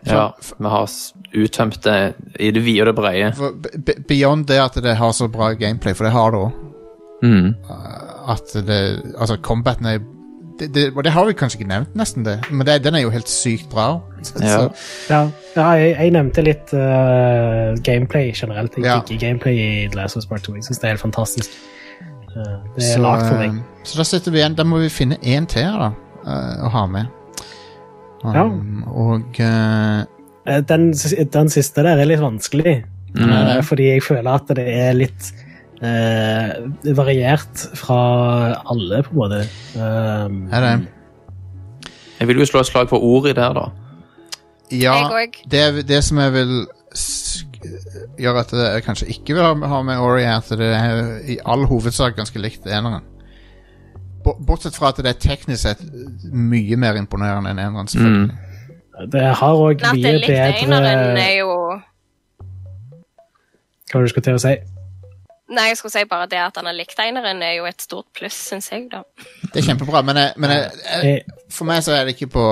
E: ja. Vi har s- uttømt det i det vide og det brede.
A: Beyond det at det har så bra gameplay, for det har det òg.
E: Mm.
A: At det Altså, combaten er det, det, det har vi kanskje ikke nevnt, nesten, det. Men det, den er jo helt sykt bra. <laughs> Så,
E: Ja.
A: så,
B: Ja, ja jeg, jeg nevnte litt uh, gameplay generelt. Jeg
A: Ja.
B: liker gameplay i The Last of Us Part 2. Jeg synes det er helt fantastisk. Uh, det er
A: så,
B: lagt for meg.
A: eh, Så da sitter vi igjen. Da må vi finne én til da, uh, å ha med. Um, Og eh,
B: Eh, Den, den siste der er litt vanskelig. Eh, fordi jeg føler at det er litt eh, variert fra alle, på en måte. Um,
A: Er det?
E: Jeg vil jo slå et slag for ordet der, da.
A: Ja, det, det som jeg vil gjøre at jeg kanskje ikke vil ha, med Ori, er at det er i all hovedsak ganske likt eneren. Bortsett fra at det er teknisk sett mye mer imponerende enn eneren. selvfølgelig.
B: Det har òg
C: det
B: mye
C: er
B: bedre
C: er jo
B: Hva du skulle til å si?
C: Nei, jeg skulle si bare det at han er liktegneren, er jo et stort pluss, syns jeg, da.
A: Det er kjempebra, men, jeg, men jeg, for meg så er det ikke på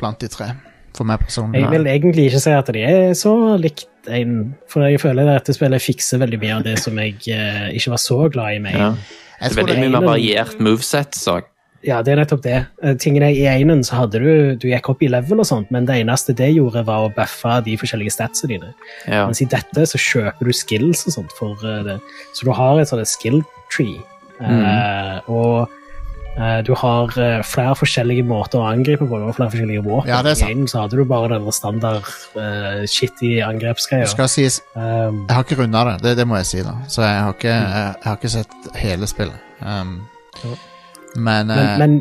A: blant de tre. For meg personlig.
B: jeg vil egentlig ikke si at de er så likt en, for jeg føler at dette spillet fikser veldig mye av det som jeg eh, ikke var så glad i med.
E: Ja. Det er veldig mye mer variert moveset. Så.
B: Ja, det er nettopp det. Eh, Tingene I enen så hadde du du gikk opp i level, og sånt, men det eneste det gjorde, var å buffe de forskjellige statsene dine.
E: Ja.
B: Mens i dette så kjøper du skills og sånt for eh, det. Så du har et sånt skill tree. Eh, og uh, du har flere forskjellige måter å angripe på, og flere forskjellige våpen.
A: Ja.
B: I enen så hadde du bare den standard uh, shitty angrepsgreia.
A: det skal sies
B: Um,
A: Jeg har ikke runda det, det, det må jeg si, da. Så jeg har ikke, jeg, jeg har ikke sett hele spillet. Um,
B: Ja.
A: Men,
B: men
A: eh,
B: men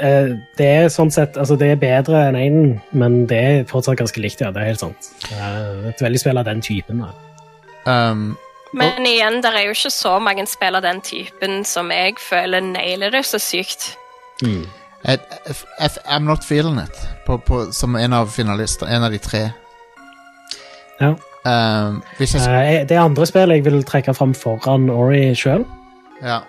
B: uh, det er sånn sett Altså, det er bedre enn én, men det er fortsatt ganske likt, ja. Det er helt sant. Eh, et veldig spill av den typen. Da.
A: um,
C: Men igjen, det er jo ikke så mange spill av den typen som jeg føler nailer det så sykt.
A: jeg, jeg, I'm not feeling it på, på, som en av finalister. En av de tre.
B: Ja.
A: Um, hvis jeg
B: Eh, det andre spillet jeg vil trekke fram foran Ori sjøl,
A: Ja.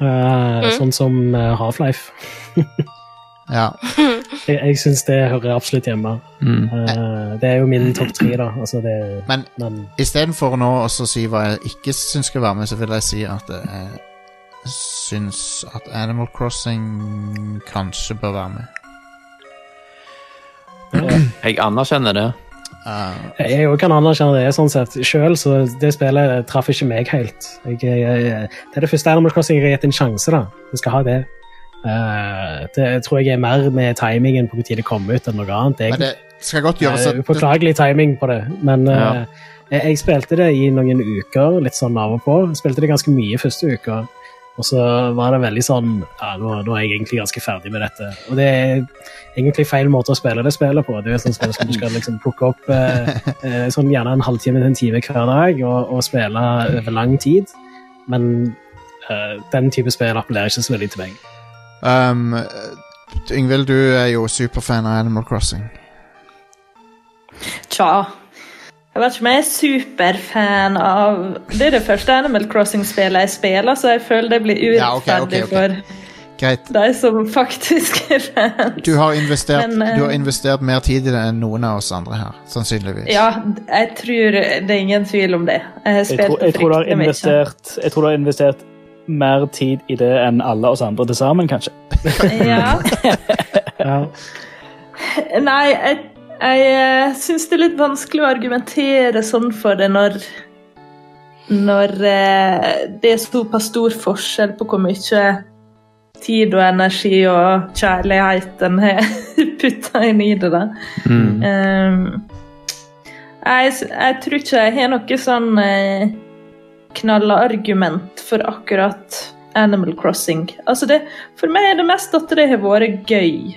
B: Sånn som eh, Half-Life. <laughs>
A: ja. <laughs>
B: Jeg, jeg syns det hører absolutt hjemme.
E: Mm.
B: Uh, det er jo min topp tre, da. Altså det,
A: Men
B: men
A: istedenfor nå å si hva jeg ikke syns skal være med, så vil jeg si at jeg syns at Animal Crossing kanskje bør være med.
E: Jeg anerkjenner det.
A: Uh,
B: jeg kan anerkjenne det sånn sett. Sjøl så det spillet traff ikke meg helt. Jeg, jeg, det er det første Animal Crossing jeg har gitt en sjanse, da. Jeg skal ha det. Uh, det tror jeg er mer med timingen på når det kommer ut, enn noe annet.
A: men det skal godt gjøres
B: Eh,
A: at
B: Upåklagelig timing på det, men eh,
E: Ja.
B: jeg, jeg spilte det i noen uker, litt sånn av og på. Jeg spilte det ganske mye første uka, og så var det veldig sånn ja, nå, nå er jeg egentlig ganske ferdig med dette. Og det er egentlig feil måte å spille det spillet på. Det er et sånt spill som du skal liksom plukke opp eh, eh, sånn gjerne en halvtime til en time hver dag og, og spille over lang tid, men eh, den type spill appellerer ikke så veldig til meg.
A: um, Yngvild, du er jo superfan av Animal Crossing.
F: Tja. Jeg vet ikke om jeg er superfan av Det er det første Animal Crossing-spillet jeg spiller, så jeg føler det blir
A: Ja, okay,
F: okay,
A: okay. for Greit.
F: de som faktisk er fan.
A: Du har, investert,
F: Men, eh,
A: du har investert mer tid i det enn noen av oss andre her, sannsynligvis.
F: Ja, jeg tror det er ingen tvil om det. Jeg har
D: Jeg
F: spilt
D: tror, jeg, tror
F: fryktelig mye.
D: investert, jeg tror du har investert mer tid i det enn alle oss andre til sammen, kanskje.
F: Ja. <laughs>
B: Ja.
F: Nei, jeg, jeg syns det er litt vanskelig å argumentere sånn for det når Når eh, det er såpass stor forskjell på hvor mye tid og energi og kjærlighet en har <laughs> putta inn i det. da.
E: Mm.
F: Um, jeg, jeg tror ikke jeg har noe sånn eh, knallargument for akkurat Animal Crossing. Altså det, for meg er det mest at det har vært gøy.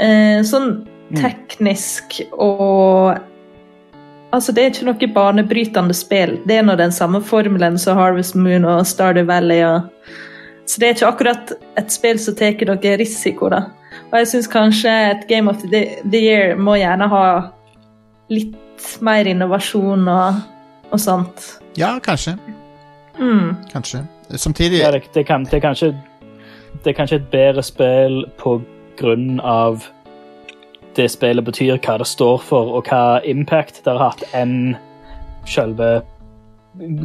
F: Eh, sånn teknisk og Altså, det er ikke noe banebrytende spill. Det er nå den samme formelen som Harvest Moon og Stardew Valley. Og... Så det er ikke akkurat et spill som tar noe risiko, da. Og jeg syns kanskje et Game of the, the Year må gjerne ha litt mer innovasjon og, og sånt.
A: Ja, kanskje.
F: Mm.
A: Kanskje. Samtidig
D: Ja, det, det, kan, det, er kanskje, det er kanskje et bedre spill på grunn av det spillet betyr, hva det står for, og hva impact det har hatt, enn selve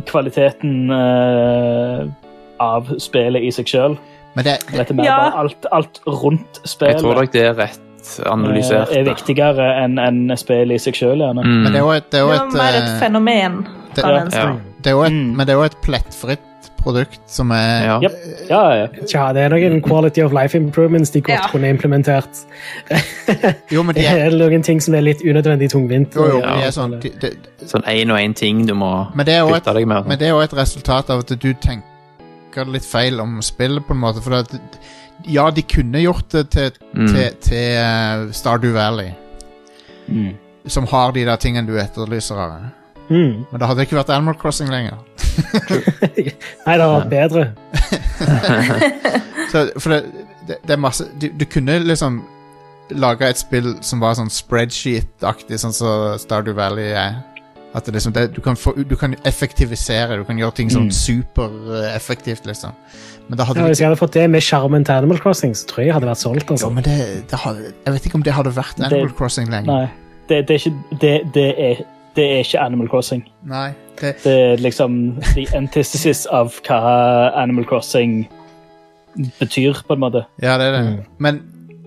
D: kvaliteten uh, av spillet i seg sjøl.
A: Men det,
D: Dette med
F: Ja.
D: bare alt, alt rundt
E: Jeg tror nok det er rett analysert.
D: eh, er viktigere enn en spillet i seg sjøl, gjerne.
E: Mm.
A: men det er jo et, det er jo
F: var
A: et,
F: mer et
A: eh,
F: fenomen,
A: det-.
E: Ja.
A: det er jo et,
D: Mm.
A: Men det er jo et plettfritt produkt som er
E: Ja.
D: Yep. Ja, ja.
B: Tja, det er noen quality of life improvements de godt
C: Ja.
B: kunne implementert. <laughs>
A: Jo, men de <laughs>
B: Det
A: er,
B: noen ting som er litt unødvendig tungvint.
A: jo, jo,
E: Ja.
A: de er sånn de, de,
E: Sånn én og én ting du må
A: Men det er et,
E: deg med.
A: men det er jo et resultat av at du tenker litt feil om spillet, på en måte. For at, ja, de kunne gjort det til,
E: Mm.
A: til, til uh, Stardew Valley,
D: Mm.
A: som har de der tingene du etterlyser av.
B: Mm.
A: Men det hadde ikke vært Animal Crossing lenger.
B: Nei, det hadde vært bedre. <laughs>
A: Så, for det, det, det er masse du, du kunne liksom lage et spill som var sånn spreadsheet-aktig, sånn som Stardew Valley er. At det liksom, det, du, kan få, du kan effektivisere, du kan gjøre ting sånn
D: Mm.
A: supereffektivt, liksom. Men da hadde
B: Ja, hvis jeg hadde fått det med sjarmen til Animal Crossing, så tror jeg jeg hadde vært solgt.
A: Jo,
B: altså.
A: men det, det hadde, Jeg vet ikke om det hadde vært
D: Det-
A: Animal Crossing lenger.
D: Nei, det, det, er ikke, det, det, er, det er ikke Animal Crossing.
A: Nei. det,
D: Det er liksom the antithesis av hva Animal Crossing betyr, på en måte.
A: ja, det er det.
B: Mm.
A: Men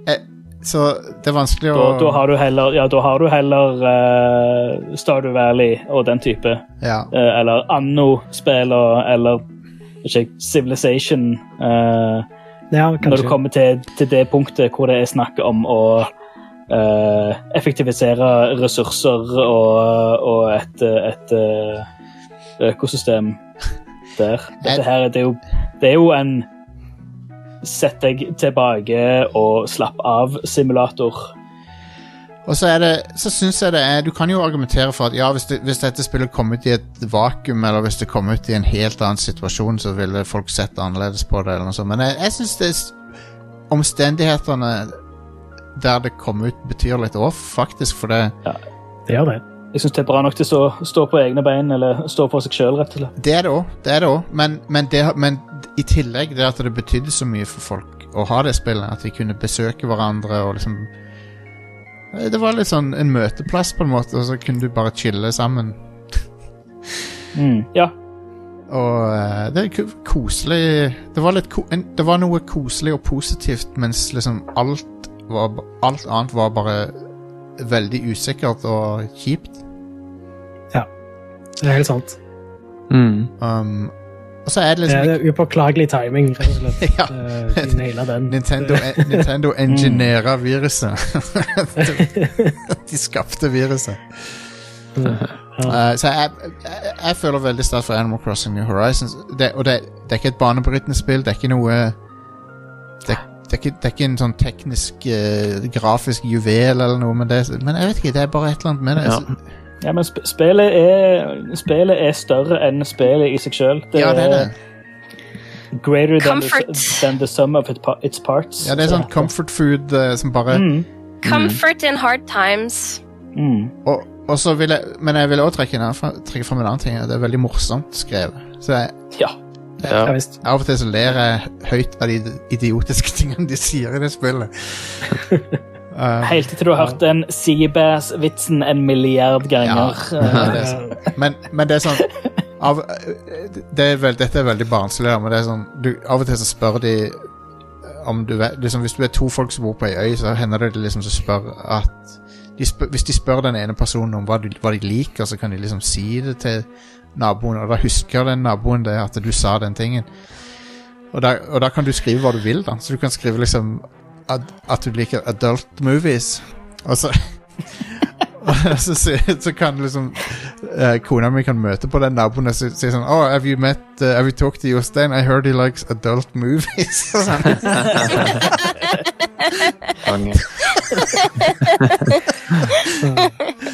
A: eh, Så det er vanskelig å
D: Da, da har du heller, ja, da har du heller uh, Stardew Valley og den type.
A: ja.
D: Uh, eller Anno-spill eller ikke, Civilization. Uh,
B: Ja,
D: når du kommer til, til det punktet hvor det er snakk om å effektivisere ressurser og, og et, et eh, økosystem der. <laughs> Dette her det er, jo, det er jo en Sett deg tilbake og slapp av-simulator.
A: Og så er det Så syns jeg det er Du kan jo argumentere for at ja, hvis, det, hvis dette spillet kom ut i et vakuum, eller hvis det kom ut i en helt annen situasjon, så ville folk sett annerledes på det, eller noe sånt. Men jeg, jeg syns det omstendighetene der det kom ut, betyr litt off, faktisk, for det
B: Det gjør det.
D: Jeg syns det er bra nok til å stå, stå på egne bein, eller stå på seg sjøl, rett og slett.
A: Det er det òg, det er det òg. Men, men, men i tillegg det at det betydde så mye for folk å ha det spillet, at de kunne besøke hverandre og liksom Det var litt sånn en møteplass, på en måte, og så kunne du bare chille sammen.
D: Mm. Ja.
A: Og eh, det er koselig Det var, ko det var noe koselig og positivt, mens liksom alt var, Alt annet var bare veldig usikkert og kjipt. Ja.
B: Det er helt sant.
E: Mm.
A: Um, og så er det
B: Det
A: liksom
B: er upåklagelig timing, rett og slett. <laughs>
A: Ja.
B: Eh, De den.
A: Nintendo, <laughs> Nintendo enginera viruset. <laughs> De skapte viruset. Uh, så jeg, jeg, jeg føler veldig sterkt for Animal Crossing New Horizons. Det, og det, det er ikke et banebrytende spill. Det er ikke noe Det, det, er, ikke, det er ikke en sånn teknisk, uh, grafisk juvel eller noe, men, det, men jeg vet ikke, det er bare et eller annet med det.
E: Ja.
D: ja, men sp spillet, er, spillet er større enn spillet i seg sjøl.
A: Ja, det er det.
D: greater than the, than the sum of its parts.
A: Ja, det er sånn comfort food uh, som bare
D: Mm.
C: Comfort in hard times.
D: Mm.
A: og, og så vil jeg, Men jeg vil også trekke, trekke fram en annen ting. Det er veldig morsomt skrevet. Så jeg,
D: Ja.
B: Ja
E: Ja.
B: visst.
A: Av og til så ler jeg høyt av de idiotiske <laughs> tingene de sier i det spillet. Uh, <laughs>
D: Helt til du har hørt den Seabass-vitsen en milliard ganger.
A: Ja. <laughs> Det er men, men det er sånn av, det er vel, Dette er veldig barnslig, men det er sånn du, av og til så spør de om du vet liksom, Hvis du er to folk som bor på ei øy, så hender det de liksom så spør at de spør, Hvis de spør den ene personen om hva de, hva de liker, så kan de liksom si det til naboen, og da husker den naboen det at du sa den tingen. Og da, og da kan du skrive hva du vil, da. Så du kan skrive liksom at, at du liker adult movies, og så <laughs> Og så, så kan liksom uh, kona mi kan møte på den naboen og si, si sånn Oh, have you met uh, Have you talked to Jostein? I heard he likes adult movies. <laughs> Sånn. <laughs>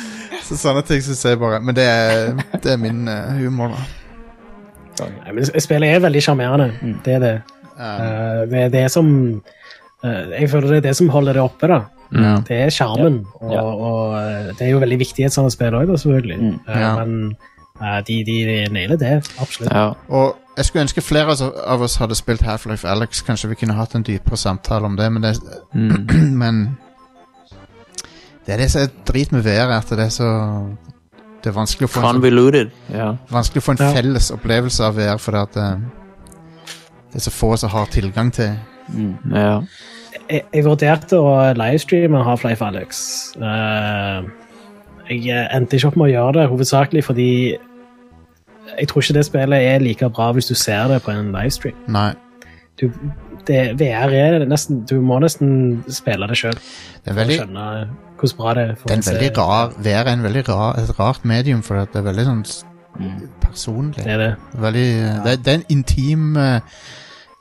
A: Så sånne ting syns jeg bare Men det er, det er min uh, humor, da.
B: Nei, men spillet er veldig sjarmerende. Det er det. Uh, det er det som uh, Jeg føler det er det som holder det oppe. da.
A: Mm.
B: Det er sjarmen. Og,
D: Ja.
B: og og, det er jo veldig viktig i et sånt spill òg, selvfølgelig.
D: Mm.
A: Ja.
B: Men de, de, de nailer det, absolutt.
E: Ja.
A: Og jeg skulle ønske flere av oss- av oss hadde spilt Half-Life Alex. Kanskje vi kunne hatt en dypere samtale om det, men det,
E: Mm. <clears throat>
A: men det er det som er drit med VR, at det er så Det er vanskelig å få en, sånn.
E: Ja.
A: vanskelig å få en
B: Ja.
A: felles opplevelse av VR, fordi at eh, det er så få som har tilgang til
D: Mm.
E: ja.
B: Jeg, jeg vurderte å livestreame Half-Life Alex. Eh, jeg endte ikke opp med å gjøre det, hovedsakelig fordi jeg tror ikke det spillet er like bra hvis du ser det på en livestream.
A: Nei.
B: Du, det, VR er nesten Du må nesten spille det sjøl
A: Det er veldig,
B: hvordan bra det er.
A: det er en veldig rar Vær er en veldig rar, et rart medium, for det er veldig sånn personlig.
B: Det er det.
A: Veldig, det, det er en intim uh,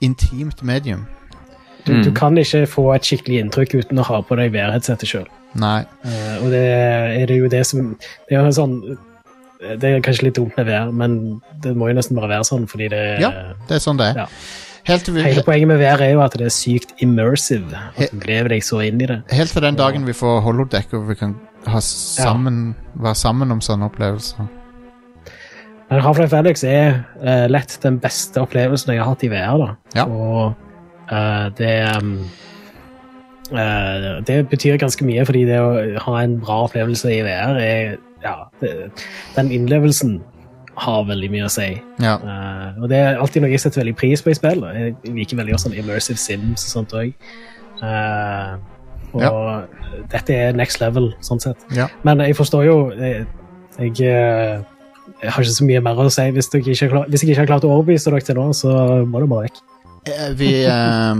A: intimt medium.
B: Du,
E: Mm.
B: du kan ikke få et skikkelig inntrykk uten å ha på deg VR-headsetet sjøl.
A: Nei.
B: og det er det jo det som Det er jo sånn Det er kanskje litt dumt med vær, men det må jo nesten bare være sånn, fordi det
A: Ja. Det er sånn det er.
B: Ja.
A: Helt,
B: Hele poenget med VR er jo at det er sykt immersive. At du lever deg så inn i det.
A: helt til den dagen vi får holodeck og vi kan ha sammen, være sammen om sånne opplevelser.
B: Men Half-Life Alyx er uh, lett den beste opplevelsen jeg har hatt i VR. da.
A: Ja.
B: Og uh, det um, uh, Det betyr ganske mye, fordi det å ha en bra opplevelse i VR er ja, det, Den innlevelsen har veldig mye å si.
A: Ja.
B: Uh, og det er alltid noe jeg setter veldig pris på i spill. da. Jeg liker veldig også sånn immersive sims og sånt òg. og dette er next level, sånn sett.
A: Ja.
B: Men jeg forstår jo Jeg, jeg, eh, jeg har ikke så mye mer å si. Hvis, dere ikke har klar, hvis jeg ikke har klart å overbevise dere til nå, så må det bare vekk.
A: Eh, Vi, uh,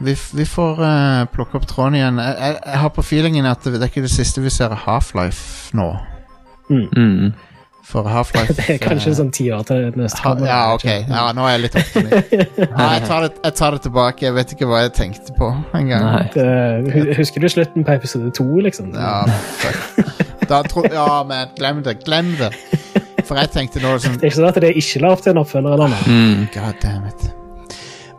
A: vi, vi får eh, plukke opp tråden igjen. Jeg, jeg, jeg har på feelingen at det, det er ikke det siste vi ser av Half-Life nå.
E: Mm.
A: For Half-Life <laughs>
B: Det er kanskje
A: uh,
B: sånn ti år til neste
A: ha. Ja, ok. Ja, nå er jeg litt optimist. <laughs> Nei, jeg tar, det, jeg tar det tilbake. Jeg vet ikke hva jeg tenkte på engang.
B: Husker du slutten på episode to, liksom?
A: Ja, fuck. Da tro, ja, men glem det. Glem det. For jeg tenkte nå sånn
B: Det er ikke sånn at det ikke la opp til en oppfølger. eller noe.
E: Mm.
A: God damn it.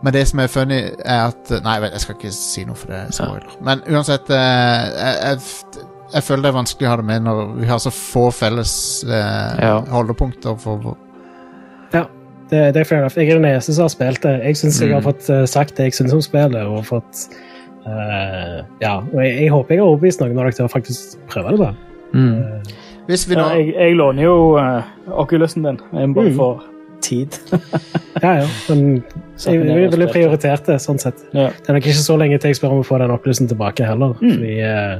A: Men det som er funny, er at Nei, jeg skal ikke si noe for det. er Spoiler. Men uansett eh, jeg, jeg, jeg føler det er vanskelig å ha det med når vi har så få felles eh,
E: Ja.
A: holdepunkter for
B: Ja, det, det er fair enough. Jeg er den eneste som har spilt det. Jeg syns jeg har
A: Mm.
B: fått eh, sagt det jeg syns om spillet, og fått uh, Ja, og jeg, jeg håper jeg har overbevist noen av dere til å faktisk prøve det. da.
E: Mm.
A: Hvis vi nå
D: Ja, jeg, jeg låner jo uh, Oculusen din. Jeg må bare
B: Mm.
D: få tid. <laughs>
B: Ja, ja, men jeg, jeg ville prioritert det, sånn sett.
D: Ja.
B: Det er nok ikke så lenge til jeg spør om å få den Oculusen tilbake heller.
D: Mm.
B: Fordi eh, eh,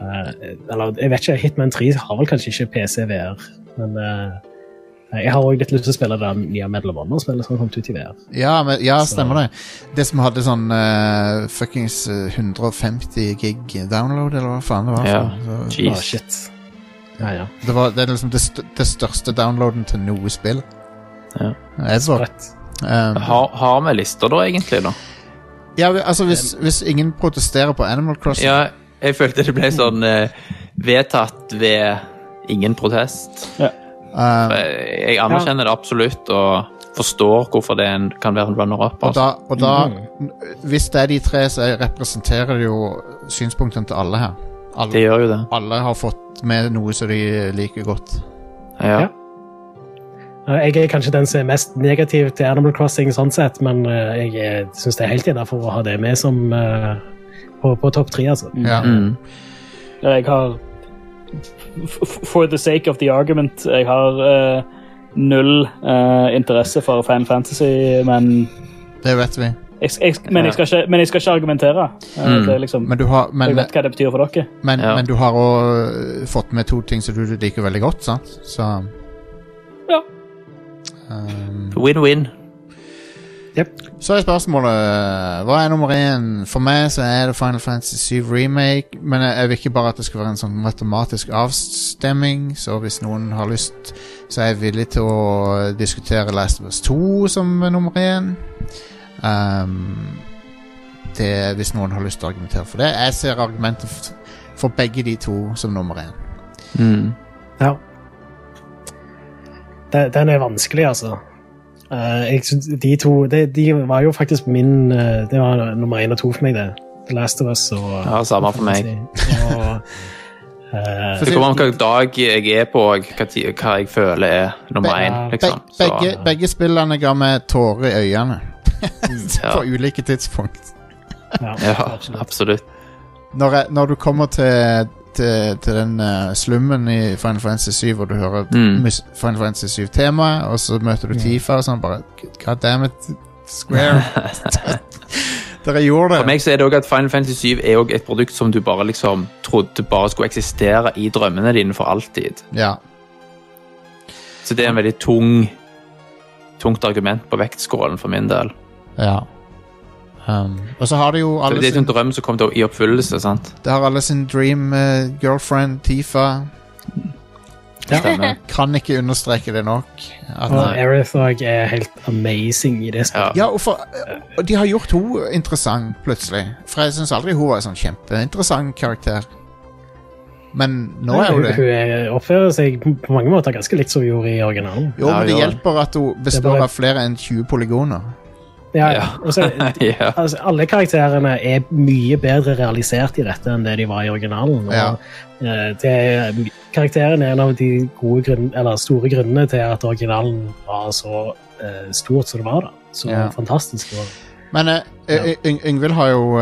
B: Eller jeg vet ikke, Hitman 3 har vel kanskje ikke PC VR, men eh, jeg har òg litt lyst til å spille det nye Medal of Honor-spillet som har kommet ut i VR.
A: Ja, men, ja
B: Så-
A: stemmer det. Det som hadde sånn uh, fuckings eh, 150 gig download, eller hva faen det var.
E: Ja.
A: for. Så,
E: Jeez.
B: shit. Ja, ja.
A: det, var, det er liksom det, st det største downloaden til noe spill.
E: Ja.
A: Um,
E: Har, har vi lister da, egentlig? da?
A: ja, altså hvis, hvis ingen protesterer på Animal Crossing
E: Ja, jeg følte det ble sånn eh, vedtatt ved ingen protest.
A: um,
E: Jeg, jeg anerkjenner det absolutt og forstår hvorfor det en, kan være en runner-up.
A: Og
E: Altså.
A: da, og da Hvis det er de tre, så representerer det jo synspunktene til alle her.
E: Det gjør jo det.
A: alle har fått med noe som de liker godt.
E: Ja.
B: Ja. Eh, Jeg er kanskje den som er mest negativ til Animal Crossing, sånn sett, men eh, jeg syns det er helt innafor å ha det med som eh, på, på topp tre. Altså.
A: Ja.
E: Mm.
D: Jeg har For the sake of the argument, jeg har uh, null uh, interesse for Fan Fantasy, men
A: Det vet vi.
D: jeg, jeg, men, jeg skal ikke, men jeg skal ikke argumentere. Eh,
E: Mm.
D: det liksom,
A: Men du har, men,
D: jeg vet hva det betyr for dere.
A: men,
E: Ja.
A: men du har òg fått med to ting som du liker veldig godt, sant? Så
D: Ja.
A: um,
E: Win-win.
A: Så er spørsmålet Hva er nummer én? For meg så er det Final Fantasy 7 Remake. Men jeg, jeg vil ikke bare at det skal være en sånn matematisk avstemming. Så hvis noen har lyst, så er jeg villig til å diskutere Last of Us 2 som nummer én. Um, det hvis noen har lyst til å argumentere for det. Jeg ser argumenter f- for begge de to som nummer én.
E: Mm.
B: Ja. Den, den er vanskelig, altså. Eh, jeg synes de to de, de var jo faktisk min eh, Det var nummer én og to for meg, det. The Last of Us og
E: Ja, samme for meg.
B: Og, uh, <laughs>
E: Det kommer an på hvilken dag jeg er på, og hva, hva jeg føler er nummer én.
A: Be
E: Liksom. Be
A: begge, begge spillene ga meg tårer i øynene. <laughs>
E: ja.
A: på ulike tidspunkt.
B: ja,
E: ja,
B: absolutt.
E: absolutt.
A: Når, jeg, når du kommer til, til, til den uh, slummen i Final Fantasy 7, hvor du hører
E: Mm.
A: Final Fantasy 7-temaet, og så møter du Tifa og sånn, bare God damn it, Square. <laughs> Dere gjorde det.
E: For meg så er det også at Final Fantasy 7 er også et produkt som du bare liksom trodde bare skulle eksistere i drømmene dine for alltid.
A: Ja.
E: Så det er en veldig tung tungt argument på vektskålen for min del.
A: Ja. Um, og så har det jo alle
E: det er
A: sin,
E: en drøm som kom til å- i oppfyllelse, sant?
A: det har alle sin dream uh, girlfriend, Tifa.
E: Stemmer. <laughs>
A: Kan ikke understreke det nok. At,
B: Og Aerith òg er helt amazing i det spillet.
E: Ja.
A: ja, og, for, og de har gjort henne interessant plutselig. For jeg syns aldri hun var en sånn kjempeinteressant karakter. Men nå er hun det.
B: hun er- oppfører seg på mange måter ganske likt som hun gjorde i originalen.
A: Jo, men det hjelper at hun består av flere enn 20 polygoner.
B: Ja,
E: Ja.
B: og så- <laughs>
E: ja.
B: altså, alle karakterene er mye bedre realisert i dette enn det de var i originalen. Og,
A: Ja.
B: eh, det er, karakteren er en av de gode grunn, eller store grunnene til at originalen var så uh, stort som det var. da. Så
A: Ja.
B: fantastisk. Og,
A: Men uh, Yngvild har jo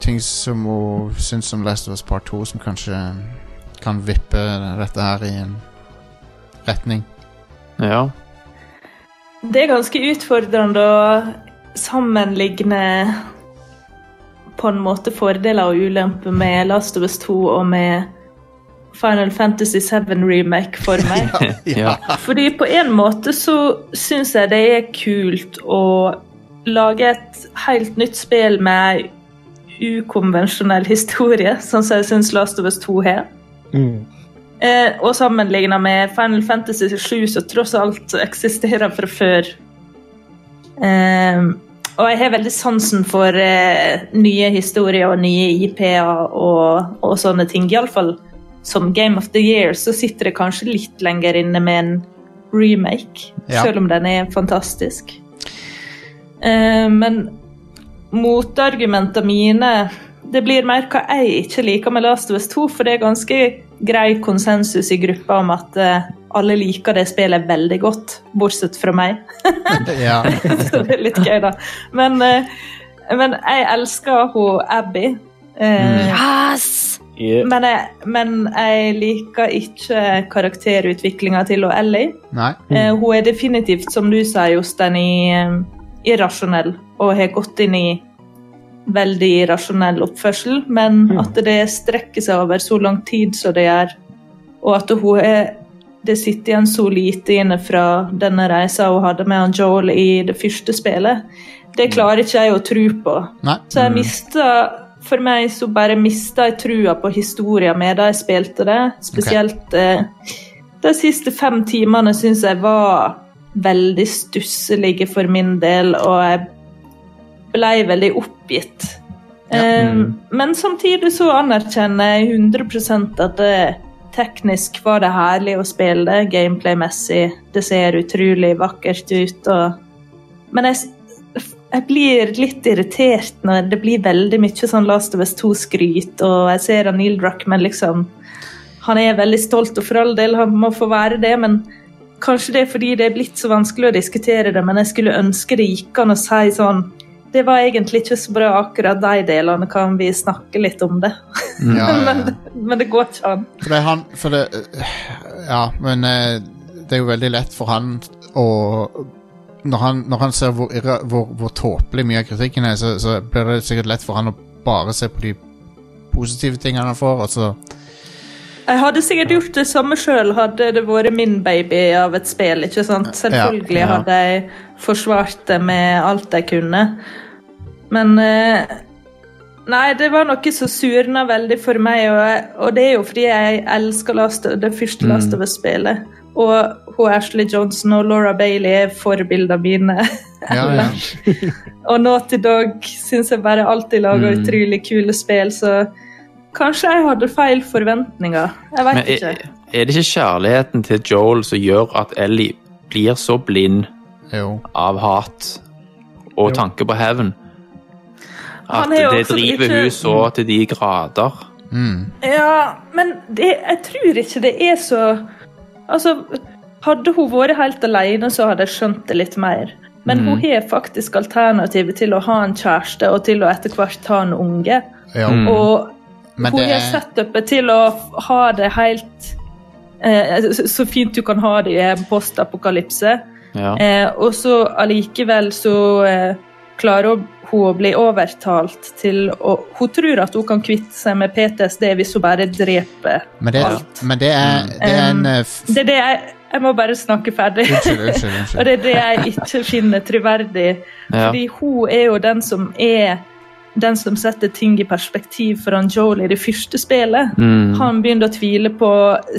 A: ting som hun syns om Last of Us Part 2 som kanskje kan vippe dette her i en retning.
E: ja.
F: Det er ganske utfordrende å sammenligne på en måte fordeler og ulemper med Last of Us 2 og med Final Fantasy 7 Remake for meg. <laughs>
E: ja.
F: Fordi på en måte så syns jeg det er kult å lage et helt nytt spill med ukonvensjonell historie, sånn som jeg syns Last of Us 2 har.
B: mm.
F: Eh, og sammenligna med Final Fantasy 7, som tross alt eksisterer fra før. Eh, og jeg har veldig sansen for eh, nye historier og nye IP-er og, og sånne ting. Iallfall som Game of the Year så sitter det kanskje litt lenger inne med en remake,
A: Ja.
F: selv om den er fantastisk. Eh, men motargumentene mine det blir mer hva jeg ikke liker med Last of Us 2, for det er ganske grei konsensus i gruppa om at eh, alle liker det spillet veldig godt, bortsett fra meg. <laughs>
A: ja. <laughs>
F: Så det er litt gøy, da. Men, eh, men jeg elsker hun Abby. Mm.
C: Yes!
D: Yeah.
F: men, jeg, men jeg liker ikke karakterutviklinga til Ellie.
A: Nei.
F: Eh, hun er definitivt, som du sa, Jostein, i, eh, irrasjonell og har gått inn i veldig irrasjonell oppførsel, men at det strekker seg over så lang tid som det gjør, og at hun er det sitter igjen så lite inne fra denne reisa hun hadde med han Joel i det første spillet, det klarer ikke jeg å tro på.
A: Nei.
F: Så jeg mista For meg så bare mista jeg trua på historien med da jeg spilte det. Spesielt eh, de siste fem timene syns jeg var veldig stusselige for min del, og jeg ble veldig oppgitt. Eh, Men samtidig så anerkjenner jeg 100 at det teknisk var det herlig å spille det, gameplay-messig. Det ser utrolig vakkert ut. Og... Men jeg, jeg blir litt irritert når det blir veldig mye sånn Last of Us 2-skryt, og jeg ser han Neil Druckmann liksom Han er veldig stolt, og for all del, han må få være det, men kanskje det er fordi det er blitt så vanskelig å diskutere det, men jeg skulle ønske det gikk an å si sånn det var egentlig ikke så bra, akkurat de delene. Kan vi snakke litt om det? <laughs>
A: Ja, ja,
F: men,
A: ja.
F: men det går ikke an.
A: For det er han For det Ja, men eh, det er jo veldig lett for han å Når han, når han ser hvor, hvor, hvor tåpelig mye av kritikken er, så, så blir det sikkert lett for han å bare se på de positive tingene han får, og så
F: Jeg hadde sikkert gjort det samme sjøl, hadde det vært min baby av et spill. ikke sant? Selvfølgelig
E: Ja, ja.
F: hadde jeg forsvart det med alt jeg kunne. Men eh, Nei, det var noe som surna veldig for meg, og, og det er jo fordi jeg elsker Last, det første Last of Us-spillet. Og hun Ashley Johnson og Laura Bailey er forbildene mine.
A: Ja, ja. <laughs>
F: Og Naughty Dog syns jeg bare alltid lager utrolig kule spill, så kanskje jeg hadde feil forventninger. Jeg vet
E: Men er,
F: ikke.
E: er det ikke kjærligheten til Joel som gjør at Ellie blir så blind
A: Jo.
E: av hat og tanke på hevn? At
F: Han er
E: det driver
F: ikke-
E: hun så til de grader.
A: Mm.
F: Ja, men det, jeg tror ikke det er så Altså, hadde hun vært helt alene, så hadde jeg skjønt det litt mer. Men hun har faktisk alternativet til å ha en kjæreste og til å etter hvert ha en unge.
A: Ja.
E: Mm.
F: Og
A: Men
F: hun
A: det
F: har
A: er
F: setupet til å ha det helt eh, så- Så fint du kan ha det i en postapokalypse.
E: Ja.
F: Eh, og så allikevel så eh, klarer hun å bli overtalt til å Hun tror at hun kan kvitte seg med PTSD hvis hun bare dreper
A: Men det,
F: alt.
A: men det er, det er en
F: Um,
A: eh,
F: Det er det jeg, Jeg må bare snakke ferdig.
A: Unnskyld, unnskyld. <laughs>
F: Og det er det jeg ikke finner troverdig.
E: Ja.
F: Fordi hun er jo den som er den som setter ting i perspektiv for han Joel i det første spillet.
E: Mm.
F: Han begynner å tvile på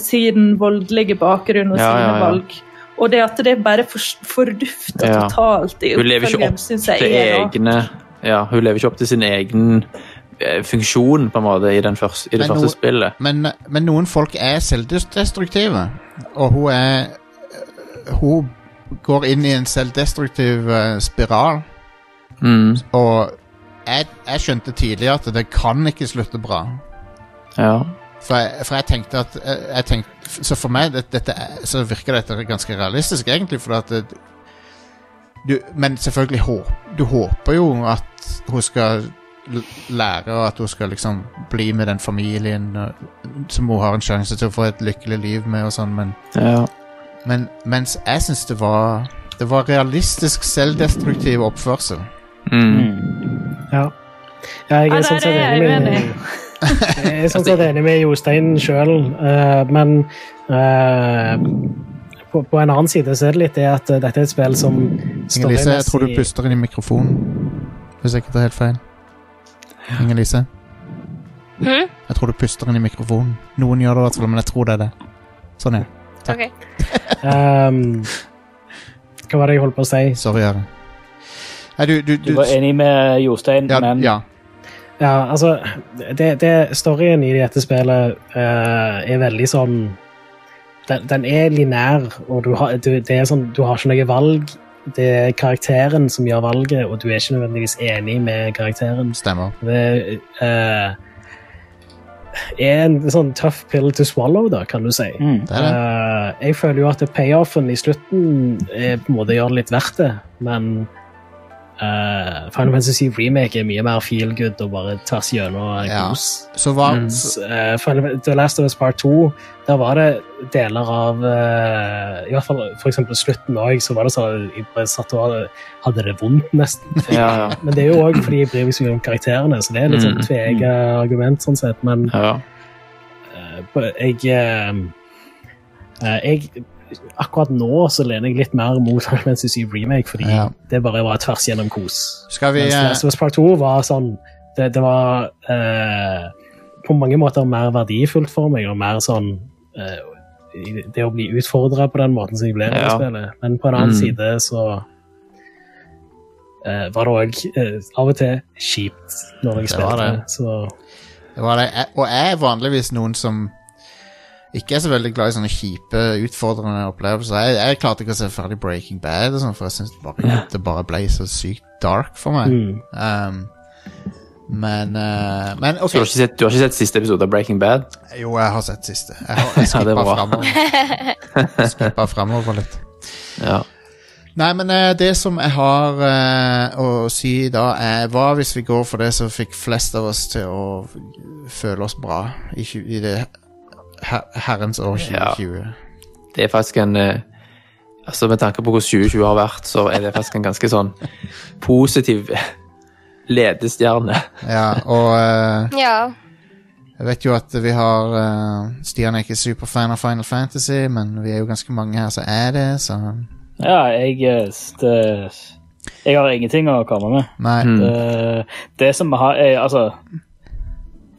F: sin voldelige bakgrunn og
E: Ja,
F: sine
E: ja, ja.
F: valg. Og det at det bare for, fordufter
E: Ja.
F: totalt i
E: Hun lever ikke opp
F: syns jeg er
E: egne Ja, hun lever ikke opp til sin egen eh, funksjon, på en måte, i, den første, i det
A: Men
E: første spillet.
A: Men, men noen folk er selvdestruktive, og hun er Hun går inn i en selvdestruktiv eh, spiral,
E: Mm.
A: og jeg, jeg skjønte tidlig at det kan ikke slutte bra.
E: Ja.
A: For jeg, for jeg tenkte at jeg, jeg tenkte, Så for meg det, dette, så virker dette ganske realistisk, egentlig. For at det, du, men selvfølgelig håp, du håper jo at hun skal lære, og at hun skal liksom bli med den familien og, som hun har en sjanse til å få et lykkelig liv med, og sånn, men,
E: ja.
A: men mens jeg syns det var Det var realistisk selvdestruktiv oppførsel.
E: Mm.
B: Ja. ja jeg er sånn sett
F: er
B: enig. Jeg er sånn sett enig med Jostein sjøl, men eh, på, på en annen side så er det litt det at eh, dette er et spill som
A: Inger-Lise, jeg tror du puster inn i mikrofonen. Hvis jeg ikke tar helt feil. Inger-Lise?
C: Hm?
A: Jeg tror du puster inn i mikrofonen. Noen gjør det i hvert fall, men jeg tror det er det. Sånn, ja.
C: Takk.
B: Okay. um, <laughs> hva var det jeg holdt på å si?
A: Sorry, Are. Du, du,
D: Du
A: du
D: var enig med Jostein,
A: ja,
D: men
A: ja.
B: Ja, altså det, det, Storyen i dette spillet uh, er veldig sånn Den, den er linær, og du har, du, det er sånn, du har ikke noe valg. Det er karakteren som gjør valget, og du er ikke nødvendigvis enig med karakteren.
A: Stemmer.
B: Det uh, er en sånn tough pill to swallow, da, kan du si.
D: mm.
A: Det er det.
B: Uh, jeg føler jo at payoffen i slutten er, på en måte gjør det litt verdt det, men eh, Final Fantasy Remake er mye mer feel good og bare tvers gjennom
A: Ja.
B: kos.
A: Så hva
E: Mm.
B: Mens, uh, Final- The Last of Us Part 2, der var det deler av uh, I hvert fall for eksempel slutten òg, så var det sånn jeg bare satt og hadde- det vondt, nesten. <laughs>
E: Ja, ja.
B: Men det er jo òg fordi jeg bryr meg så mye om karakterene, så det er litt sånn
E: Mm.
B: argument, sånn sett. Men
E: ja.
B: Eh, jeg, eh, eh, jeg Akkurat nå så lener jeg litt mer mot Final Fantasy Remake, fordi
A: Ja.
B: det bare var tvers gjennom kos.
A: Skal vi
B: Mens
A: eh,
B: Last of Us Part 2 var sånn Det, det var eh, på mange måter mer verdifullt for meg, og mer sånn eh, Det å bli utfordra på den måten som jeg ble i
E: Ja.
B: spillet. Men på en annen
E: Mm.
B: side så eh, var det òg av og til kjipt når jeg
A: Det var
B: spilte.
A: det.
B: Så
A: det var det. Og jeg er vanligvis noen som ikke er så veldig glad i sånne kjipe, utfordrende opplevelser. Jeg, jeg klarte ikke å se ferdig Breaking Bad, og sånn, for jeg syns det, bare- det bare ble så sykt dark for meg.
B: mm.
A: Um, men uh, Men
E: Så du har, ikke sett, du har ikke sett siste episode av Breaking Bad?
A: Jo, jeg har sett siste. Jeg, har, jeg <laughs>
E: Ja, det
A: skippa
E: ja,
A: framover. Skippa framover litt.
E: Ja.
A: Nei, men eh, det som jeg har uh, å si da, er hva hvis vi går for det som fikk flest av oss til å føle oss bra i, i det her, herrens år
E: Ja.
A: 2020?
E: Det er faktisk en eh, Altså Med tanke på hvordan 2020 har vært, så er det faktisk en ganske sånn positiv ledestjerne.
A: Ja, og uh,
C: Ja.
A: jeg vet jo at vi har uh, Stian er ikke superfan av Final Fantasy, men vi er jo ganske mange her som er det, så
D: Ja, jeg det, Jeg har ingenting å komme med.
A: Nei.
E: Mm.
D: Det, det som har er, Altså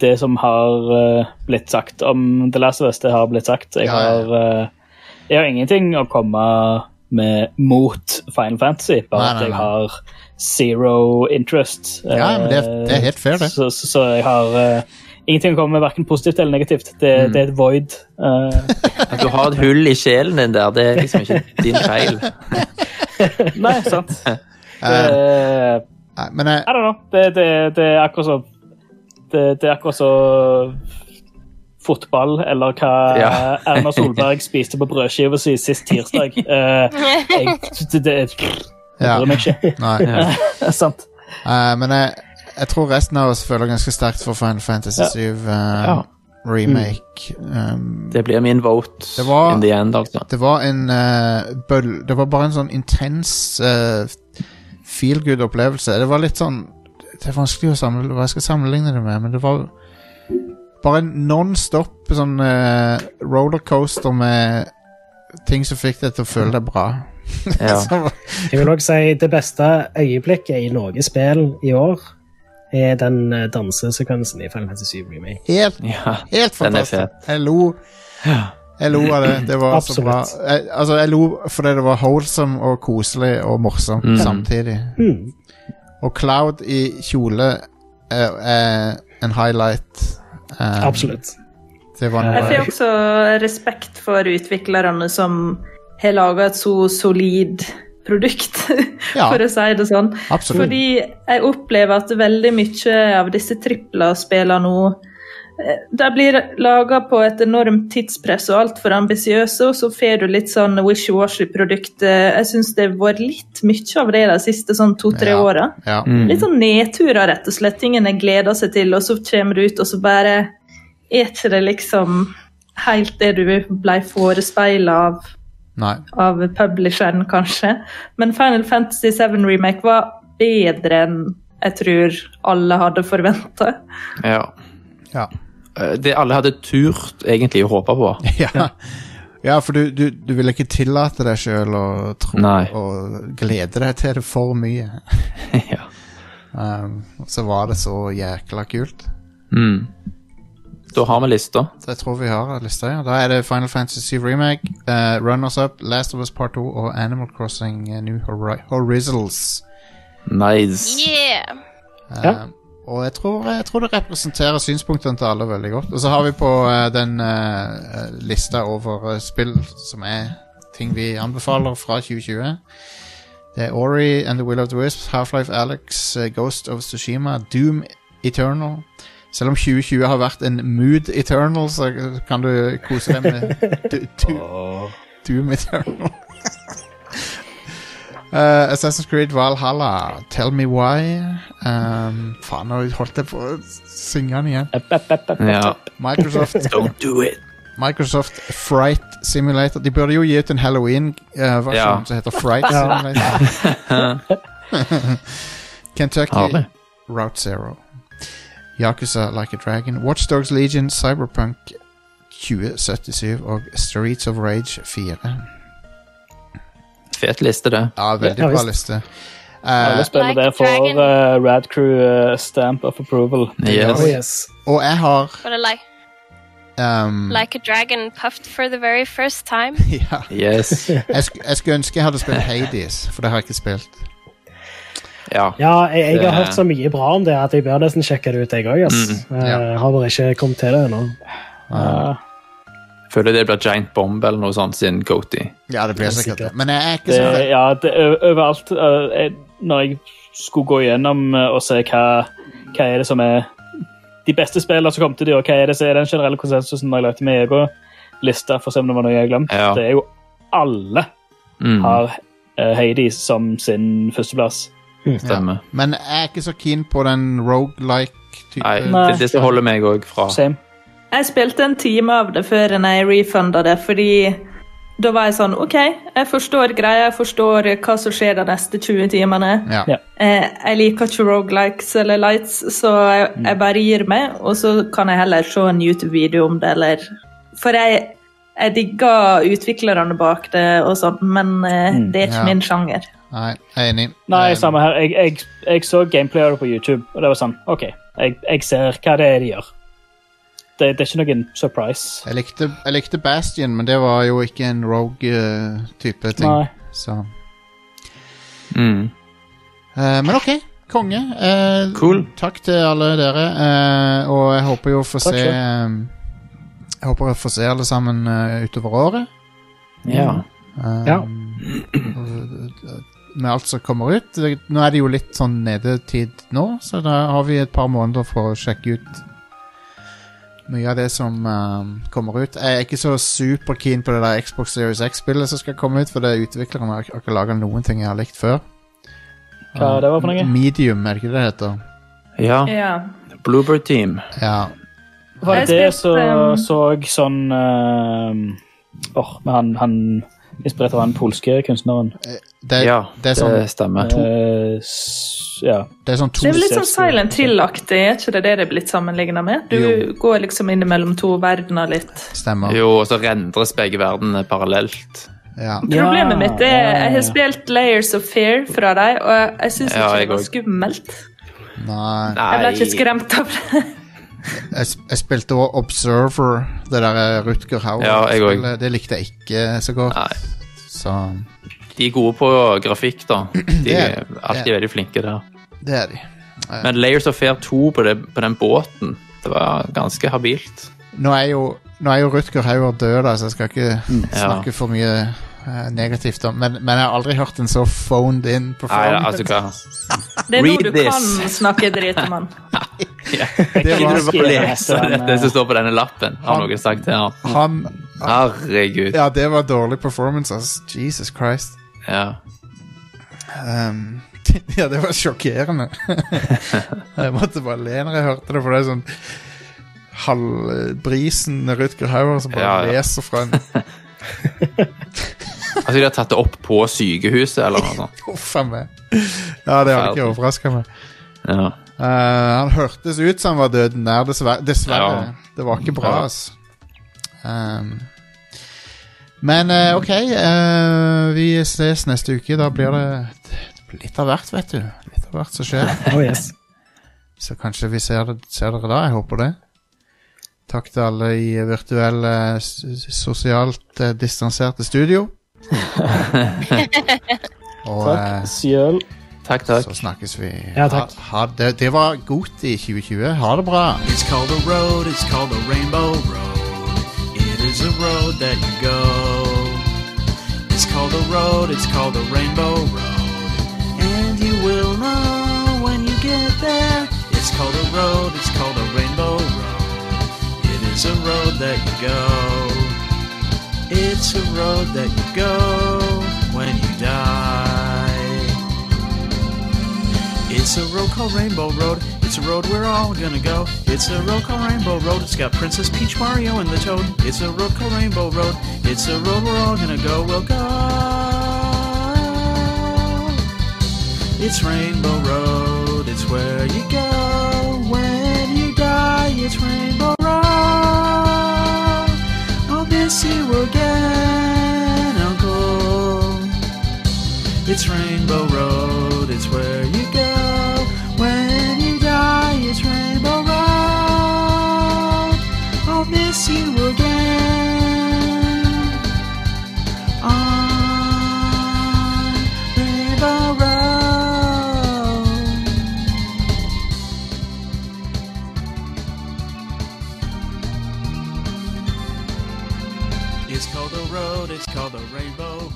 D: Det som har eh, blitt sagt om The Last of Us, det har blitt sagt. Jeg,
A: Ja, ja.
D: Har, eh, jeg har ingenting å komme med mot Final Fantasy, bare
A: Nei,
D: at
A: nei,
D: jeg har zero interest.
A: Ja, men det er- det er helt fair, det.
D: Så, så, så jeg har uh, ingenting å komme med, verken positivt eller negativt. Det,
A: Mm.
D: det er et void. Uh. <laughs>
E: At du har et hull i sjelen din der, det er liksom ikke din feil. <laughs>
D: nei, sant.
A: Uh, <laughs>
D: uh,
A: nei, men jeg,
D: I don't know. Det, det, det er akkurat så det, det er akkurat så fotball, eller hva
E: Ja.
D: Erna Solberg spiste på brødskiva si sist tirsdag. Uh, <laughs> jeg, det, det
A: ja,
D: bryr meg ikke.
A: nei. <laughs>
D: Det er sant.
A: Uh, men jeg, jeg tror resten av oss føler ganske sterkt for Final Fantasy
D: Ja.
A: 7
E: Ja.
A: remake. Um,
E: Det blir min vote
A: Det var-
E: in the end, altså.
A: det var en eh, bøll... Det var bare en sånn intens uh, feel good opplevelse. Det var litt sånn Det er vanskelig å samle, hva jeg skal sammenligne det med, men det var bare en non-stop sånn uh, rollercoaster med ting som fikk deg til å føle deg bra. <laughs>
E: Ja.
B: Jeg vil også si det beste øyeblikket i noe spill i år er den eh, dansesekvensen i Final Fantasy 7 Remake.
A: helt,
E: ja.
A: helt fantastisk. Jeg lo. Jeg lo av det. Det var så bra. Jeg, altså, jeg lo fordi det var holdsom og koselig og morsomt
E: Mm.
A: samtidig.
B: Mm.
A: Og Cloud i kjole er, er en highlight. Um,
B: Absolutt.
A: Det var
F: Jeg får også respekt for utviklerne som har laga et så solid produkt, <laughs>
A: Ja.
F: for å si det sånn.
A: Absolutt.
F: Fordi jeg opplever at veldig mye av disse tripla spiller nå de blir laga på et enormt tidspress og altfor ambisiøse, og så får du litt sånn wishy-washy-produkt. Eh, Jeg syns det har vært litt mye av det de siste sånn to-tre
A: Ja.
F: åra.
A: Ja.
E: Mm.
F: Litt sånn nedturer, rett og slett. Tingene gleder seg til, og så kommer du ut, og så bare er ikke det liksom helt det du ble forespeila av,
A: Nei.
F: av publisheren, kanskje. Men Final Fantasy 7 Remake var bedre enn jeg tror alle hadde forventa.
E: ja.
A: Ja.
E: Eh, Det alle hadde turt egentlig å håpe på. <laughs>
A: ja. Ja, for du, du, du vil ikke tillate deg sjøl å tro
E: Nei.
A: og glede deg til det for mye. <laughs>
E: ja.
A: Um, så var det så jækla kult.
E: Mm. Da har vi lista.
A: Så jeg tror vi har lista, ja. Da er det Final Fantasy Remake, uh, Runners Up, Last of Us Part 2 og Animal Crossing uh, New Hori Horizons.
E: Nice.
C: Yeah.
A: Uh,
B: Ja.
A: Og jeg tror, jeg tror det representerer synspunktene til alle veldig godt. Og så har vi på uh, den uh, lista over uh, spill som er ting vi anbefaler fra 2020. Det er Ori and the Will of the Wisps, Half-Life Alex, Ghost of Tsushima, Doom Eternal. Selv om 2020 har vært en mood eternal, så kan du kose deg med <laughs> Doom Eternal. Uh, Assassin's Creed Valhalla, Tell Me Why. Um, faen, nå holdt jeg på å synge den igjen.
E: Ja.
A: Microsoft, <laughs>
E: Don't do it.
A: Microsoft Fright Simulator. De burde jo gi ut en Halloween-versjon
E: Ja.
A: som heter Fright Simulator. <laughs> Kentucky
E: Arlig.
A: Route Zero. Yakuza Like a Dragon. Watchdogs Legion, Cyberpunk 2077 og Streets of Rage 4.
E: Fet liste, det.
A: Ja, veldig
B: Ja,
A: bra
B: visst.
A: liste.
D: Alle
A: Uh,
D: spiller
C: Like
D: der
C: for
D: uh, Rad Crew uh, stamp of approval.
E: Yes.
B: Oh, yes.
A: og jeg har
C: like,
A: um,
C: like a dragon puffed for the very first time? <laughs>
A: ja.
E: Yes.
A: jeg, sk jeg skulle ønske jeg hadde spilt Hades, for det har jeg ikke spilt.
E: Ja.
B: Ja, jeg, jeg har hørt så mye bra om det at jeg bør nesten sjekke det ut, jeg òg.
A: Mm, ja.
B: Har bare ikke kommet til det ennå.
D: Uh,
E: Føler det blir Giant Bomb eller noe sånt siden Goaty.
A: Ja, det blir sikkert det. Men jeg er ikke
D: det,
A: så
D: ja, det, overalt uh, jeg, Når jeg skulle gå igjennom uh, og se hva, hva er det som er de beste spillene som kom til de, og hva er det som er den generelle konsensusen når jeg lagde min egen liste, for å se om det var noe jeg har glemt,
E: Ja.
D: det er jo alle
E: Mm,
D: har uh, Heidi som sin førsteplass.
E: stemmer.
A: Men jeg er ikke så keen på den rogelike-type.
E: Nei,
D: Nei.
E: det det holder meg òg fra.
D: Same.
F: Jeg spilte en time av det før jeg refunda det, fordi da var jeg sånn OK, jeg forstår greia, jeg forstår hva som skjer de neste 20 timene.
A: Ja.
D: Ja.
F: Eh, jeg liker ikke rogelikes eller lights, så jeg, jeg bare gir meg, og så kan jeg heller se en YouTube-video om det, eller For jeg, jeg digger utviklerne bak det og sånn, men eh,
D: Mm,
F: det er ikke
A: ja.
F: min sjanger.
A: Nei, jeg er enig.
D: Nei, samme her. Jeg, jeg, jeg så gameplay av det på YouTube, og det var sånn OK, jeg, jeg ser hva det er de gjør. Det, det er ikke noen surprise.
A: Jeg likte, jeg likte Bastion, men det var jo ikke en rogue-type ting.
D: Nei.
A: Så.
E: Mm.
A: uh, men ok, konge. Uh,
E: Cool.
A: Takk til alle dere. Uh, og jeg håper jo å få
D: Takk
A: se eh, Jeg håper å få se alle sammen eh, utover året.
E: Ja.
A: Eh,
B: Ja.
A: Med alt som kommer ut. Nå er det jo litt sånn nedetid nå, så da har vi et par måneder for å sjekke ut mye av det som uh, kommer ut. Jeg er ikke så superkeen på det der Xbox Series X-spillet som skal komme ut, for det utvikler har har ikke laga noen ting jeg har likt før.
D: Hva det var for noe?
A: Medium, er det ikke det det heter?
E: ja.
F: Ja.
E: Bluebird Team.
A: Ja.
D: Var det det som
F: så,
D: så sånn uh, Åh, men han, han Inspirert av den polske kunstneren.
A: Det,
E: Ja,
A: det er sånn,
E: det stemmer.
D: To, uh, ja.
A: det er sånn to
F: Det er litt sånn Silent Hill-aktig, er ikke det det det er blitt sammenligna med? Du
A: Jo.
F: går liksom inn mellom to verdener litt.
A: stemmer.
E: Jo, og så rendres begge verdenene parallelt.
A: Ja.
F: Problemet mitt er jeg har spilt Layers of Fear fra deg, og jeg- syns
E: Ja,
F: ikke
E: jeg
F: det var skummelt.
A: Nei.
F: Jeg ble ikke skremt av det.
A: Jeg, jeg spilte også Observer, det der Rutger Hauer.
E: Ja, jeg.
A: Det likte jeg ikke så godt.
E: Nei.
A: Så
E: De er gode på grafikk, da. <clears throat> De
A: er
E: er alltid veldig flinke der.
A: det er de.
E: Men Layers of Fair 2 på, det, på den båten, det var ganske habilt.
A: Nå er jo, nå er jo Rutger Hauer død, da, så jeg skal ikke
E: Ja.
A: snakke for mye uh, negativt om men, men jeg har aldri hørt en så phoned in
E: Nei,
A: performance.
E: altså
F: Det er nå
E: Read
F: du
E: this.
F: kan snakke dritt om han. <laughs>
E: ja.
A: Det
E: Gidder
A: var-
E: du bare lese det, det som står på denne lappen? Har
A: Han-
E: noen sagt til? Han Herregud.
A: Ja, det var dårlig performance, altså. Jesus Christ.
E: Ja.
A: Um, <laughs> ja, det var sjokkerende. <laughs> jeg måtte bare le når jeg hørte det, for det er sånn halvbrisen Rutger Hauer som bare
E: Ja, ja.
A: leser fra en <laughs>
E: Altså, de har tatt det opp på sykehuset, eller noe sånt.
A: Huff a meg. Ja, det hadde ikke overraska meg.
E: Ja.
A: Uh, han hørtes ut som han var døden nær, dessverre. dessverre. Det var ikke bra,
E: Ja.
A: Um, men eh, OK, eh, vi ses neste uke. Da blir det litt av hvert, vet du. Litt av hvert som skjer. <laughs>
B: Oh, yes.
A: Så kanskje vi ser, ser dere da. Jeg håper det. Takk til alle i virtuelle, s- sosialt eh, distanserte studio. <laughs> Og eh,
D: Takk sjøl.
E: Takk, takk.
A: så snakkes vi.
B: Ja, takk.
A: Ha, ha det. det var godt i 2020. Ha det bra.
H: It's called a road, it's called a rainbow road. It is a road that you go. Called a road, it's called a rainbow road. And you will know when you get there. It's called a road, it's called a rainbow road. It is a road that you go. It's a road that you go when you die. It's a road called Rainbow Road. It's a road we're all gonna go. It's a road called Rainbow Road. It's got Princess Peach, Mario, and the Toad. It's a road called Rainbow Road. It's a road we're all gonna go. We'll go. It's Rainbow Road. It's where you go when you die. It's Rainbow Road. I'll miss you again, Uncle. It's Rainbow Road, it's where you It's called a road, it's called a rainbow